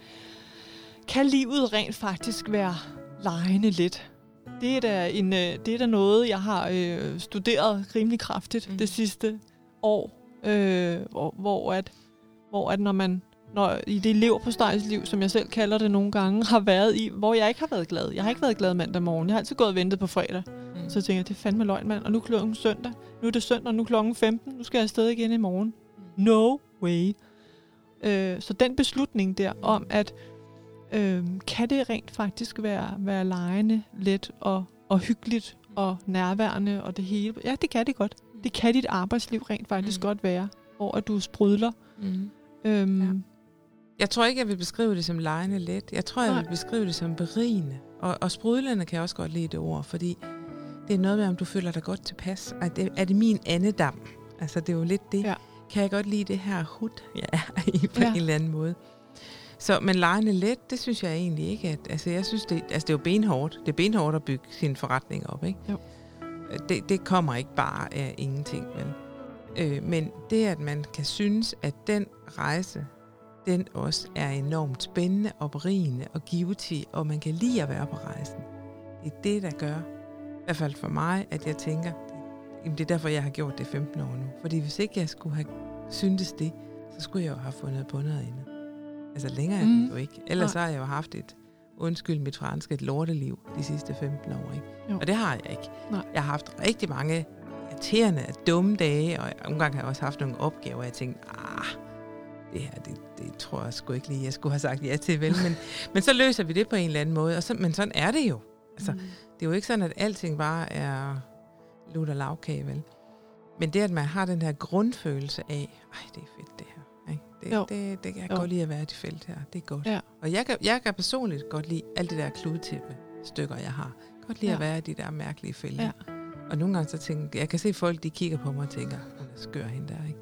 S2: kan livet rent faktisk være lejende lidt? Det er da, en, øh, det er da noget, jeg har øh, studeret rimelig kraftigt mm.
S3: Mhm.
S2: det sidste år, øh, hvor, hvor, at, hvor at når man når i det lever på liv, som jeg selv kalder det nogle gange, har været i, hvor jeg ikke har været glad. Jeg har ikke været glad mandag morgen. Jeg har altid gået og ventet på fredag. Mm. Så tænker jeg, det er fandme løgn, mand. Og nu er klokken søndag. Nu er det søndag, nu er klokken 15. Nu skal jeg afsted igen i morgen.
S3: Mm.
S2: No way. Øh, så den beslutning der om, at øh, kan det rent faktisk være, være lejende, let og, og hyggeligt og nærværende og det hele. Ja, det kan det godt. Det kan dit arbejdsliv rent faktisk mm. godt være, hvor at du sprudler.
S3: Mm.
S2: Øhm, ja.
S3: Jeg tror ikke, jeg vil beskrive det som lejende let. Jeg tror, jeg Nej. vil beskrive det som berigende. Og, og sprudlende kan jeg også godt lide det ord, fordi det er noget med, om du føler dig godt tilpas. Er det, er det min andedam? Altså, det er jo lidt det. Ja. Kan jeg godt lide det her hud, jeg er i på ja. en eller anden måde. Så, men lejende let, det synes jeg egentlig ikke. At, altså, jeg synes, det, altså, det er jo benhårdt. Det er benhårdt at bygge sin forretning op, ikke? Jo. Det, det kommer ikke bare af ingenting, vel? Øh, men det, at man kan synes, at den rejse, den også er enormt spændende og berigende og givetig, og man kan lide at være på rejsen. Det er det, der gør, i hvert fald for mig, at jeg tænker, det, det er derfor, jeg har gjort det 15 år nu. Fordi hvis ikke jeg skulle have syntes det, så skulle jeg jo have fundet på noget andet. Altså længere mm. er det jo ikke. Ellers Nej. har jeg jo haft et, undskyld mit franske, et lorteliv de sidste 15 år. Ikke? Jo. Og det har jeg ikke. Nej. Jeg har haft rigtig mange irriterende, dumme dage, og nogle gange har jeg også haft nogle opgaver, og jeg tænkte, ah, det her, det, det tror jeg sgu ikke lige, jeg skulle have sagt ja til, vel? Men, <laughs> men så løser vi det på en eller anden måde, og så, men sådan er det jo. Altså, mm. Det er jo ikke sådan, at alting bare er lutter lavkage, vel? Men det, at man har den her grundfølelse af, ej, det er fedt det her. Ikke? Det, jo. det, det kan jeg jo. godt lide at være i det felt her. Det er godt. Ja. Og jeg kan, jeg kan personligt godt lide alle de der kludetippe stykker, jeg har. Godt lide ja. at være i de der mærkelige felter. Ja. Og nogle gange så tænker jeg, kan se folk, de kigger på mig og tænker, hun er skør hende der, ikke?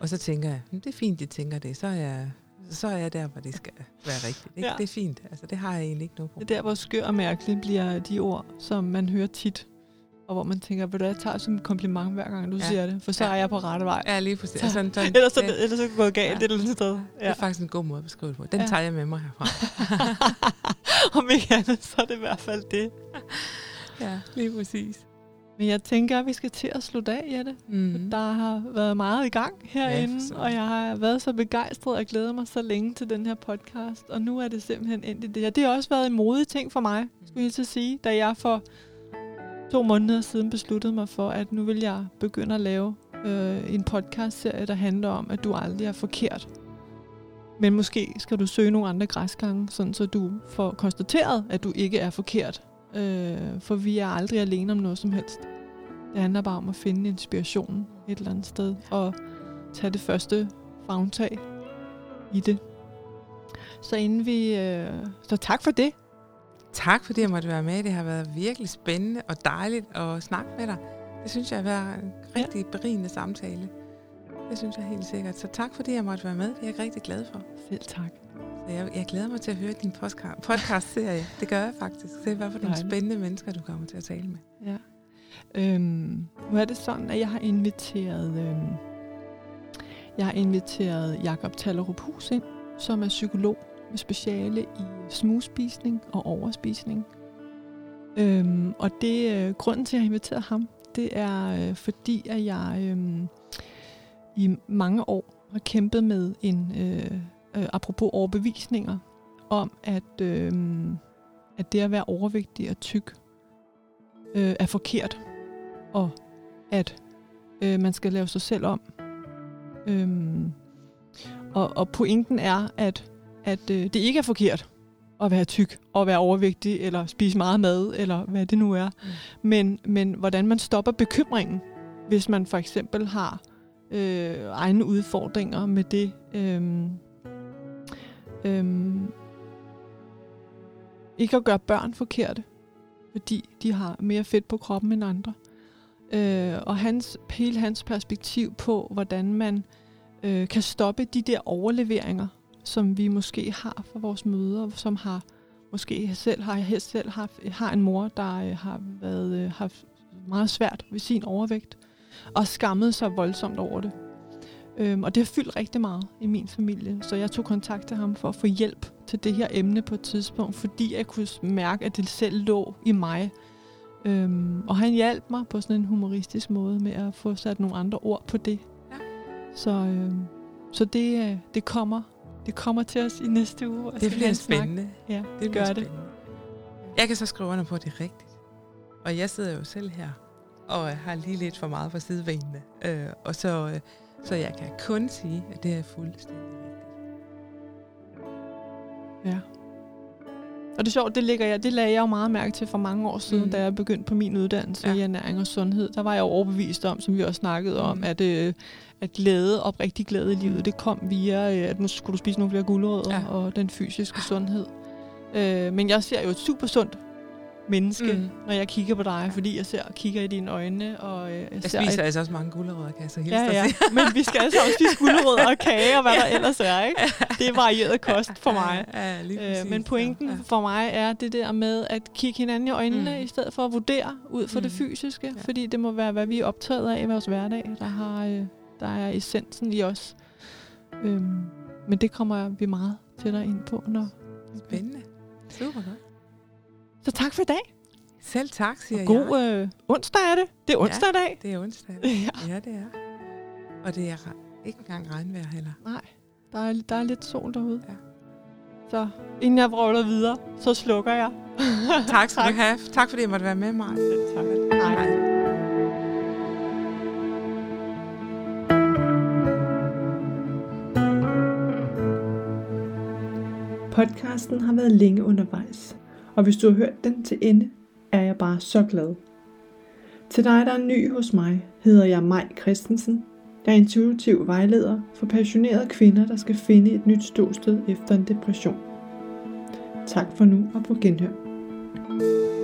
S3: Og så tænker jeg, det er fint, de tænker det. Så er jeg, så er jeg der, hvor det skal være rigtigt. Ikke? Ja. Det er fint. Altså, det har jeg egentlig ikke noget på.
S2: Det er der, hvor skør og mærkelig bliver de ord, som man hører tit. Og hvor man tænker, vil du jeg tager som et kompliment hver gang, du ja. siger det, for så ja. er jeg på rette vej.
S3: Ja, lige præcis. Altså, sådan,
S2: sådan, ellers, så, det, ellers så er det galt ja. et eller andet sted.
S3: Ja. Det er faktisk en god måde at beskrive det på. Den ja. tager jeg med mig herfra. <laughs>
S2: Om ikke andet, så er det i hvert fald det.
S3: Ja, lige præcis.
S2: Men jeg tænker, at vi skal til at slutte af, Jette. Mm. Der har været meget i gang herinde, ja, og jeg har været så begejstret og glædet mig så længe til den her podcast. Og nu er det simpelthen endt i det her. Det har også været en modig ting for mig, skulle jeg til at sige, da jeg for to måneder siden besluttede mig for, at nu vil jeg begynde at lave øh, en podcastserie, der handler om, at du aldrig er forkert. Men måske skal du søge nogle andre græsgange, sådan så du får konstateret, at du ikke er forkert. Øh, for vi er aldrig alene om noget som helst. Det handler bare om at finde inspiration et eller andet sted, og tage det første fagtag i det. Så inden vi... Øh, så tak for det.
S3: Tak fordi jeg måtte være med. Det har været virkelig spændende og dejligt at snakke med dig. Det synes jeg har været en rigtig ja. berigende samtale. Det synes jeg helt sikkert. Så tak fordi jeg måtte være med. Det er jeg rigtig glad for.
S2: Selv tak.
S3: Så jeg, jeg glæder mig til at høre din podcast-serie. Det gør jeg faktisk. Se, hvad for nogle spændende mennesker, du kommer til at tale med.
S2: Ja. Øhm, nu er det sådan, at jeg har inviteret... Øhm, jeg har inviteret Jakob Tallerup Hus ind, som er psykolog med speciale i smugspisning og overspisning. Øhm, og det øh, grunden til, at jeg har inviteret ham, det er øh, fordi, at jeg øh, i mange år har kæmpet med en, øh, øh, apropos overbevisninger, om at, øh, at det at være overvægtig og tyk øh, er forkert, og at øh, man skal lave sig selv om. Øh, og, og pointen er, at, at øh, det ikke er forkert at være tyk, og være overvægtig, eller spise meget mad, eller hvad det nu er. Mm. Men, men hvordan man stopper bekymringen, hvis man for eksempel har øh, egne udfordringer med det. Øh, øh, ikke at gøre børn forkerte, fordi de har mere fedt på kroppen end andre. Øh, og hans, hele hans perspektiv på, hvordan man øh, kan stoppe de der overleveringer, som vi måske har for vores møder, som har måske selv har jeg selv haft, har en mor, der øh, har været øh, haft meget svært ved sin overvægt, og skammet sig voldsomt over det. Øhm, og det har fyldt rigtig meget i min familie, så jeg tog kontakt til ham for at få hjælp til det her emne på et tidspunkt, fordi jeg kunne mærke, at det selv lå i mig. Øhm, og han hjalp mig på sådan en humoristisk måde med at få sat nogle andre ord på det. Ja. Så, øhm, så det, øh, det kommer det kommer til os i næste uge.
S3: Det bliver spændende.
S2: Ja, det gør det.
S3: Jeg kan så skrive under på, at det er rigtigt. Og jeg sidder jo selv her, og har lige lidt for meget på sidebenene. Øh, og så, øh, så jeg kan kun sige, at det er fuldstændig rigtigt.
S2: Ja. Og det er sjovt, det, ligger jeg, det lagde jeg jo meget mærke til for mange år siden,
S3: Mm.
S2: mm. da jeg begyndte på min uddannelse
S3: Ja.
S2: i ernæring og sundhed. Der var jeg jo overbevist om, som vi også snakkede om,
S3: Mm.
S2: at, øh, at glæde, oprigtig glæde i livet, det kom via, øh, at nu skulle du spise nogle flere gulerødder
S3: ja.
S2: og den fysiske sundhed. Øh, men jeg ser jo et super sundt menneske,
S3: Mm.
S2: når jeg kigger på dig, fordi jeg ser kigger i dine øjne, og øh, jeg,
S3: Jeg
S2: ser
S3: spiser
S2: et,
S3: altså også mange gulerødder, kan jeg så hilse
S2: Ja, ja, men vi skal altså også spise gulerødder og kage og hvad der <laughs> ellers er, ikke? Det er varieret kost for mig.
S3: Ja, ja, lige
S2: Øh, men pointen
S3: Ja.
S2: ja. for mig er det der med at kigge hinanden i øjnene,
S3: Mm.
S2: i stedet for at vurdere ud fra mm. det fysiske.
S3: Ja.
S2: Ja. Fordi det må være, hvad vi er optaget af i vores hverdag, der, har, øh, der er essensen i os. Øhm, men det kommer vi meget tættere ind på. Når
S3: Spændende. Super godt.
S2: Så tak for i dag.
S3: Selv tak, siger
S2: Og god
S3: jeg.
S2: øh, onsdag er det. Det er onsdag i dag.
S3: Det er onsdag. <laughs>
S2: Ja.
S3: Ja, det er. Og det er ikke engang regnvejr heller.
S2: Nej, der er, der er lidt sol derude.
S3: Ja.
S2: Så inden jeg vrøvler videre, så slukker jeg. <laughs>
S3: Tak skal du have. Tak fordi jeg måtte være med mig.
S2: Selv tak. Hej.
S1: Podcasten har været længe undervejs, og hvis du har hørt den til ende, er jeg bare så glad. Til dig, der er ny hos mig, hedder jeg Maj Christensen. Jeg er intuitiv vejleder for passionerede kvinder, der skal finde et nyt ståsted efter en depression. Tak for nu og på genhør.